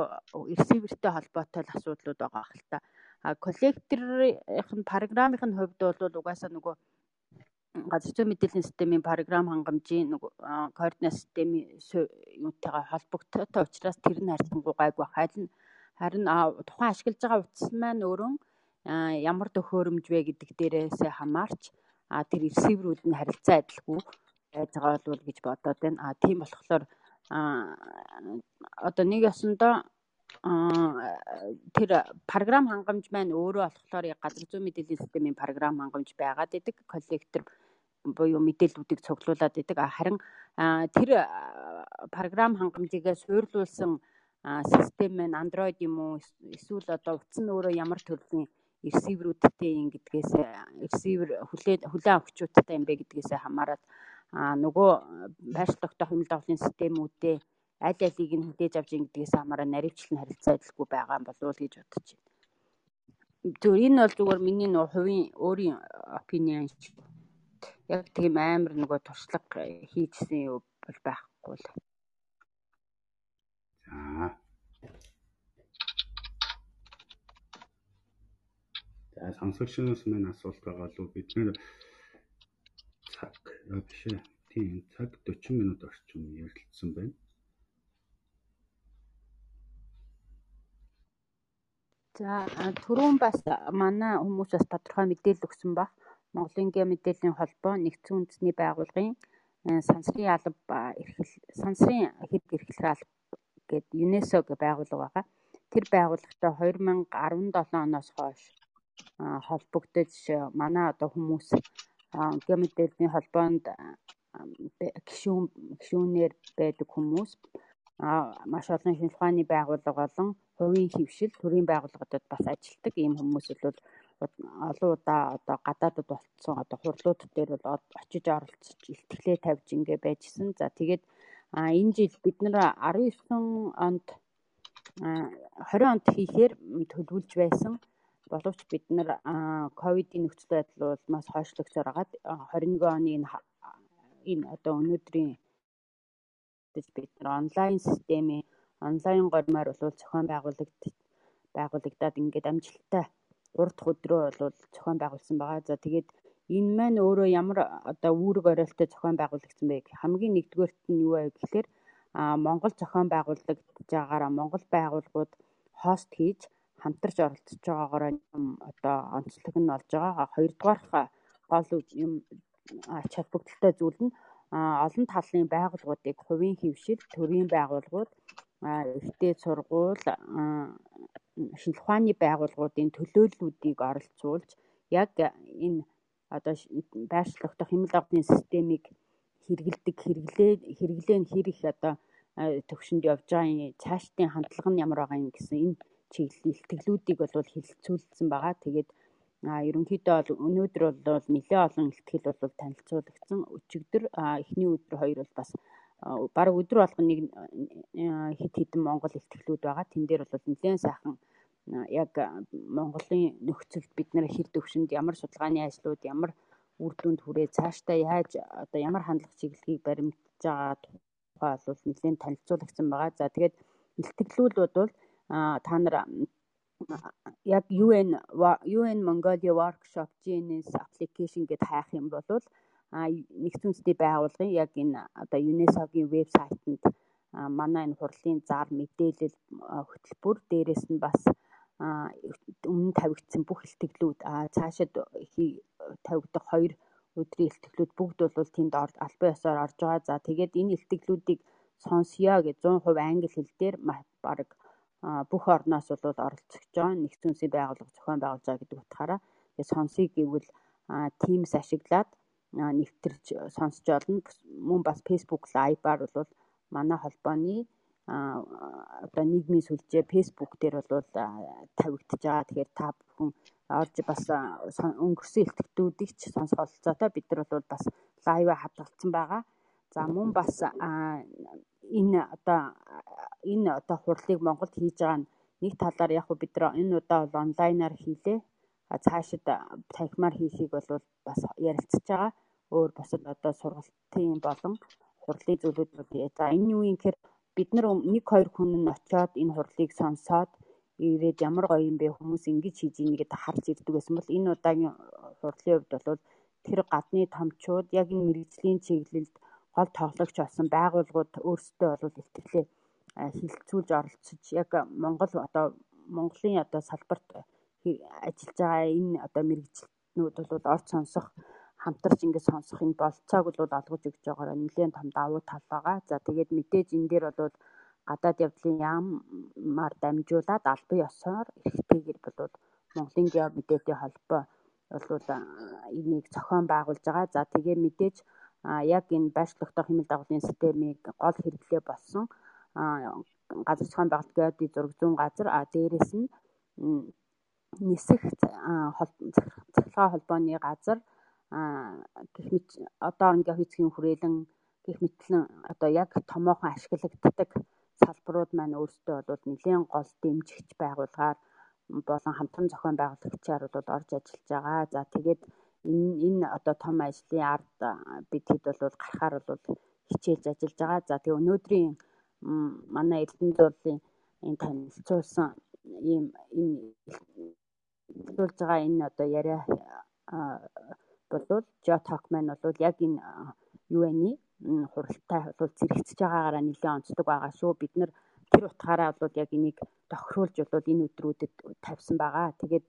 ресивертэй холбоотой л асуудлууд байгаа хэл та. А коллекторын програмын хувьд бол угаасаа нөгөө газар зүйн мэдээллийн системийн програм хангамжийн координат системийн юунтайгаа холбогдтойтой учраас тэр нь харьцангуй гайгүй харин харин тухайн ашиглаж байгаа утас маань өөрөө ямар төхөөрөмж вэ гэдэг дээрээсээ хамаарч тэр ресиверүүд нь харилцаа адилгүй байж байгаа бол гэж бодоод байна. А тийм болохоор одоо нэг ясандаа тэр програм хангамж маань өөрөө болохоор газар зүйн мэдээллийн системийн програм хангамж байгаад идэг коллектор буюу мэдээллүүдийг цуглуулад идэг. Харин тэр програм хангамжийг суйрлуулсан систем маань Android юм уу эсвэл одоо утас нь өөрөө ямар төрлийн ресиверүүдтэй юм гэдгээс ресивер хүлээ хүлээн авахчуудтай юм бэ гэдгээс хамаарат нөгөө байршлогтой хэмнэлт авахлын системүүдээ аль алийг нь хүлээж авч ийн гэдгээс хамаараа наривчлал нь харилцаа адилгүй байгаа болов гэж бодож байна. Зүгээр энэ бол зүгээр миний хувийн өөрийн опинион яг тийм амар нөгөө туршлага хийжсэн юу бол байхгүй л. За. За сонсогчноос минь асуулт байгаа л бид нэр цаг биш ээ. Тийм цаг 40 минут орчим ярилцсан байна. За түрүүн бас манай хүмүүс бас тодорхой мэдээлэл өгсөн баг. Монголын гээ мэдээллийн холбоо нэгдсэн үндэсний байгууллагын сансрын алба эрхэл сансрын хэрэг эрхлэх алба гэд ЮНЕСКО гэ байгууллага байгаа. Тэр байгууллагатай 2017 оноос хойш холбогдож манай одоо хүмүүс гээ мэдээллийн холбоонд гишүүн гишүүнээр байдаг хүмүүс маш олон шинжилгээ ухааны байгууллага болон хувийн хөвшил төрийн байгууллагуудад бас ажилладаг ийм хүмүүс бол олон удаа одоо гадаадд болцсон одоо хурлууд дээр бол очиж оролцож илтгэлээ тавьж ингээ байжсэн. За тэгээд энэ жил бид нэр 19 онд 20 онд хийхээр төлөвлөж байсан. Боловч бид нар ковидын нөхцөл байдал бол маш хойшлогцоор агаад 21 оны энэ одоо өнөөдрийн бид нар онлайн системийн онлайн гормоор бол зохион байгуулагд байгуулагдаад ингээд амжилттай 3 дахь өдрөө бол зохион байгуулсан байгаа. За тэгээд энэ маань өөрөө ямар одоо үүрэг оройлтой зохион байгуулагдсан бэ гэх хамгийн нэгдүгээрт нь юу вэ гэхээр а Монгол зохион байгуулагдж байгаагаараа Монгол байгууллагууд хост хийж хамтарч оролцож байгаагаар одоо онцлог нь болж байгаа. Хоёрдугаарх гол юм ач холбогдолтой зүйл нь олон талын байгууллагуудыг хувийн хөвшил, төрийн байгууллагууд, эртээ сургууль, шинжилгээ ухааны байгууллагуудын төлөөллүүдийг оролцуулж яг энэ одоо байршлагдах хэмэл авдын системийг хэрэгэлдэг хэрэглээ хэрэглээ нь хэр их одоо төвшөнд явж байгаа цаашдын хандлага нь ямар байгаа юм гэсэн энэ чиглэл илтгэлүүдийг бол хэлэлцүүлсэн байгаа. Тэгээд ерөнхийдөө бол өнөөдөр бол нэлээд олон ихтгэл бол танилцуулагдсан. Өчигдөр эхний өдөр хоёр бол бас баг өдөр болгон нэг хит хитэн Монгол ихтгэлүүд байгаа. Тэн дээр бол нэлээд сайхан яг Монголын нөхцөлд бид нэр хэр төвшөнд ямар судалгааны ажлууд ямар үр дүнд хүрээ цаашдаа яаж одоо ямар хандлага чиглэлийг баримтж байгаа тухай бол нэлээд танилцуулагдсан байгаа. За тэгээд илтгэлүүлүүд бол та нар яг UN UN Mongolia Workshop GNS application гэд хайх юм бол нэгдсэн үндэсний байгууллагын яг энэ одоо UNESCO-гийн вебсайтанд манай энэ хурлын зар мэдээлэл хөтөлбөр дээрээс нь бас өмнө тавигдсан бүх илтгэлүүд цаашид тавигдах хоёр өдрийн илтгэлүүд бүгд бол тэнд албан ёсоор орж байгаа. За тэгээд энэ илтгэлүүдийг сонсё гэж 100% англи хэл дээр баг бүх орноос бол оролцож байгаа. Нэгдсэн үндэсний байгууллага зохион байгуулж байгаа гэдэг утгаараа сонсъё гэвэл Teams ашиглаад нэвтэрч сонсч олно. Мөн бас Facebook Live-аар бол манай холбооны одоо нийгмийн сүлжээ Facebook дээр бол тавигдж байгаа. Тэгэхээр та бүхэн орж бас өнгөрсөн илтгэдүүдийг ч сонсох олцоотой бид нар бол бас лайв хадгалсан байгаа. За мөн бас энэ одоо энэ одоо хурлыг Монголд хийж байгаа нь нэг талаар яг бид нар энэ удаа бол онлайнаар хийлээ. Цаашид танхимаар хийхийг бол бас ярилцж байгаа. Өөр бусад одоо сургалтын болон хурлын зүйлүүд бол за энэ юу юм гэхээр бид нар нэг хоёр хүн нь очиод энэ хурлыг сонсоод ирээд ямар гоё юм бэ хүмүүс ингэж хийж ийн гэдэг харж ирдэг байсан бол энэ удаагийн хурлын хувьд бол тэр гадны томчууд яг энэ мэрэгжлийн чиглэлд гол тоглогч болсон байгууллагууд өөрсдөө бол илтгэлээ хилцүүлж оролцож яг Монгол одоо Монголын одоо салбарт ажиллаж байгаа энэ одоо мэрэгчлэнүүд бол орц сонсох хамтарч ингэ сонсох энэ болцоог бол олгож өгч байгаараа нэлээд том давуу тал байгаа. За тэгээд мэдээж энэ дээр бол гадаад явдлын яамаар дамжуулаад албан ёсоор эрхтэйгээр болоод Монголын гео мэдээллийн холбоо бол энийг зохион байгуулж байгаа. За тэгээ мэдээж яг энэ байршлагдах хэмэл дагуулын системийг гол хэрэглээ болсон газар зохион байгуулалт геодын зураг зүүн газар а дээрэс нь нисэх цахилгаан холбооны газар гэх мэт одоо ингээ хүйцгийн хүрээлэн гэх мэтлэн одоо яг томоохон ашиглагддаг салбарууд маань өөрсдөө бол нэлээд гол дэмжигч байгуулгаар болон хамтран зохион байгуулагчаар бол орж ажиллаж байгаа. За тэгээд энэ энэ одоо том ажлын ард бид хэд бол гарахаар бол хичээлж ажиллаж байгаа. За тэгээ өнөөдрийн манай Эрдэнэ зуурлын энэ танилцуулсан ийм энэ хэлүүлж байгаа энэ одоо яриа болвол Geotalk маань бол яг энэ UN-ий хуралтай бол зэрэгцэж байгаагаараа нэлээд онцлог байгаа шүү. Бид нар тэр утгаараа бол яг энийг тохируулж бол энэ өдрүүдэд тавьсан байгаа. Тэгээд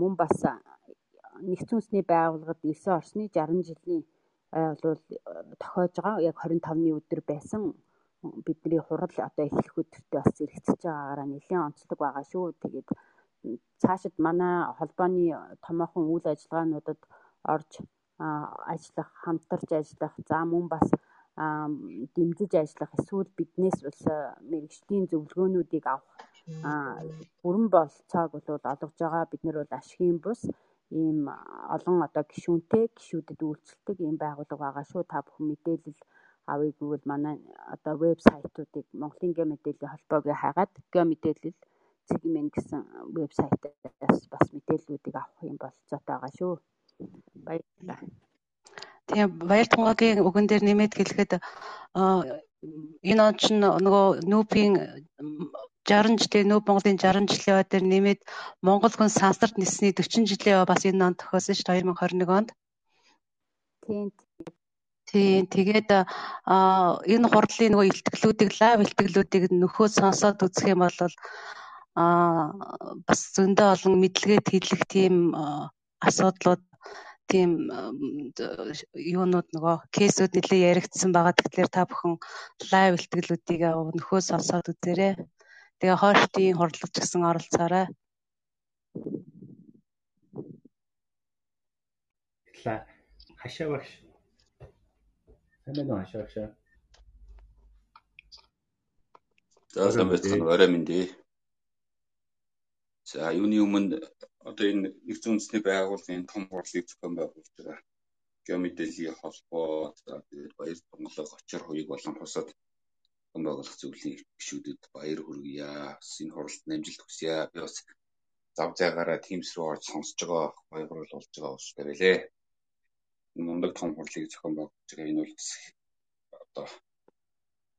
мөн бас нэгдсэн үндэсний байгууллагад 9 орсны 60 жилийн бол тохиож байгаа. Яг 25-ны өдөр байсан бидний хурал одоо эхлэх өдөртөө бас зэрэгцэж байгаагаараа нэлээд онцлог байгаа шүү. Тэгээд цаашид манай холбооны томоохон үйл ажиллагаануудад орж ажиллах, хамтарч ажиллах, за мөн бас дэмжиж ажиллах эсвэл биднээс бас мэрэгжлийн зөвлөгөөнүүдийг авах бүрэн болцоог бол олгож байгаа. Бид нар бол ашигын бус ийм олон одоо гишүүнтэй гишүүдэд үйлчлдэг ийм байгууллага байгаа шүү. Та бүхэн мэдээлэл авъя гэвэл манай одоо вебсайтуудыг Монголын гэ мэдээллийн холбоогийн хайгаад гэ мэдээлэл цэгмэн гэсэн вебсайтаас бас мэдээллүүдийг авах юм болцоотой байгаа шүү. Баярлалаа. Тийм баяр тунгагийн үгэн дээр нэмээд хэлэхэд энэ он ч нөгөө нүүпийн 60 жилийн нүүп Монголын 60 жилийн ой дээр нэмээд Монгол хүн сансарт нисний 40 жилийн ой бас энэ онд тохиосон шүү 2021 онд. Тийм. Тийм тэгээд энэ хурлын нөгөө илтгэлүүдийг лайв илтгэлүүдийг нөхөө сонсоод үзэх юм бол а бас зөндөө олон мэдлэгээ хэлэх тийм асуудлууд тийм юунууд нөгөө кейсүүд нэлээ яригдсан байгаа. Тэгэхээр та бүхэн лайв илтгэлүүдийг нөхөө сонсоод үзээрэй. Тэгээ хойштын хурдлаж гэсэн оролцоорой. Хашаа багш. Сайн байна уу хашаа багш? За сайн байцгаана. Орой мэндий. За юуны өмнө одоо энэ нэгдсэн үндэсний байгууллагын том хурлыг зохион байгуулж байгаа. Геомэдэлийн холбоо за тэгээд баяр тунгалаг очир хуйг болон хусад зохион байгуулах зөвлөлийн гишүүдэд баяр хүргье. Энэ хуралд амжилт хүсье. Би бас зав заагаараа Teams рүү орж сонсож байгаа баяр хүрэл болж байгаа ууштай байлээ. Энэ мундаг том хурлыг зохион байгуулж байгаа энэ бол бас одоо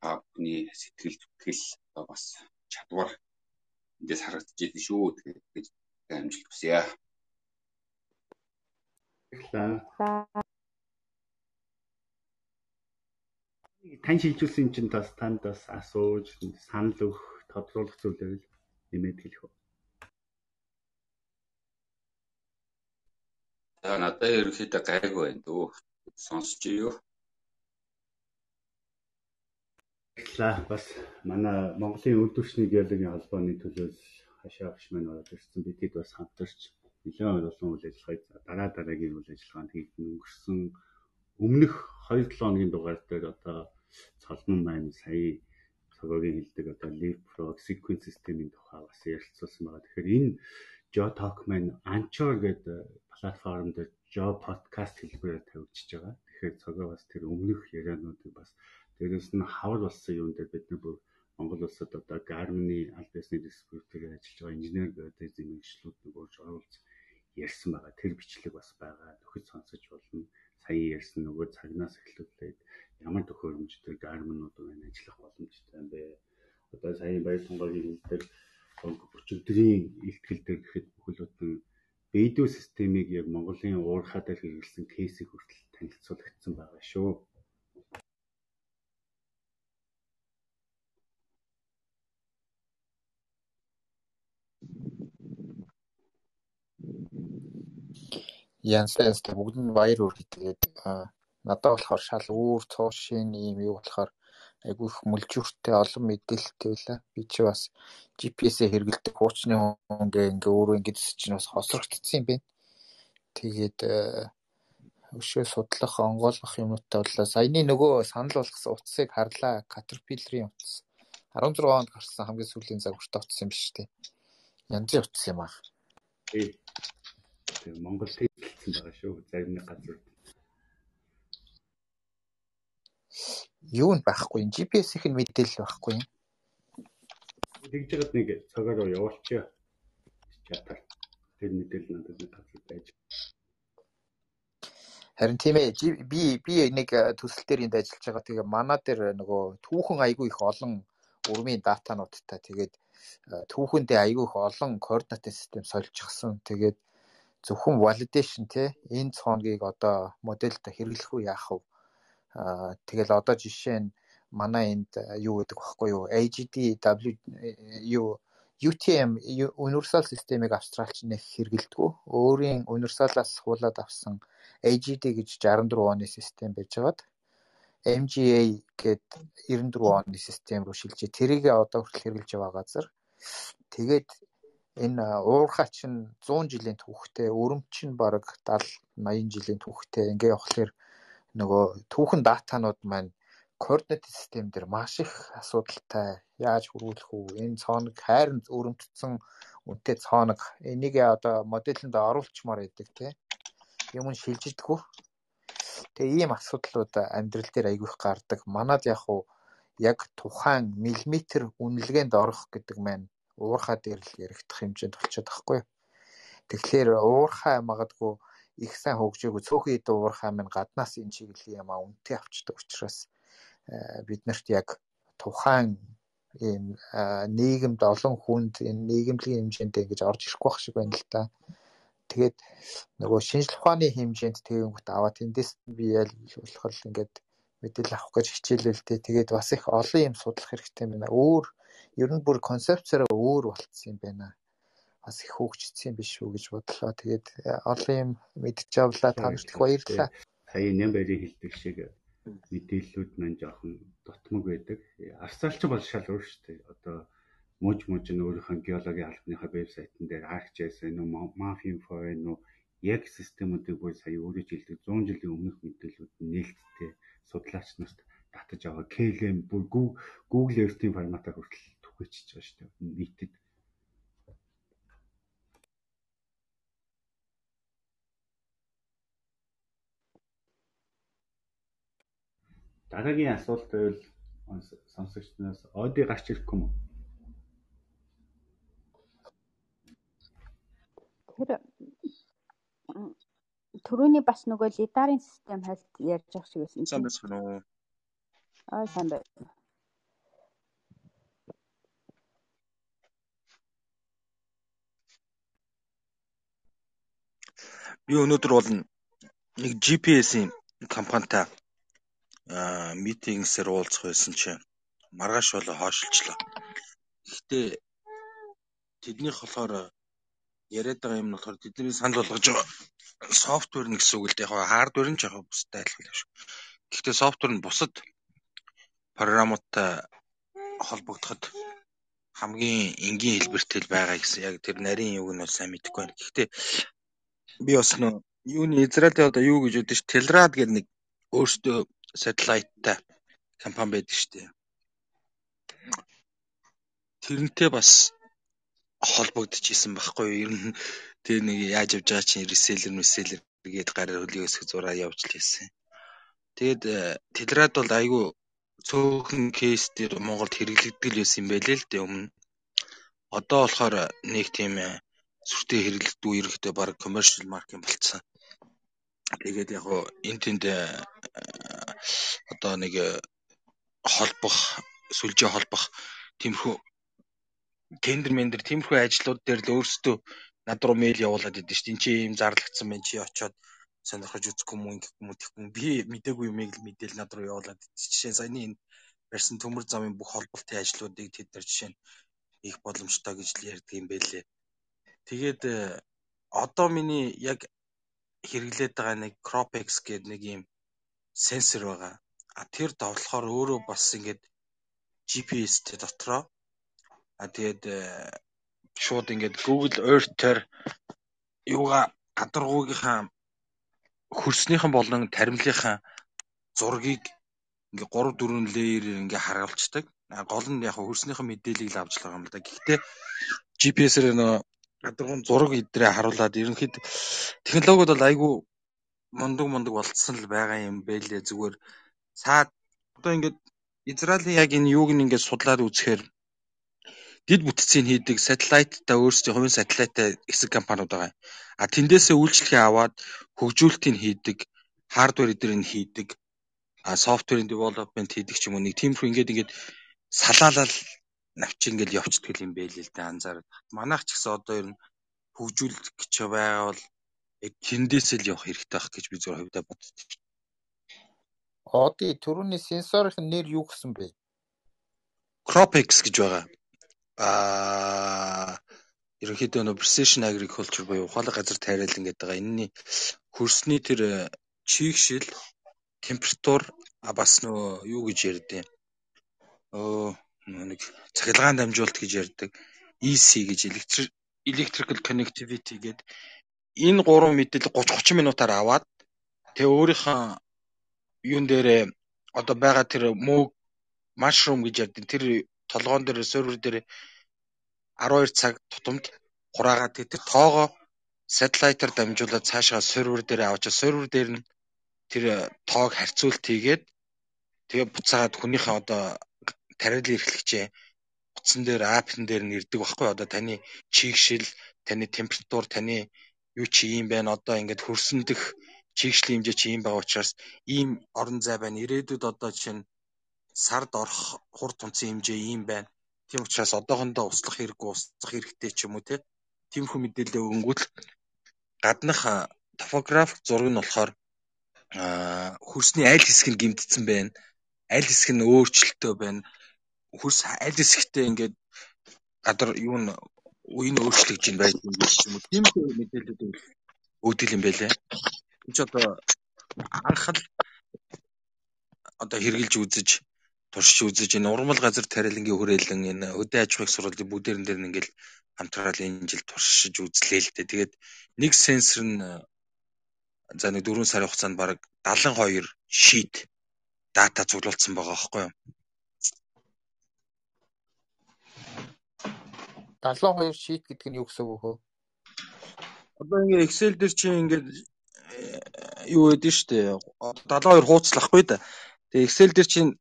аавны сэтгэл зүтгэл одоо бас чадвар эндээс харагдаж идэв шүү. Тэгээд амжилт хүсье. Тань шилжүүлсэн чинь бас танд бас асууж санал өгөх тодруулах зүйлээр нэмээд хэлэх үү? За надад ерөнхийдөө гайгүй байна дөө. Сонсч юу? Баярлалаа. Бас манай Монголын үйлдвэрчний геологийн холбооны төлөөс хашаа багш маань ороод ирсэн. Бидэд бас хамтарч нэлээд олон үйл ажиллагааг дараа дараагийн үйл ажиллагаанд хийх өнгөрсөн өмнөх 2-7 хоногийн дугаар дээр одоо цолмон маань сая цогогийн хэлдэг одоо leapfrog sequence системийн тухай бас ярилцсан байгаа. Тэгэхээр энэ Geotalk маань Anchor гэдэг платформ дээр Geo podcast хэлбэрээр тавьчихж байгаа. Тэгэхээр цогоо бас тэр өмнөх яриануудыг бас дээрээс нь хавар болсон юм дээр бид нар бүр Монгол улсад одоо Garmin-ы аль биесний дистрибьюторээр ажиллаж байгаа инженер геодезийн мэрэгчлүүд нөгөөж оруулж ярьсан байгаа. Тэр бичлэг бас байгаа. Нөхөд сонсож болно. Сая ярьсан нөгөө цагнаас эхлүүлээд ямар төхөөрөмжтэй Garmin-ууд байна ажиллах боломжтой юм бэ? Одоо сая баяр тунгагийн хэлдэг өчигдрийн ихтгэл дээр гэхэд бүхэлдэн бэйдүү системийг яг Монголын уурхаа дээр хэрэглэсэн кейсийг хүртэл танилцуулагдсан байгаа шүү. Янстай янстай бүгд нь баяр хүргэе. Тэгээд надад болохоор шал үүр цуушийн ийм юу болохоор айгүй их мүлжүүртэй олон мэдээлэлтэй байлаа. Би чи бас GPS-ээ хэрэгэлдэг хуучны хүнгээ ингээ өөрөө ингэж чинь бас хосрогдсон юм байна. Тэгээд өшөө судлах, онгойлгох юмнуудтай боллоо. Саяны нөгөө санал болгосон утсыг харлаа. Caterpillar-ийн утас. 16 онд гарсан хамгийн сүүлийн загвартай утас юм биш үү? Янзын утас юм аа. Тэгээ Монгол тэлсэн байгаа шүү. Зарим нэг газар. Юу нь байхгүй юм? GPS-ийнх нь мэдээлэл байхгүй юм. Тэгж жагаад нэг цагаараа явуулчихъя. Чатаар. Тэр мэдээлэл надад газар байж. Харин тийм ээ би би нэг төсөл дээр энд ажиллаж байгаа. Тэгээ манай дээр нөгөө түүхэн айгүй их олон урмын датануудтай тэгээд түүхэндээ айгүй их олон координатын систем сольжчихсан. Тэгээд зөвхөн validation те энэ цооногийг одоо модельд хэрэглэх үү яах вэ? Тэгэл одоо жишээ нь манай энд юу гэдэг багхгүй юу? AGD W юу UTM Universal системийг австралч нэг хэрэгэлдэг. Өөрийн универсалаас хуулаад авсан AGD гэж 64 оны систем байж байгаад MGA гээд 94 оны систем рүү шилжээ. Тэрийг одоо хүртэл хэрэгжилж байгаа газар. Тэгээд энэ уурхаа чинь 100 жилийн түүхтэй, өрөмч чинь бараг 70 80 жилийн түүхтэй. Ингээ явахлаэр нөгөө түүхэн датанууд маань координат систем дээр маш их асуудалтай. Яаж хөрвүүлэх үү? Энэ цооног хайрын өрөмтсөн үнэтэй цооног. Энийг одоо модельд оруулчмаар байдаг тийм. Юм шилжидэггүй. Тэгээ ийм асуудлууд амьдрал дээр айгүйх гардаг. Манад яг уу яг тухайн миллиметр үнэлгээнд орох гэдэг маань уурхаа дээр л яригдах хэмжээнд болчиход байхгүй. Тэгэхээр уурхаа магадгүй их сайн хөгжөөгүй цөөхөн идэ уурхаа минь гаднаас энэ чиглэлийн юм а үнтэй авчдаг учраас бид нарт яг тухайн ийм нийгэмд олон хүнд энэ нийгэмлэгийн хэмжээнд ингэж орж ирэхгүй байх шиг байна л та. Тэгээд нөгөө шинжлэх ухааны хэмжээнд тэгэнгүүт аваад тэндээс би ял болохоор ингээд мэдээлэл авах гэж хичээлэл тээ. Тэгээд бас их олон юм судлах хэрэгтэй байна. Өөр ер нь бүр концепцаараа өөр болцсон юм байна. Бас их хөгжсөн биш үү гэж бодлоо. Тэгээд э, олон юм мэдчих авлаа. Та нарт их баярлалаа. Сая Нямбарийн хэлдэг шиг мэдээллүүд маань жоохон дутмаг байдаг. Австралч бол шал өөр шүү дээ. Одоо мууж мууж нь өөрийнхөө геологийн албаныхаа вебсайтн дээр ArcGIS нөө MapInfo нөө яг системүүдийг бүр сая өөрөө жилдэг 100 жилийн өмнөх мэдээлүүд нээлттэй судлаач нарт татаж аваа KLM бүр Google Earth-ийн форматаар хүртэл түгээчихэж байгаа шүү дээ. Нийтэд Дараагийн асуулт байвал сонсогчдоос Оди гарч ирэхгүй юм уу? Тэр түрүүний бас нөгөө лидарын систем хальт ярьж байгаа шиг байсан. Сайн байна уу? Аа сайн байна. Би өнөөдөр бол нэг GPS-ийн компанитай митингсээр уулзах байсан чинь маргааш болоо хойшилчлаа. Гэхдээ тэднийх болохоор яриад байгаа юм нь болохоор тэдний санал болгож байгаа софтвер нь гэсэн үг л дээ. Яг хардвер нь жоохон бусдад адилхан шүү. Гэхдээ софтвер нь бусад програмуудтай холбогдоход хамгийн энгийн хэлбэртэй байгаа гэсэн яг тэр нарийн юуг нь бол сайн мэдэхгүй байна. Гэхдээ би бас нөө юуны Израиль одоо юу гэж үүдэж Телрад гэдэг нэг өөртөө сателлайттай компани байдаг шүү дээ. Тэрнтэй бас холбогдчихсэн байхгүй? Ер нь тэр нэг яаж явж байгаа чинь реселлер мэселлер гээд гараар хөлийг өсгөх зураа явж л хэлсэн. Тэгээд э, Телрад бол айгүй цөөхөн кейс дээр Монголд хэрэглэгдэл байсан юм байлээ л дээ өмнө. Одоо болохоор нэг тийм э, сүртэй хэрэглэгдүү ерөнхийдөө баг commercial market болцсон. Тэгээд яг гоо эн тэнд э, одоо нэг холбох сүлжээ холбох тиймэрхүү тендер мендер тиймэрхүү ажлууд дээр л өөрсдөө над руу мэйл явуулаад идэв дээ. Энд чи ийм зарлагдсан байна чи очоод сонирхож үзэх юм уу ингэх юм уу тэгвэл би мдэггүй юм л мэдээл над руу явуулаад жишээ нь саяны энэ барьсан төмөр замын бүх холболтын ажлуудыг тэд нар жишээ нь их боломжтой гэж л ярьдаг юм байлээ. Тэгээд э, одоо миний яг хэрэглээд байгаа нэг Cropex гэдэг нэг ийм сенсор байгаа. А тэр давлахаар өөрөө бас ингээд GPS-тэй дотроо. А тэгээд шууд ингээд Google Earth-ээр юугаа гадаргуугийнхаа хөрснийхэн болон таримлынхаа зургийг ингээ 3 4 леерээр ингээ харуулцдаг. Гол нь яг хөрснийхэн мэдээллийг л авч байгаа юм л да. Гэхдээ GPS-ээр нөө гадаргуун зураг идрээ харуулад ерөнхийд технологиуд бол айгүй мундаг мундаг болцсон л байгаа юм бэлээ зүгээр цаад одоо ингээд Израилийн яг энэ юуг ингээд судлаад үзэхээр дид бүтцийг хийдэг сателлайттай өөрсдийн хувийн сателлайттай эсэг компаниуд байгаа. А тэндээсээ үйлчлэгээ аваад хөгжүүлэлтийг хийдэг, хардвер эдэрийг хийдэг, а софтверийн development хийдэг ч юм уу нэг тиймэрхүү ингээд ингээд салаалал навч ингээд явцдаг юм байл л да анзаараад. Манайх ч гэсэн одоо ер нь хөгжүүлэх гэж байгаа бол яг тэндээсээ л явах хэрэгтэй байх гэж би зөв хувьдаа боддог. Оди түрүүний сенсорын нэр юу гэсэн бэ? Cropex гэж байгаа. Аа ерөнхийдөө нөө precision agriculture буюу ухаалаг газар тайруулан гэдэг байгаа. Энэний хөрсний тэр э, чийгшил, температур а бас нөө юу гэж ярьдیں۔ Өө нэг цахилгаан дамжуулалт гэж ярьдаг. EC гэж electrical connectivity гэдэг энэ гурван мэдээлэл 30 30 минутаар аваад тэгээ өөрийнхөө юун дээрээ одоо байгаа тэр мөг mushroom гэж ярьдаг. Тэр толгоон дээр сервер дээр 12 цаг тутамд хураагаад тэр тоогоо сателлайтаар дамжуулаад цаашаа сервер дээр авч сервер дээр нь тэр тоог харьцуулт хийгээд тэгээ буцаагаад хүнийхээ одоо тариалан эрхлэгчээ утсан дээр апн дээр нь ирдэг байхгүй одоо таны чийгшил таны температур таны юу чи юм байна одоо ингээд хөрсөндөх чийгшлийн хэмжээ чи юм байгаа учраас ийм орон зай байна. Ирээдүйд одоо жишээ нь сард орох хур тунцын хэмжээ ийм байна. Тийм учраас одоохондоо услах хэрэггүй усгах хэрэгтэй ч юм уу те. Тиймэрхүү мэдээлэл өгөнгүүт гаднах топографик зураг нь болохоор хөрсний аль хэсэг нь гимтсэн байна. Аль хэсэг нь өөрчлөлтөө байна. Хөрс аль хэсэгтээ ингээд гадар юу н үеийн өөрчлөгдөж байна байж юм юм уу. Тийм мэдээлэлүүд өгдөг юм байлээ ч одоо анх л одоо хэрглэж үзэж туршиж үзэж энэ урмал газар тариалангийн хүрээлэн энэ өдөө аж ахуйн сургуулийн бүдэрэн дээр ингээл хамтраад энэ жил туршиж үзлээ л дээ. Тэгээд нэг сенсор нь за нэг 4 сарын хугацаанд бараг 72 шийд дата цуглуулсан байгаа байхгүй юу? 72 шийт гэдэг нь юу гэсэн үг вэ? Одоо ингээ Excel дээр чи ингээд юу гэдэг нь шүү дээ. 72 хууцлахгүй да. Тэгээ Excel дээр чинь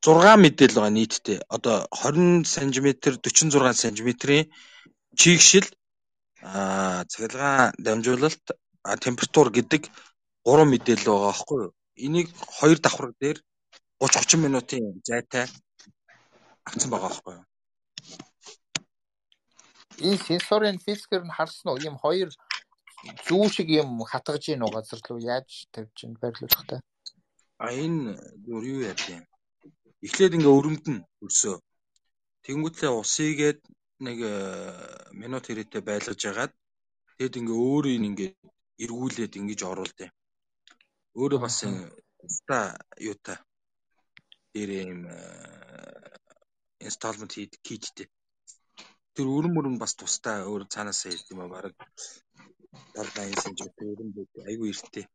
6 мэдээлэл байгаа нийтдээ. Одоо 20 см 46 см-ийн чийгшил аа цахилгаан дамжуулалт температур гэдэг 3 мэдээлэл байгаа байхгүй юу? Энийг хоёр давхраг дээр 30 30 минутын зайтай авсан байгаа байхгүй юу? Энэ сенсорын физикээр нь харсан уу? Ийм хоёр зүү шиг юм хатгаж ийн уу газар руу яаж тавьж ин байрлуулах та? А энэ бүр юу яа тийм. Эхлээд ингээ өрөмдөн өрсөө. Тэнгүүтлээ усыгээд нэг э, минут хэрэгтээ байлгаж ягаад тэгэд ингээ өөрийг ингээ эргүүлээд ингэж оруулдیں۔ Өөрөө бас ста юутай дээр юм инсталмент хийдтэй. Тэр өрөм мөрөм бас тустай өөр цаанаасаа хэлдэг юм аа баг 70 80 см өрөм бүд айгүй эрттэй.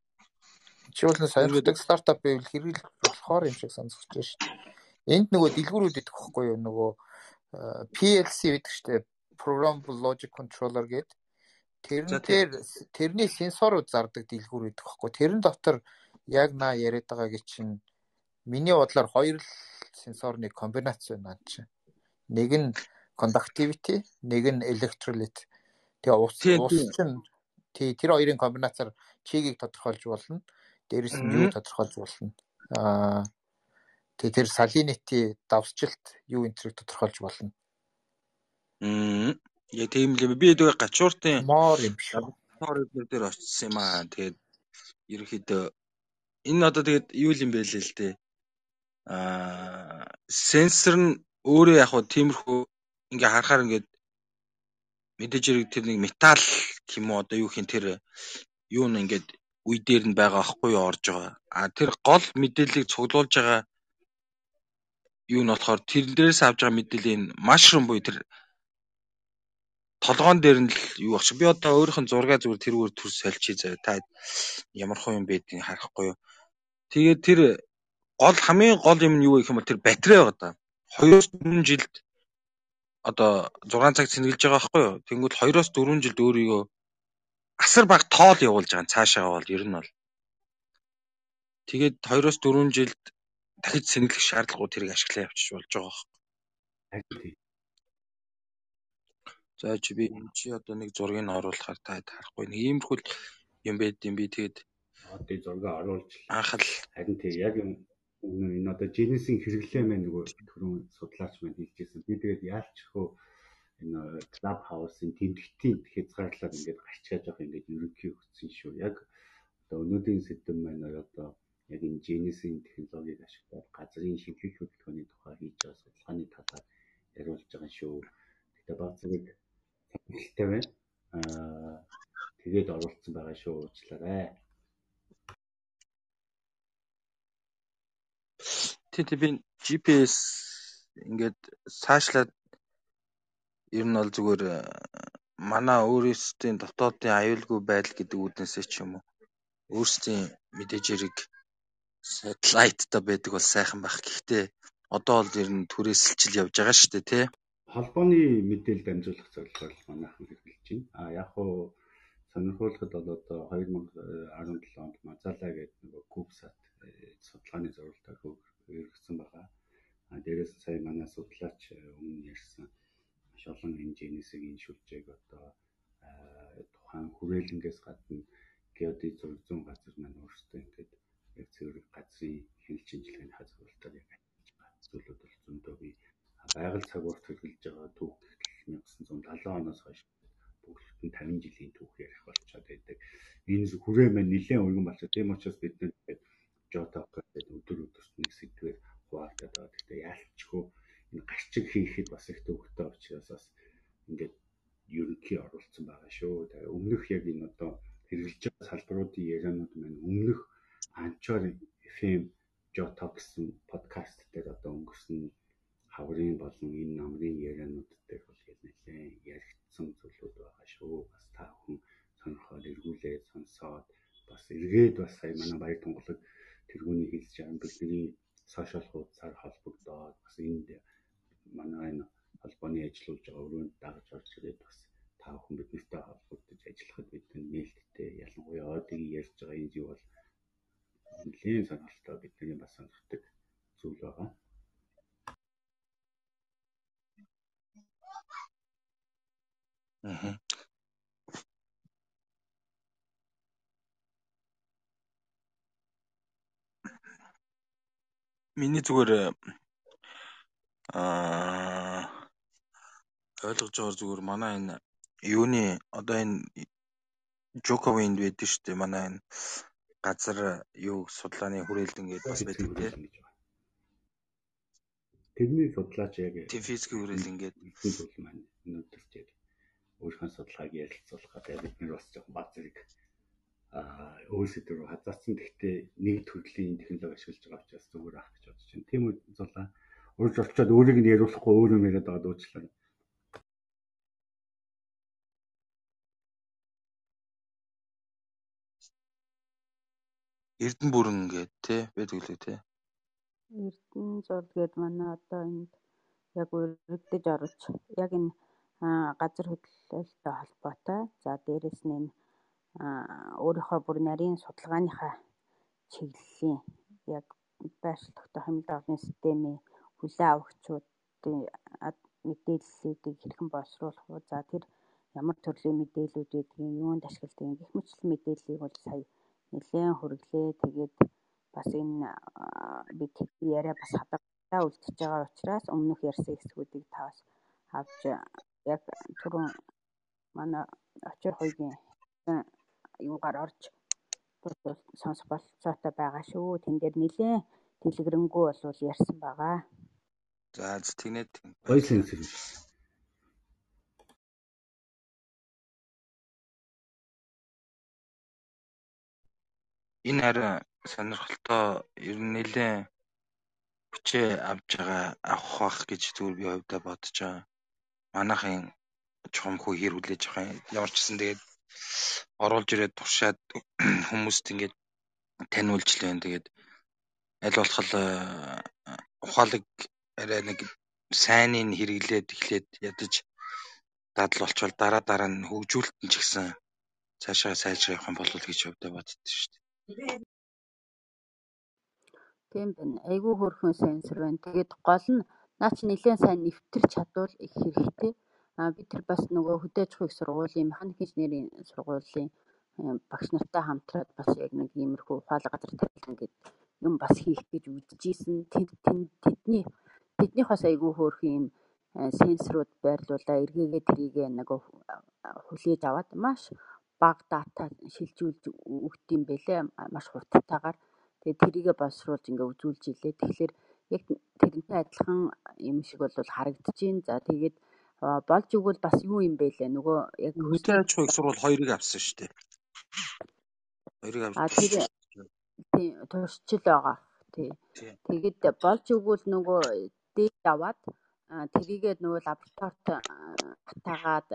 Чи бол сонирхдаг стартап байвал хэрэгэл болохоор юм шиг сонсогч байна шүү дээ. Энд нөгөө дэлгүүрүүд идэх байхгүй юу нөгөө PLC гэдэг чинь Programmable Logic Controller гэдэг тэрэн дээр тэрний сенсорууд зардаг дэлгүүр гэдэг байхгүй. Тэрэн дотор яг наа яриад байгаагийн чинь миний бодлоор хоёр сенсорны комбинац байна чинь. Нэг нь conductivity, нэг нь electrolyte. Тэгээ ус ус чинь тий тэр хоёрын комбинацаар чигийг тодорхойлж болно. Дээрэс нь юу тодорхойлж болно. Аа тэгээ тэр салинити давсжилт юу энтрийг тодорхойлж болно. Мм. Я тийм л би дөө гачууртын моор юм шүү. Моор дээр очсон юм аа. Тэгээд ерөнхийдөө энэ одоо тэгээд юу юм бэ л дээ. Аа сенсор нь өөрөө яг хөө тиймэрхүү ингээ харахаар ингээд мэдээж хэрэг тэр нэг металл тийм үү одоо юу хин тэр юу н ингээд үе дээр нь байгаа ахгүй юу орж байгаа. А тэр гол мэдээллийг цуглуулж байгаа юу нь болохоор тэр дээрээс авж байгаа мэдээллийн машрум буюу тэр толгоон дээр нь л юу багч би одоо өөрийнх нь зураг зүгээр тэрүүгээр төр сольчих заяа. Та ямар хөө юм байдгийг харахгүй юу. Тэгээд тэр гол хамгийн гол юм нь юу гэх юм бол тэр батарей байгаа да. 2-4 жилд одоо 6 цаг цэнгэлж байгаа байхгүй юу? Тэнгүүл 2-4 жилд өөрийгөө асар баг тоол явуулж байгаа цаашаа бол ер нь бол. Тэгээд 2-4 жилд дахиж сэнгэлэх шаардлагагүй тэрийг ашиглаа явчих болж байгаа Харин За чи би чи одоо нэг зургийг нь оруулахаар та харахгүй. Нэг иймэрхүү юм байд юм би. Тэгээд одоо зургийг оруулж анх л харин тэг яг үнэн энэ одоо жинэсийн хэрэглээ маань нөгөө түрүүн судлаач маань хэлжсэн. Би тэгээд яалчхөө энэ клуб хаусын тэмдэгтийн хязгаарлаад ингээд гарчгааж байгаа ингээд ерөнхий өгсөн шүү. Яг одоо өнөөдрийн сэдэв маань одоо яг энэ жинэсийн технологиг ашиглаад газрын шимтгэх хөдөлгөөний тухай хийж байгаа судалгааны талаар яриулж байгаа шүү. Гэтэ баг зэрэг сонирхолтой байна. Аа тэгээд оруулсан байгаа шүү. Уучлаарай. Тий тий би GPS ингээд цаашлаад ер нь бол зүгээр э, манай өөрөөсөө дотоодын аюулгүй байдал гэдэг үднэсээ ч юм уу өөрсдийн мэдээж хэрэг сателлайттай байдаг бол сайхан байх. Гэхдээ одоо бол ер нь түрээсэлжил явж байгаа шүү дээ тий. холбооны мэдээлэл дамжуулах зорилгоор манайхан хэрэгжилж байна. А яг хуу сонирхуулахад бол одоо 2017 онд Мазала гэдэг нөгөө CubeSat э, судалгааны зорилтоор хэрэгжсэн байгаа. А дээрээс сая манай судлаач э, өмнө ярьсан маш олон хэмжээнээс энэ шүлжээг одоо тухайн хүрээлэнгээс гадна геодит зураг зүүн газар маань өөрсдөө ингээд яг цэвэр газрын хяналт шинжилгээний хазгуулалтаар яг зүйлүүд бол зөндөө бий байгаль цагуурт хэрэгжилж байгаа түүх гэтэл 1970 оноос хойш бүгд нь 50 жилийн түүх ярих болчиход байдаг. Энэ хүрээ маань нэлээд өргөн болчиход тийм учраас бид нэр жоток гэдэг өдөр өдөрт нэг сэдвээр хуваалцаад байгаа. Гэхдээ яалтчгүй энэ гарчиг хийхэд бас их төвөгтэй учраас бас ингээд ерөнхий оруулсан байгаа шүү. Тэгээ өмнөх яг энэ одоо хэрэгжилж байгаа салбаруудын ярианууд маань өмнөх Анчор FM Jotok гэсэн подкаст дээр одоо өнгөрсөн хаврын болон энэ намрын ярианууд дээр бол нэлээд яригдсан зүйлүүд байгаа шүү. Бас та бүхэн сонирхоод эргүүлээд сонсоод бас эргээд бас сая манай баяр тунгалаг тэргүүний хэлж байгаа бидний сошиал хуудасаар холбогдоод бас энд манай энэ холбооны ажиллуулж байгаа өрөөнд дагаж орж ирээд бас та бүхэн биднэртэй холбогдож ажиллахад бидний нээлттэй ялангуяа одыг ярьж байгаа энэ зүйл бол нэлээд сонирхолтой бидний бас сонирхдаг зүйл байгаа. Аа. Миний зүгээр аа ойлгож байгаа зүгээр манай энэ юуны одоо энэ Жоковинд байдаг шүү дээ. Манай энэ газар юу судлааны хүрээлэн гэдэг бас байдаг тийм. Тэрний судлаач яг тийм физикийн хүрээлэн гэдэг ихэнх зүйл маань өнөөдөр яг өөрийнхөө судалгааг ярилцуулахад бид нар бас жоохон бат зэрэг өөрсдөө рүү хазаацсан. Гэхдээ нэг төрлийн технологи ашиглаж байгаа учраас зүгээр ах гэж бодож байна. Тийм үү зулаа. Урьж олцоод өөрийг нь яриулахгүй өөр юм яриад байгаа дуучлаа. Эрдэн бүрэн гэдэг тий байдаг лээ тий. Эрдэн зул гээд манай одоо энд яг өргөдөж орж яг энэ газар хөдлөлтөй холбоотой. За дээрэс нь энэ өөрийнхөө бүр нарийн судалгааныхаа чиглэлийн яг байршил тогтоох хэмжээ олон системийн хүлээн авахчдын мэдээллүүдийг хэрхэн боловсруулах вэ? За тэр ямар төрлийн мэдээлүүд байдгийг юунд ашигладаг гэх мэтлэн мэдээллийг бол сая нэлээд хүргэлээ. Тэгээд бас энэ бид яриа бас хадгалаа үлдчихэж байгаа учраас өмнөх ярьсан хэсгүүдийг таваас авч яг түрүүн манай очир хоёрын юугаар орж сонсох болцоотой байгаа шүү. Тэн дээр нилээн дэлгэрэнгүй болвол ярьсан байгаа. За тэгнээд гоё сэнсэр. Энэ харин сонирхолтой ер нь нэлээн хүчээ авж байгаа авах бах гэж зүгээр би хувьдаа бодож байгаа. Манайхын чухамхүү хэр хүлээж авах юм. Ямар ч гэсэн тэгээд оруулж ирээд туршаад хүмүүст ингээд таниулж лээ. Тэгээд аль болох ухаалаг арай нэг сайныг хэрэглээд эхлээд ядаж дадал болчвол дараа дараа нь хөгжүүлэлт нь ч гэсэн цаашаа сайжрах явах юм болов гэж хувьдаа боддоо шүү дээ. Тийм байна. Айгүй хөрхөн сенсор байна. Тэгээд гол нь наа чи нэлээд сайн нэвтэрч чадвал их хэрэгтэй. А би тэр бас нөгөө хөдөөж их сургуулийн механик инженерийн сургуулийн багш нартай хамтраад бас яг нэг иймэрхүү ухаалаг газар тавилан гэдэг юм бас хийх гэж үзэж исэн. Тэдний тэднийх бас айгүй хөөрхөн юм сенсорууд байрлуулаа эргээгээ трийгээ нөгөө хүлээж аваад маш бага дата шилжүүлж өгд юм бэлээ маш хурдтайгаар. Тэгээ трийгээ боловсруулж ингээ үзүүлж илээ. Тэгэхээр яг тэрнтэй адилхан юм шиг бол харагдаж байна за тэгээд болж өгвөл бас юу юм бэ лээ? Нөгөө яг хөдөө аж ахуйн сурвал хоёрыг авсан шүү дээ. Хоёрыг авсан а тэр тий туршил байгаа. Тий. Тэгээд болж өгвөл нөгөө дээд аваад тэрийгээд нөгөө лабораторид батаагаад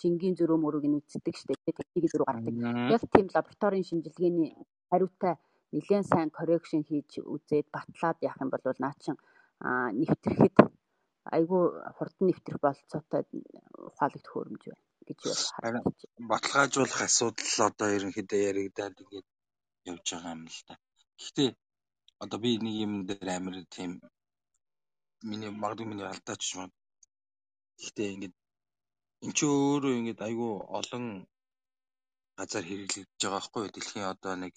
жингийн зөрөө мөрөг нь үздэг штеп техникийн зөрөө гаргадаг. Яг тийм лабораторийн шинжилгээний хариутай нэлээд сайн коррекшн хийж үзээд батлаад яах юм бол наачин нэвтрэхэд айгүй хурдан нэвтрэх болцоотой ухаалаг төхөөрөмж байна гэж харагдаж байна. Баталгаажуулах асуудал одоо ерөнхийдөө яригадаад ингээд явж байгаа юм л да. Гэхдээ одоо би нэг юм дээр амар тийм миний магадгүй миний алдаач юм. Гэхдээ ингээд эн чи өөрөө ингээд айгүй олон газар хэрэглэгдэж байгаа байхгүй? Дэлхийн одоо нэг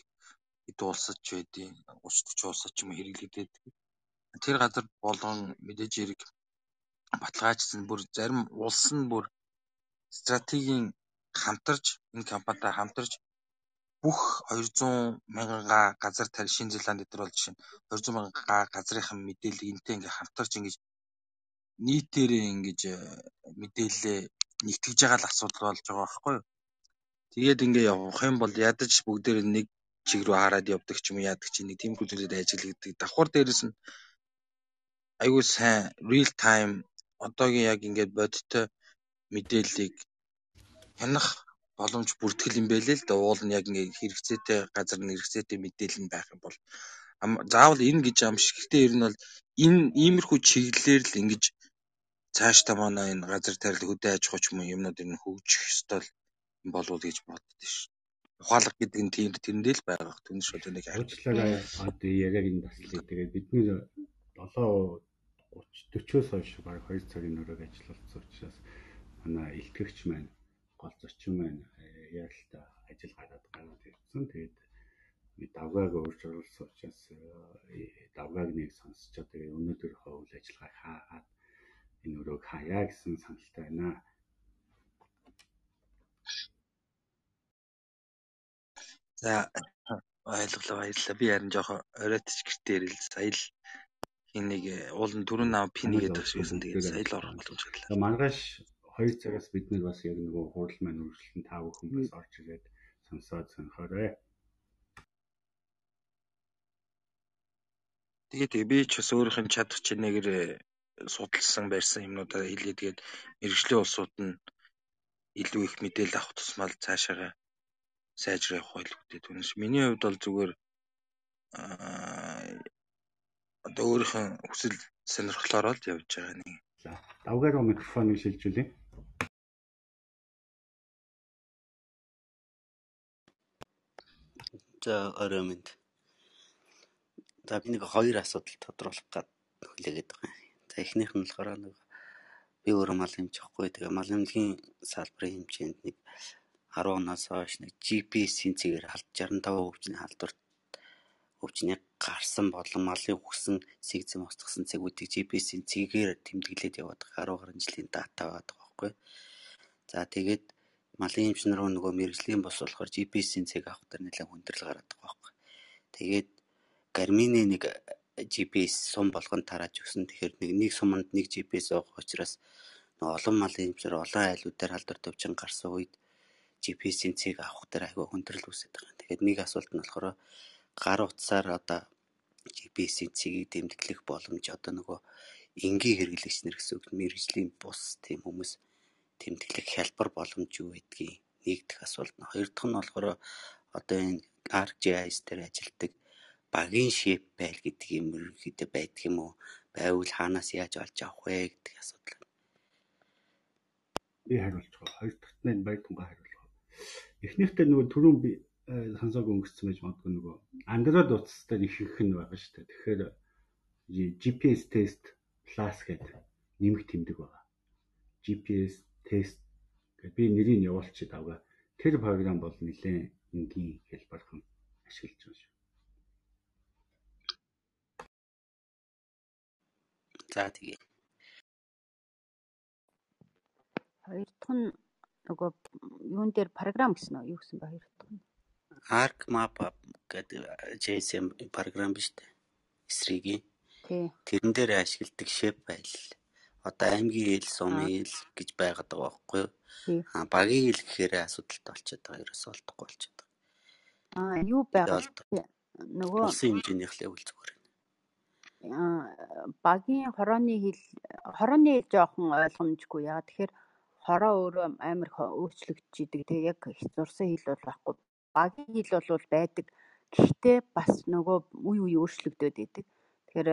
хэд улсад ч байдیں۔ 30 40 улсад ч юм хэрэглэгдээд. Тэр газар болгон мэдээж хэрэг баталгаажсан бүр зарим улс нь бүр стратегийн хамтарч энэ компанитай хамтарч бүх 200 мянган га газар тарь Шинэ Зеланд дээр бол жишээ нь 200 мянган га газрынхан мэдээллийг энтэй ингээ хамтарч ингэж нийтээр ингэж мэдээлэлээ нэгтгэж байгаа л асуудал болж байгаа байхгүй юу. Тэгээд ингээ явах юм бол ядаж бүгдээр нэг чиг рүү хараад явдаг ч юм уу яадаг чи нэг тийм зүйлүүд ажиглагддаг. Давхар дээрэс нь айгүй сайн real time одоогийн яг ингээд бодиттой мэдээллийг хянах боломж бүртгэл юм байлээ л да. Уул нь яг ингээ хэрэгцээтэй газар нь хэрэгцээтэй мэдээлэл нь байх юм бол заавал энэ гэж ам шиг. Гэхдээ ер нь бол энэ иймэрхүү чиглэлээр л ингэж цаашдаа манай энэ газар тарил хөдөө аж ахуй ч юм уу юмнууд энэ хөгжих ёстой л болов гэж боддоо ш. Ухаалаг гэдэг нь тийм тэрэндээ л байгаа. Түн нэг ажиллагаа одоо яг энэ таслыг тэгээд бидний 7 30 40-оос хойш баг 2 цагийн өрөөг ажилласан учраас манай илтгэгч маань гол зочин маань э, та ажил гараад гараад ирсэн. Тэгээд давгааг өөрчилсөн учраас э, давгааг нэг сонсчоо тэгээд өнөөдөр хөвөл ажиллагаа хаагаад энэ өрөөг хаяа гэсэн саналтай байна. За ойлголоо баярлалаа. Би харин жоохон оройтч гэртээ ирэл сая л хин нэг э, уулын түрүүн нав пин гэдэг шигсэн тэгээд сая л орох боломж байлаа. Маргааш 2 цагаас бид нэг бас яг нөгөө хурал маань үргэлжлэн та бүхэн бас орж ирээд сонсоод сонхоорой. Тэгээд би ч бас өөрийнх нь чадах чинээгээр э, судалсан барьсан юмнуудаа хэлээ. Тэгээд мэрэгжлийн улсууд нь илүү их мэдээлэл авах тусмал цаашаага сайжрах явах байлгүй түүнээс. Миний хувьд бол зүгээр одоо өөрийнх нь хүсэл сонирхлоор л явж байгаа нэг. За, давгаар микрофоныг шилжүүлье. За, орой минь. За, би нэг хоёр асуудал тодруулах гад хүлээгээд байгаа юм. За эхнийх нь болохоор нэг би өөрөө мал хэмжихгүй. Тэгээ мал хэмжихийн салбарын хэмжээнд нэг 10 оноос хойш нэг GPS-ийн цэгээр 65% хөгжлийн халдварт хөгжнийг гарсан болон малын үхсэн сэгзэн устгасан цэгүүдийг GPS-ийн цэгээр тэмдэглээд яваад 10 гаруй жилийн дата байдаг байхгүй. За тэгээд малын эмчнэр нөгөө мэрэгжлийн бус болохоор GPS-ийн цэг авах дээр нэлээд хүндрэл гараад байгаа байхгүй. Тэгээд Garmin-ы нэг GPS сум болгон тарааж өгсөн. Тэгэхээр нэг нэг суманд нэг GPS байгаа учраас олон малын хэмжээр олон айлуудаар халдвар төвчин гарсан үед GPS-ийн цэг авах дээр айгүй хүндрэл үүсэж байгаа. Тэгэхээр нэг асуулт нь болохоор гар утсаар одоо GPS-ийн цэгийг тэмдэглэх боломж одоо нөгөө энгийн хэрэглэгч нар гэсэн үг мэрэгжлийн бус тийм хүмүүс тэмдэглэх хялбар боломж юу гэдгийг нэгдэх асуулт нь. Хоёр дахь нь болохоор одоо энэ ArcGIS дээр ажилтдаг багийн шип байл гэдэг юм ерөнхийдөө байдаг юм уу? Байвал хаанаас яаж олж авах вэ гэдэг асуудал. Би байгаа. Хоёр дахьт нь баяр тунгаа хариулах. Эхнийхдээ нөгөө түрүүн би сонсоог өнгөрсөн байж магадгүй нөгөө Android утастай их их нь байгаа шүү дээ. Тэгэхээр GPS тест plus гэдэг нэмэх тэмдэг байгаа. GPS тест гэдэг би нэрийг явуулчих давга. Тэр програм бол нэлээд энгийн хэлбэрхэн ашиглаж байгаа шүү. За тэгээ. Хоёр дахь нь нөгөө юун дээр програм гэсэн үү? Юу гэсэн бэ хоёр дахь нь? Arc Map гэдэг JSM програм биш үү? Тий. Тэрэн дээр ашигладаг shape байл. Одоо аймгийн хэл, сумын хэл гэж байгаад байгаа байхгүй юу? Аа багийн хэл гэхээр асуудалтай болчиход байгаа. Ерөөсөө олдохгүй болчиход байгаа. Аа юу байгаа? Нөгөө улсын хэмжээнийх левел зүгээр багийн хорооны хэл хорооны хэл жоохон ойлгомжгүй яа тэгэхээр хороо өөрөө амар өөрчлөгдөж идэг тэг яг зурсан хэл бол байхгүй багийн хэл бол байдаг гэхдээ бас нөгөө үе үе өөрчлөгдөд идэг тэгэхээр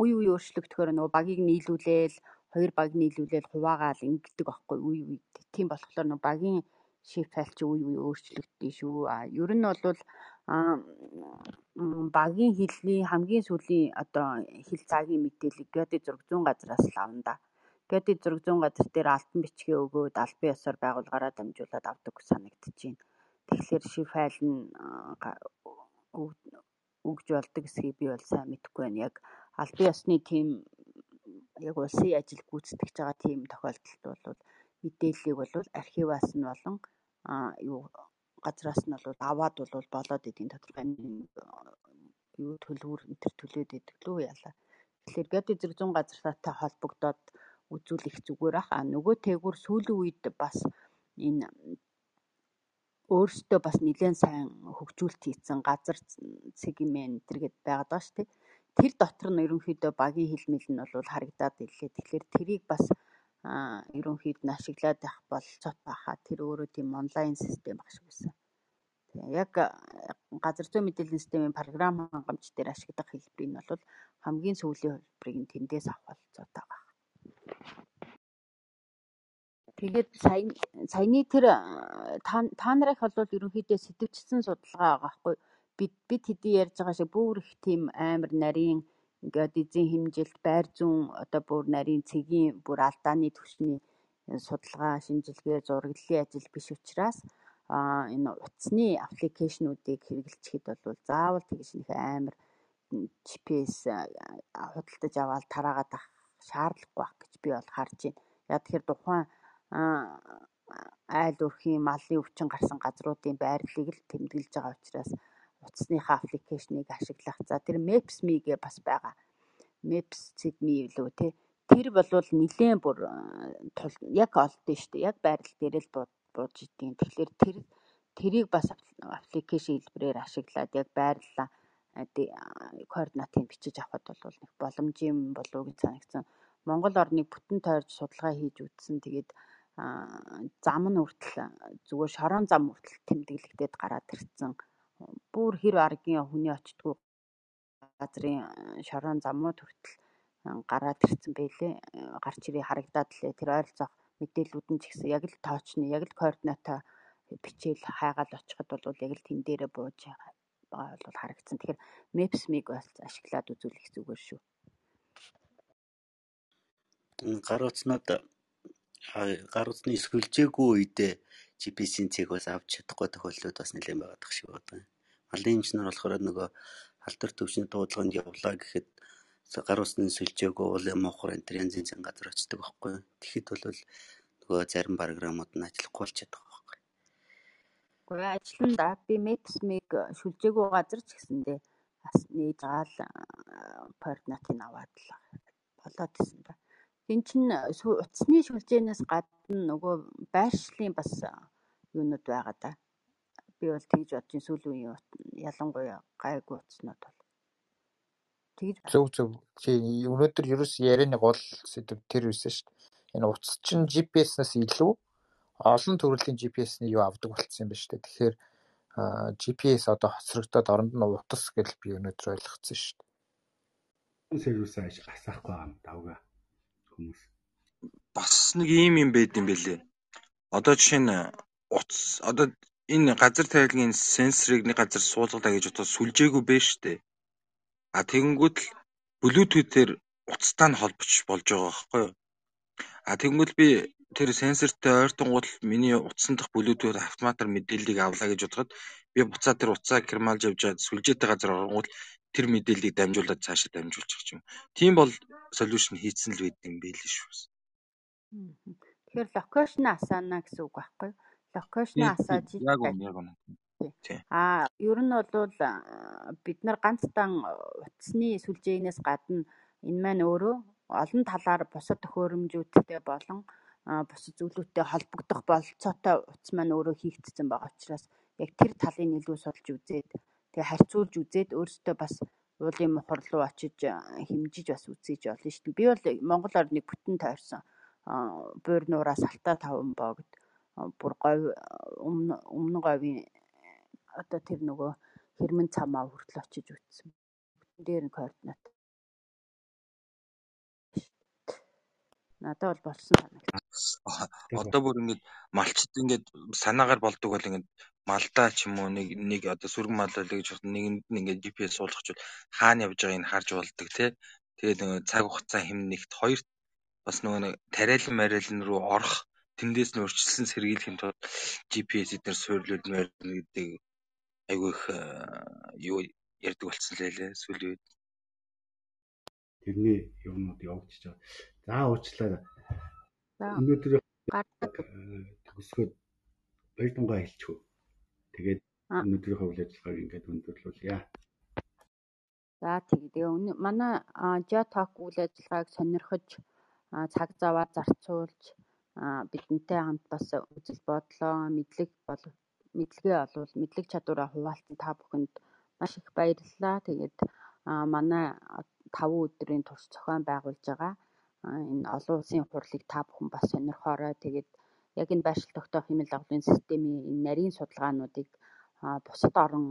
үе үе өөрчлөгдөхөөр нөгөө багийг нийлүүлээл хоёр баг нийлүүлээл хуваагаал ингэдэг байхгүй үе үе тийм болохоор нөгөө багийн шиф файл чи үе үе өөрчлөгддөг шүү а ер нь бол багийн хэлний хамгийн сүүлийн одоо хэл цагийн мэдээллийг Геодит зураг зүүн газраас л авна да. Геодит зураг зүүн газар дээр алтан бичгээ өгөөд албан ёсоор байгууллагаараа дамжуулаад авдаг санагдаж байна. Тэгэхээр шив файл нь өгж болдог эсхийг би бол сайн мэдэхгүй байна. Яг албан ёсны тийм яг улсын ажил гүйцэтгэж байгаа тийм тохиолдолд бол мэдээллийг бол архиваас нь болон юу газраас нь бол аваад бол болоод идэв тодорхой юу энэ төр төлөөд идэг лөө яалаа. Тэгэхээр геод зэрэг зүүн газартаатай холбогдоод үзүүлэх зүгээр ах. А нөгөө тээгүүр сүүлийн үед бас энэ өөрсдөө бас нэлээд сайн хөгжүүлэлт хийсэн газар сегмент тэргээд байгаад байгаа шүү дээ. Тэр дотор нь ерөнхийдөө багийн хилмэл нь бол харагдаад ирлээ. Тэгэхээр тэрийг бас ерөнхийд нь ашиглаад явах болцоот баха. Тэр өөрөө тийм онлайн систем баг шиг байсан. Яг газар зүйн мэдээллийн системийн програм хангамж дээр ашиглах хэлбэрийг нь бол хамгийн сүүлийн хэлбэрийг нь тэндээс авах болцоотой байгаа. Тэгээд сая саяны тэр та нарыг бол ерөнхийдөө сэтвчсэн судалгаа байгаа байхгүй бид бид хэдий ярьж байгаа шиг бүр их тийм амар нарийн ингээд эзэн хэмжилт байр зүүн одоо бүр нарийн цэгийн бүр алдааны түвшний судалгаа шинжилгээ зураглалын ажил биш учраас а энэ утасны аппликейшнуудыг хэрэглэчихэд бол заавал тэгж нэг амар GPS худалдаж аваад тараагаад авах шаардлагагүй байх гэж би бол харж байна. Яг тэгэхээр тухайн айл өрхийн малын өвчин гарсан газруудын байрлалыг л тэмдэглэж байгаа учраас утасныхаа аппликейшнийг ашиглах. За тэр Maps.me гээ бас байгаа. Maps.me лөө те. Тэр бол нилээн бүр яг олдсон шүү дээ. Яг байрлал дээр л бууж идэв. Тэгэхээр тэр тэрийг бас аппликейшн хэлбэрээр ашиглаад яг байрлалаа координатыг бичиж авахд бол нэг боломжийн болов гэж санагдсан. Монгол орныг бүтэн тойрж судалгаа хийж үзсэн. Тэгээд зам нь хүртэл зүгээр шорон зам хүртэл тэмдэглэгдээд гараад ирсэн бүр хэр аргийн хүний очтгүй газрын шорон замууд хүртэл гараад ирсэн байлээ. Гарч ирээ харагдаад лээ. Тэр ойролцоох мэдээллүүд нь ч гэсэн яг л тоочны, яг л координата бичээл хайгаал очиход бол яг л тэн дээрээ бууж байгаа бол харагдсан. Тэгэхээр Maps.me-г бол ашиглаад үзүүлэх зүгээр шүү. Гар утснууд гар утсны сүлжээгүй үедээ GPS-ийн цэг бас авч чадахгүй тохиолдлууд бас нэлээд байгаа дах шиг байна. Малын инженер болохоор нөгөө алдар төвчний дуудлаганд явлаа гэхэд гар усны сүлжээгөө уулын мохор энэ янз янзын газар очдог байхгүй. Тэгэхэд бол нөгөө зарим програмууд нь ажиллахгүй болчиход байгаа байхгүй. Гэхдээ ажиллан да би Maps-ыг сүлжээгөө газар ч гэсэндээ бас нээж аал координатыг аваад л болоод исэн да. Энд чинь утасны шүлжээнээс гадна нөгөө байршлын бас юунууд байгаа да. Би бол тэгж бодож сүүлийн үеийн ялангуяа гайгүй утаснууд бол. Зөв зөв. Өнөөдөр ерөөс ярианы гол сэдв тэр байсан шүү дээ. Энэ утас чинь GPS-наас илүү олон төрлийн GPS-ний юу авдаг болцсон юм байна шүү дээ. Тэгэхээр GPS одоо хоцрогдоод оронд нь утас гэж би өнөөдөр ойлгоцсон шүү дээ. Сервисээ асаахгүй юм давга хүмүүс. Бас нэг ийм юм байд юм бэлээ. Одоо жишээ нь утас одоо энэ газар тайлгийн сенсорыг нэг газар суулгалаа гэж бодоод сүлжээгүй шүү дээ. А тэгэнгүүт л Bluetooth-ээр утастай нь холбож болж байгаа байхгүй юу? А тэгэнгүүт би тэр сенсортой ойртонгууд л миний утсан дахь Bluetooth автоматар мэдээллийг авлаа гэж бодоход би буцаа тэр утсаа кермалж явж сүлжээтэй газар оронгууд тэр мэдээллийг дамжуулаад цаашаа дамжуулчих юм. Тийм бол solution хийцэн л байд юм байл шүү. Тэгэхээр локейшн асаана гэсэн үг байхгүй юу? Локейшн асааж яг үнэ яг үнэ. Аа ер нь бол бид нар ганцхан утасны сүлжээнээс гадна энэ маань өөрөө олон талаар бусад төхөөрөмжүүдтэй болон бусад зүйлүүдтэй холбогдох болцоотой утас маань өөрөө хийгдсэн байгаа учраас яг тэр талыг илүү судалж үзээд тэгээ харьцуулж үзээд өөрөөсөө бас уулын мухар руу очиж хэмжиж бас үзээж болно шүү дээ. Би бол Монгол орныг бүтэн тойрсон буур нуураас алтаа таван боогд бүр говь өмнө говийн одоо тэр нөгөө хэрмэн цамаа хүртэл очиж үтсэн. Бүтэн дээр нь координат. Надад бол болсон санагдсан. Одоо бүр ингэж малчд ингэж санаагаар болдог бол ингэж малдаа ч юм уу нэг нэг одоо сүргэн мал байлаа гэж нэгэнд нь ингэж GPS суулгахчвал хаана явж байгааг нь харж болдог тий. Тэгээд нөгөө цаг хугацаа хэмнэгт хоёрт бас нөгөө нэг тариалан мариалан руу орох тэндээс нь урьдчилсан сэргийлэх юм тул GPS эдгээр суйрлуулмаар гэдэг айгүй их юу ярьдаг болсон лээ сүүлийн үед. Тэрний юмнууд явагдчихж байгаа. За уучлаарай. Өнөөдөр төгсгөөд баяр тунгаа хэлчихв. Тэгээд өнөөдрийнхөө үйл ажиллагааг ингээд өндөрлүүлье. За тэгээ манай Jotok үйл ажиллагааг сонирхож цаг заваа зарцуулж бидэнтэй хамт бас үзэл бодлоо мэдлэг бол мэдлэгээ олвол мэдлэг чадвараа хуваалцсан та бүхэнд маш их баярлалаа. Тэгээд манай 5 өдрийн турш зохион байгуулж байгаа энэ олон улсын хурлыг та бүхэн бас сонирхоорой. Тэгээд яг энэ байршил тогтоох хэмээл дагуулын системийн энэ нарийн судалгаануудыг бусад орон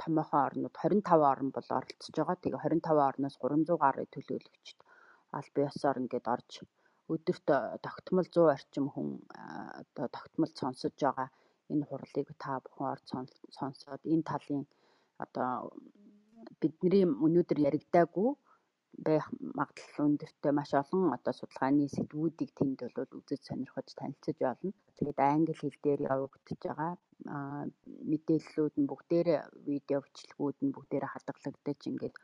томоохон орнууд 25 орн бол оролцож байгаа. Тэгээ 25 орноос 300 гаруй төлөөлөгчд аль бие ёсоор ингээд орж өдөрт тогтмол 100 орчим хүн одоо тогтмол сонсож байгаа энэ хурлыг та бүхэн орж сонсоод энэ талын одоо бидний өнөөдөр яригдаагүй байх магадлал өндөртэй маш олон одоо судалгааны сэдвүүдийг тэнд бол үзэж сонирхож танилцаж болно. Тэгээд англи хэл дээр явагдаж байгаа мэдээллүүд нь бүгдээрээ видео бичлэгүүд нь бүгдээрээ хадгалагдаж ингээд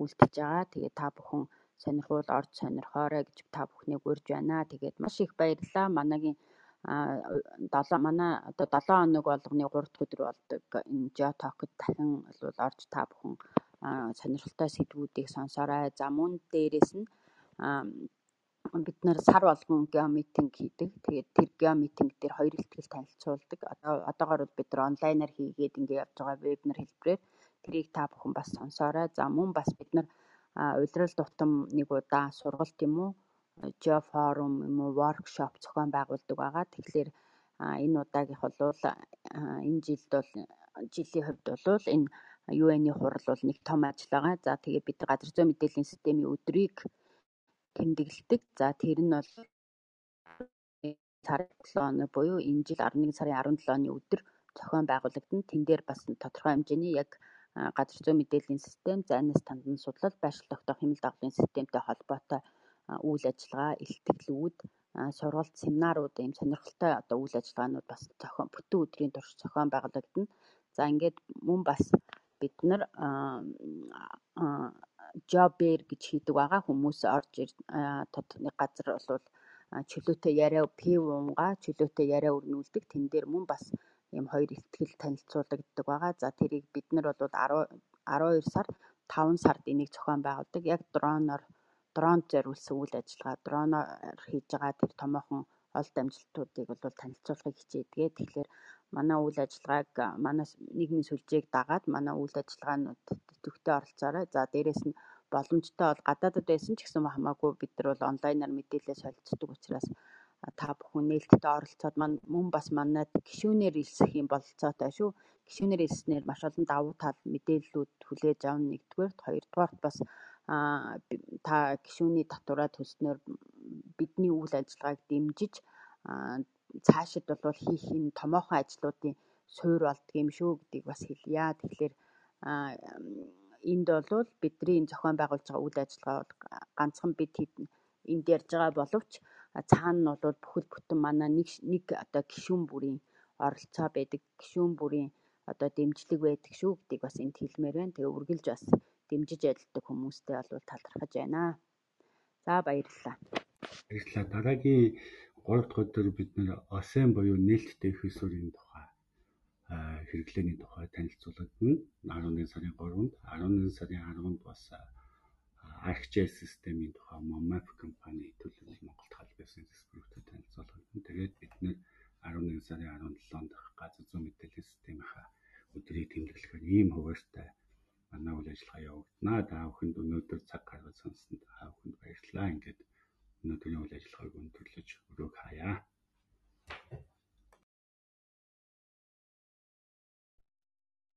үлдчихэж байгаа. Тэгээд та бүхэн сонирхуул орж сонирхоорой гэж та бүхнийг урьж байна. Тэгээд маш их баярлалаа. Манагийн 7 манай одоо 7 хоног болгоны 3 дахь өдөр болдог энэ Geotalk-д дахин бол орж та бүхэн сонирхолтой сэдвүүдийг сонсоорой. За мөн дээрээс нь бид нэр сар болгон геомитинг хийдэг. Тэгээд тэр геомитинг дээр хоёр ихтгэл танилцуулдаг. Одоо одоогоор бол бид нар онлайнаар хийгээд ингэ явж байгаа вебинар хэлбэрээр тэрийг та бүхэн бас сонсоорой. За мөн бас бид нар улирал тутам нэг удаа сургалт юм уу geoforum юм уу workshop зохион байгуулдаг байгаа. Тэгэхээр энэ удаагийнх бол энэ жилд бол жилийн хувьд бол энэ UN-ийн хурал бол нэг том ажил байгаа. За тэгээ бид газар зүйн мэдээллийн системийн өдрийг тэмдэглэдэг. За тэр нь бол сарын 7 хоног буюу энэ жил 11 сарын 17-ны өдөр зохион байгуулагдана. Тэн дээр бас тодорхой хэмжээний яг газар зүйн мэдээллийн систем, зайнаас тандан судлал, байршил тогтоох хэмнэл дагуулын системтэй холбоотой үйл ажиллагаа, илтгэлүүд, сургалт, семинарууд ийм сонирхолтой одоо үйл ажиллагаанууд бас зохион бүтэн өдрийн турш зохион байгуулагдана. За ингээд мөн бас бид нар жобэр гэж хийдэг байгаа хүмүүс орж нэг газар бол чөлөөтэй яриа P1-га чөлөөтэй яриа өрнүүлдэг. Тэн дээр мөн бас ийм хоёр ихтгэл танилцуулагддаг байгаа. За тэрийг бид нар бол 12 сар 5 сард энийг зохион байгуулдаг. Яг дроноор дронд зориулсан үйл ажиллагаа дроноор хийж байгаа тэр томоохон олд амжилтуудыг бол танилцуулахыг хичээдэг. Тэгэхээр манай үйл ажиллагааг манай нийгмийн сүлжээг дагаад манай үйл ажиллагаанууд төвхтөө оролцоорой. За дээрэс нь боломжтой бол гадаадд байсан ч гэсэн хамаагүй бид нар бол онлайнаар мэдээлэл солилцдог учраас та бүхэн нээлттэй оролцоод мөн бас манайд гишүүнээр илсэх юм бололцоотой шүү. Гишүүнээр илснээр маш олон давуу тал мэдээллүүд хүлээж авна нэгдүгээр, хоёрдугаарт бас та гишүүний татвараа төлснөөр бидний үйл ажиллагааг дэмжиж цаашид бол хийх энэ томоохон ажлуудын суурь болдго юм шүү гэдгийг бас хэлье. Тэгэхээр энд бол бидний зохион байгуулж байгаа үйл ажиллагаа бол ганцхан бид энд ярьж байгаа боловч цаана нь бол бүхэл бүтэн манай нэг нэг одоо гишүүн бүрийн оролцоо байдаг гишүүн бүрийн одоо дэмжлэг байдаг шүү гэдгийг бас энд хэлмээр байна. Тэгээ үргэлж бас дэмжиж ажилладаг хүмүүстэй бол талархаж байна. За баярлалаа. Баярлалаа. Дараагийн 3 дахь өдөр бид нэр ОСЕН буюу нээлттэй их усурын тухай хэрэглээний тухай танилцуулагдана. 11 сарын 3-нд 11 сарын 10-нд бас ArcGIS системийн тухай Momap компани төлөвлөж Монголд халбасан дистрибьютор танилцуулагдана. Тэгээд бид нэр 11 сарын 17-нд газар зүйн мэдээллийн системийнхаа өдрийг тэмдэглэхээр ийм хуваарьтай манай үйл ажиллагаа явагдана. Та бүхэнд өнөөдөр цаг гаргаж сонссонд та бүхэнд баярлалаа. Ингээд өнөөдрийн үйл ажиллагааг өндөрлөж өрөөг хаяа.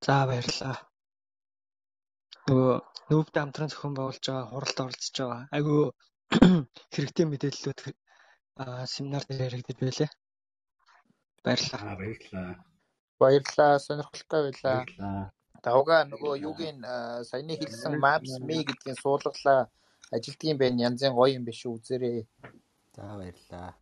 За баярлалаа. Нөгөө нүүбд хамтран зохион байгуулж байгаа хуралд оролцож байгаа. Айгүй хэрэгтэй мэдээллүүд семинар дээр яригдаж байлаа. Баярлалаа. Баярлалаа. Баярлалаа. Сонирхолтой байлаа. Давга нөгөө юугийн саяны хэлсэн Maps Me гэдгийн суулгалаа ажилтгийн байна. Янзын гоё юм биш үү үзээрэй. За баярлалаа.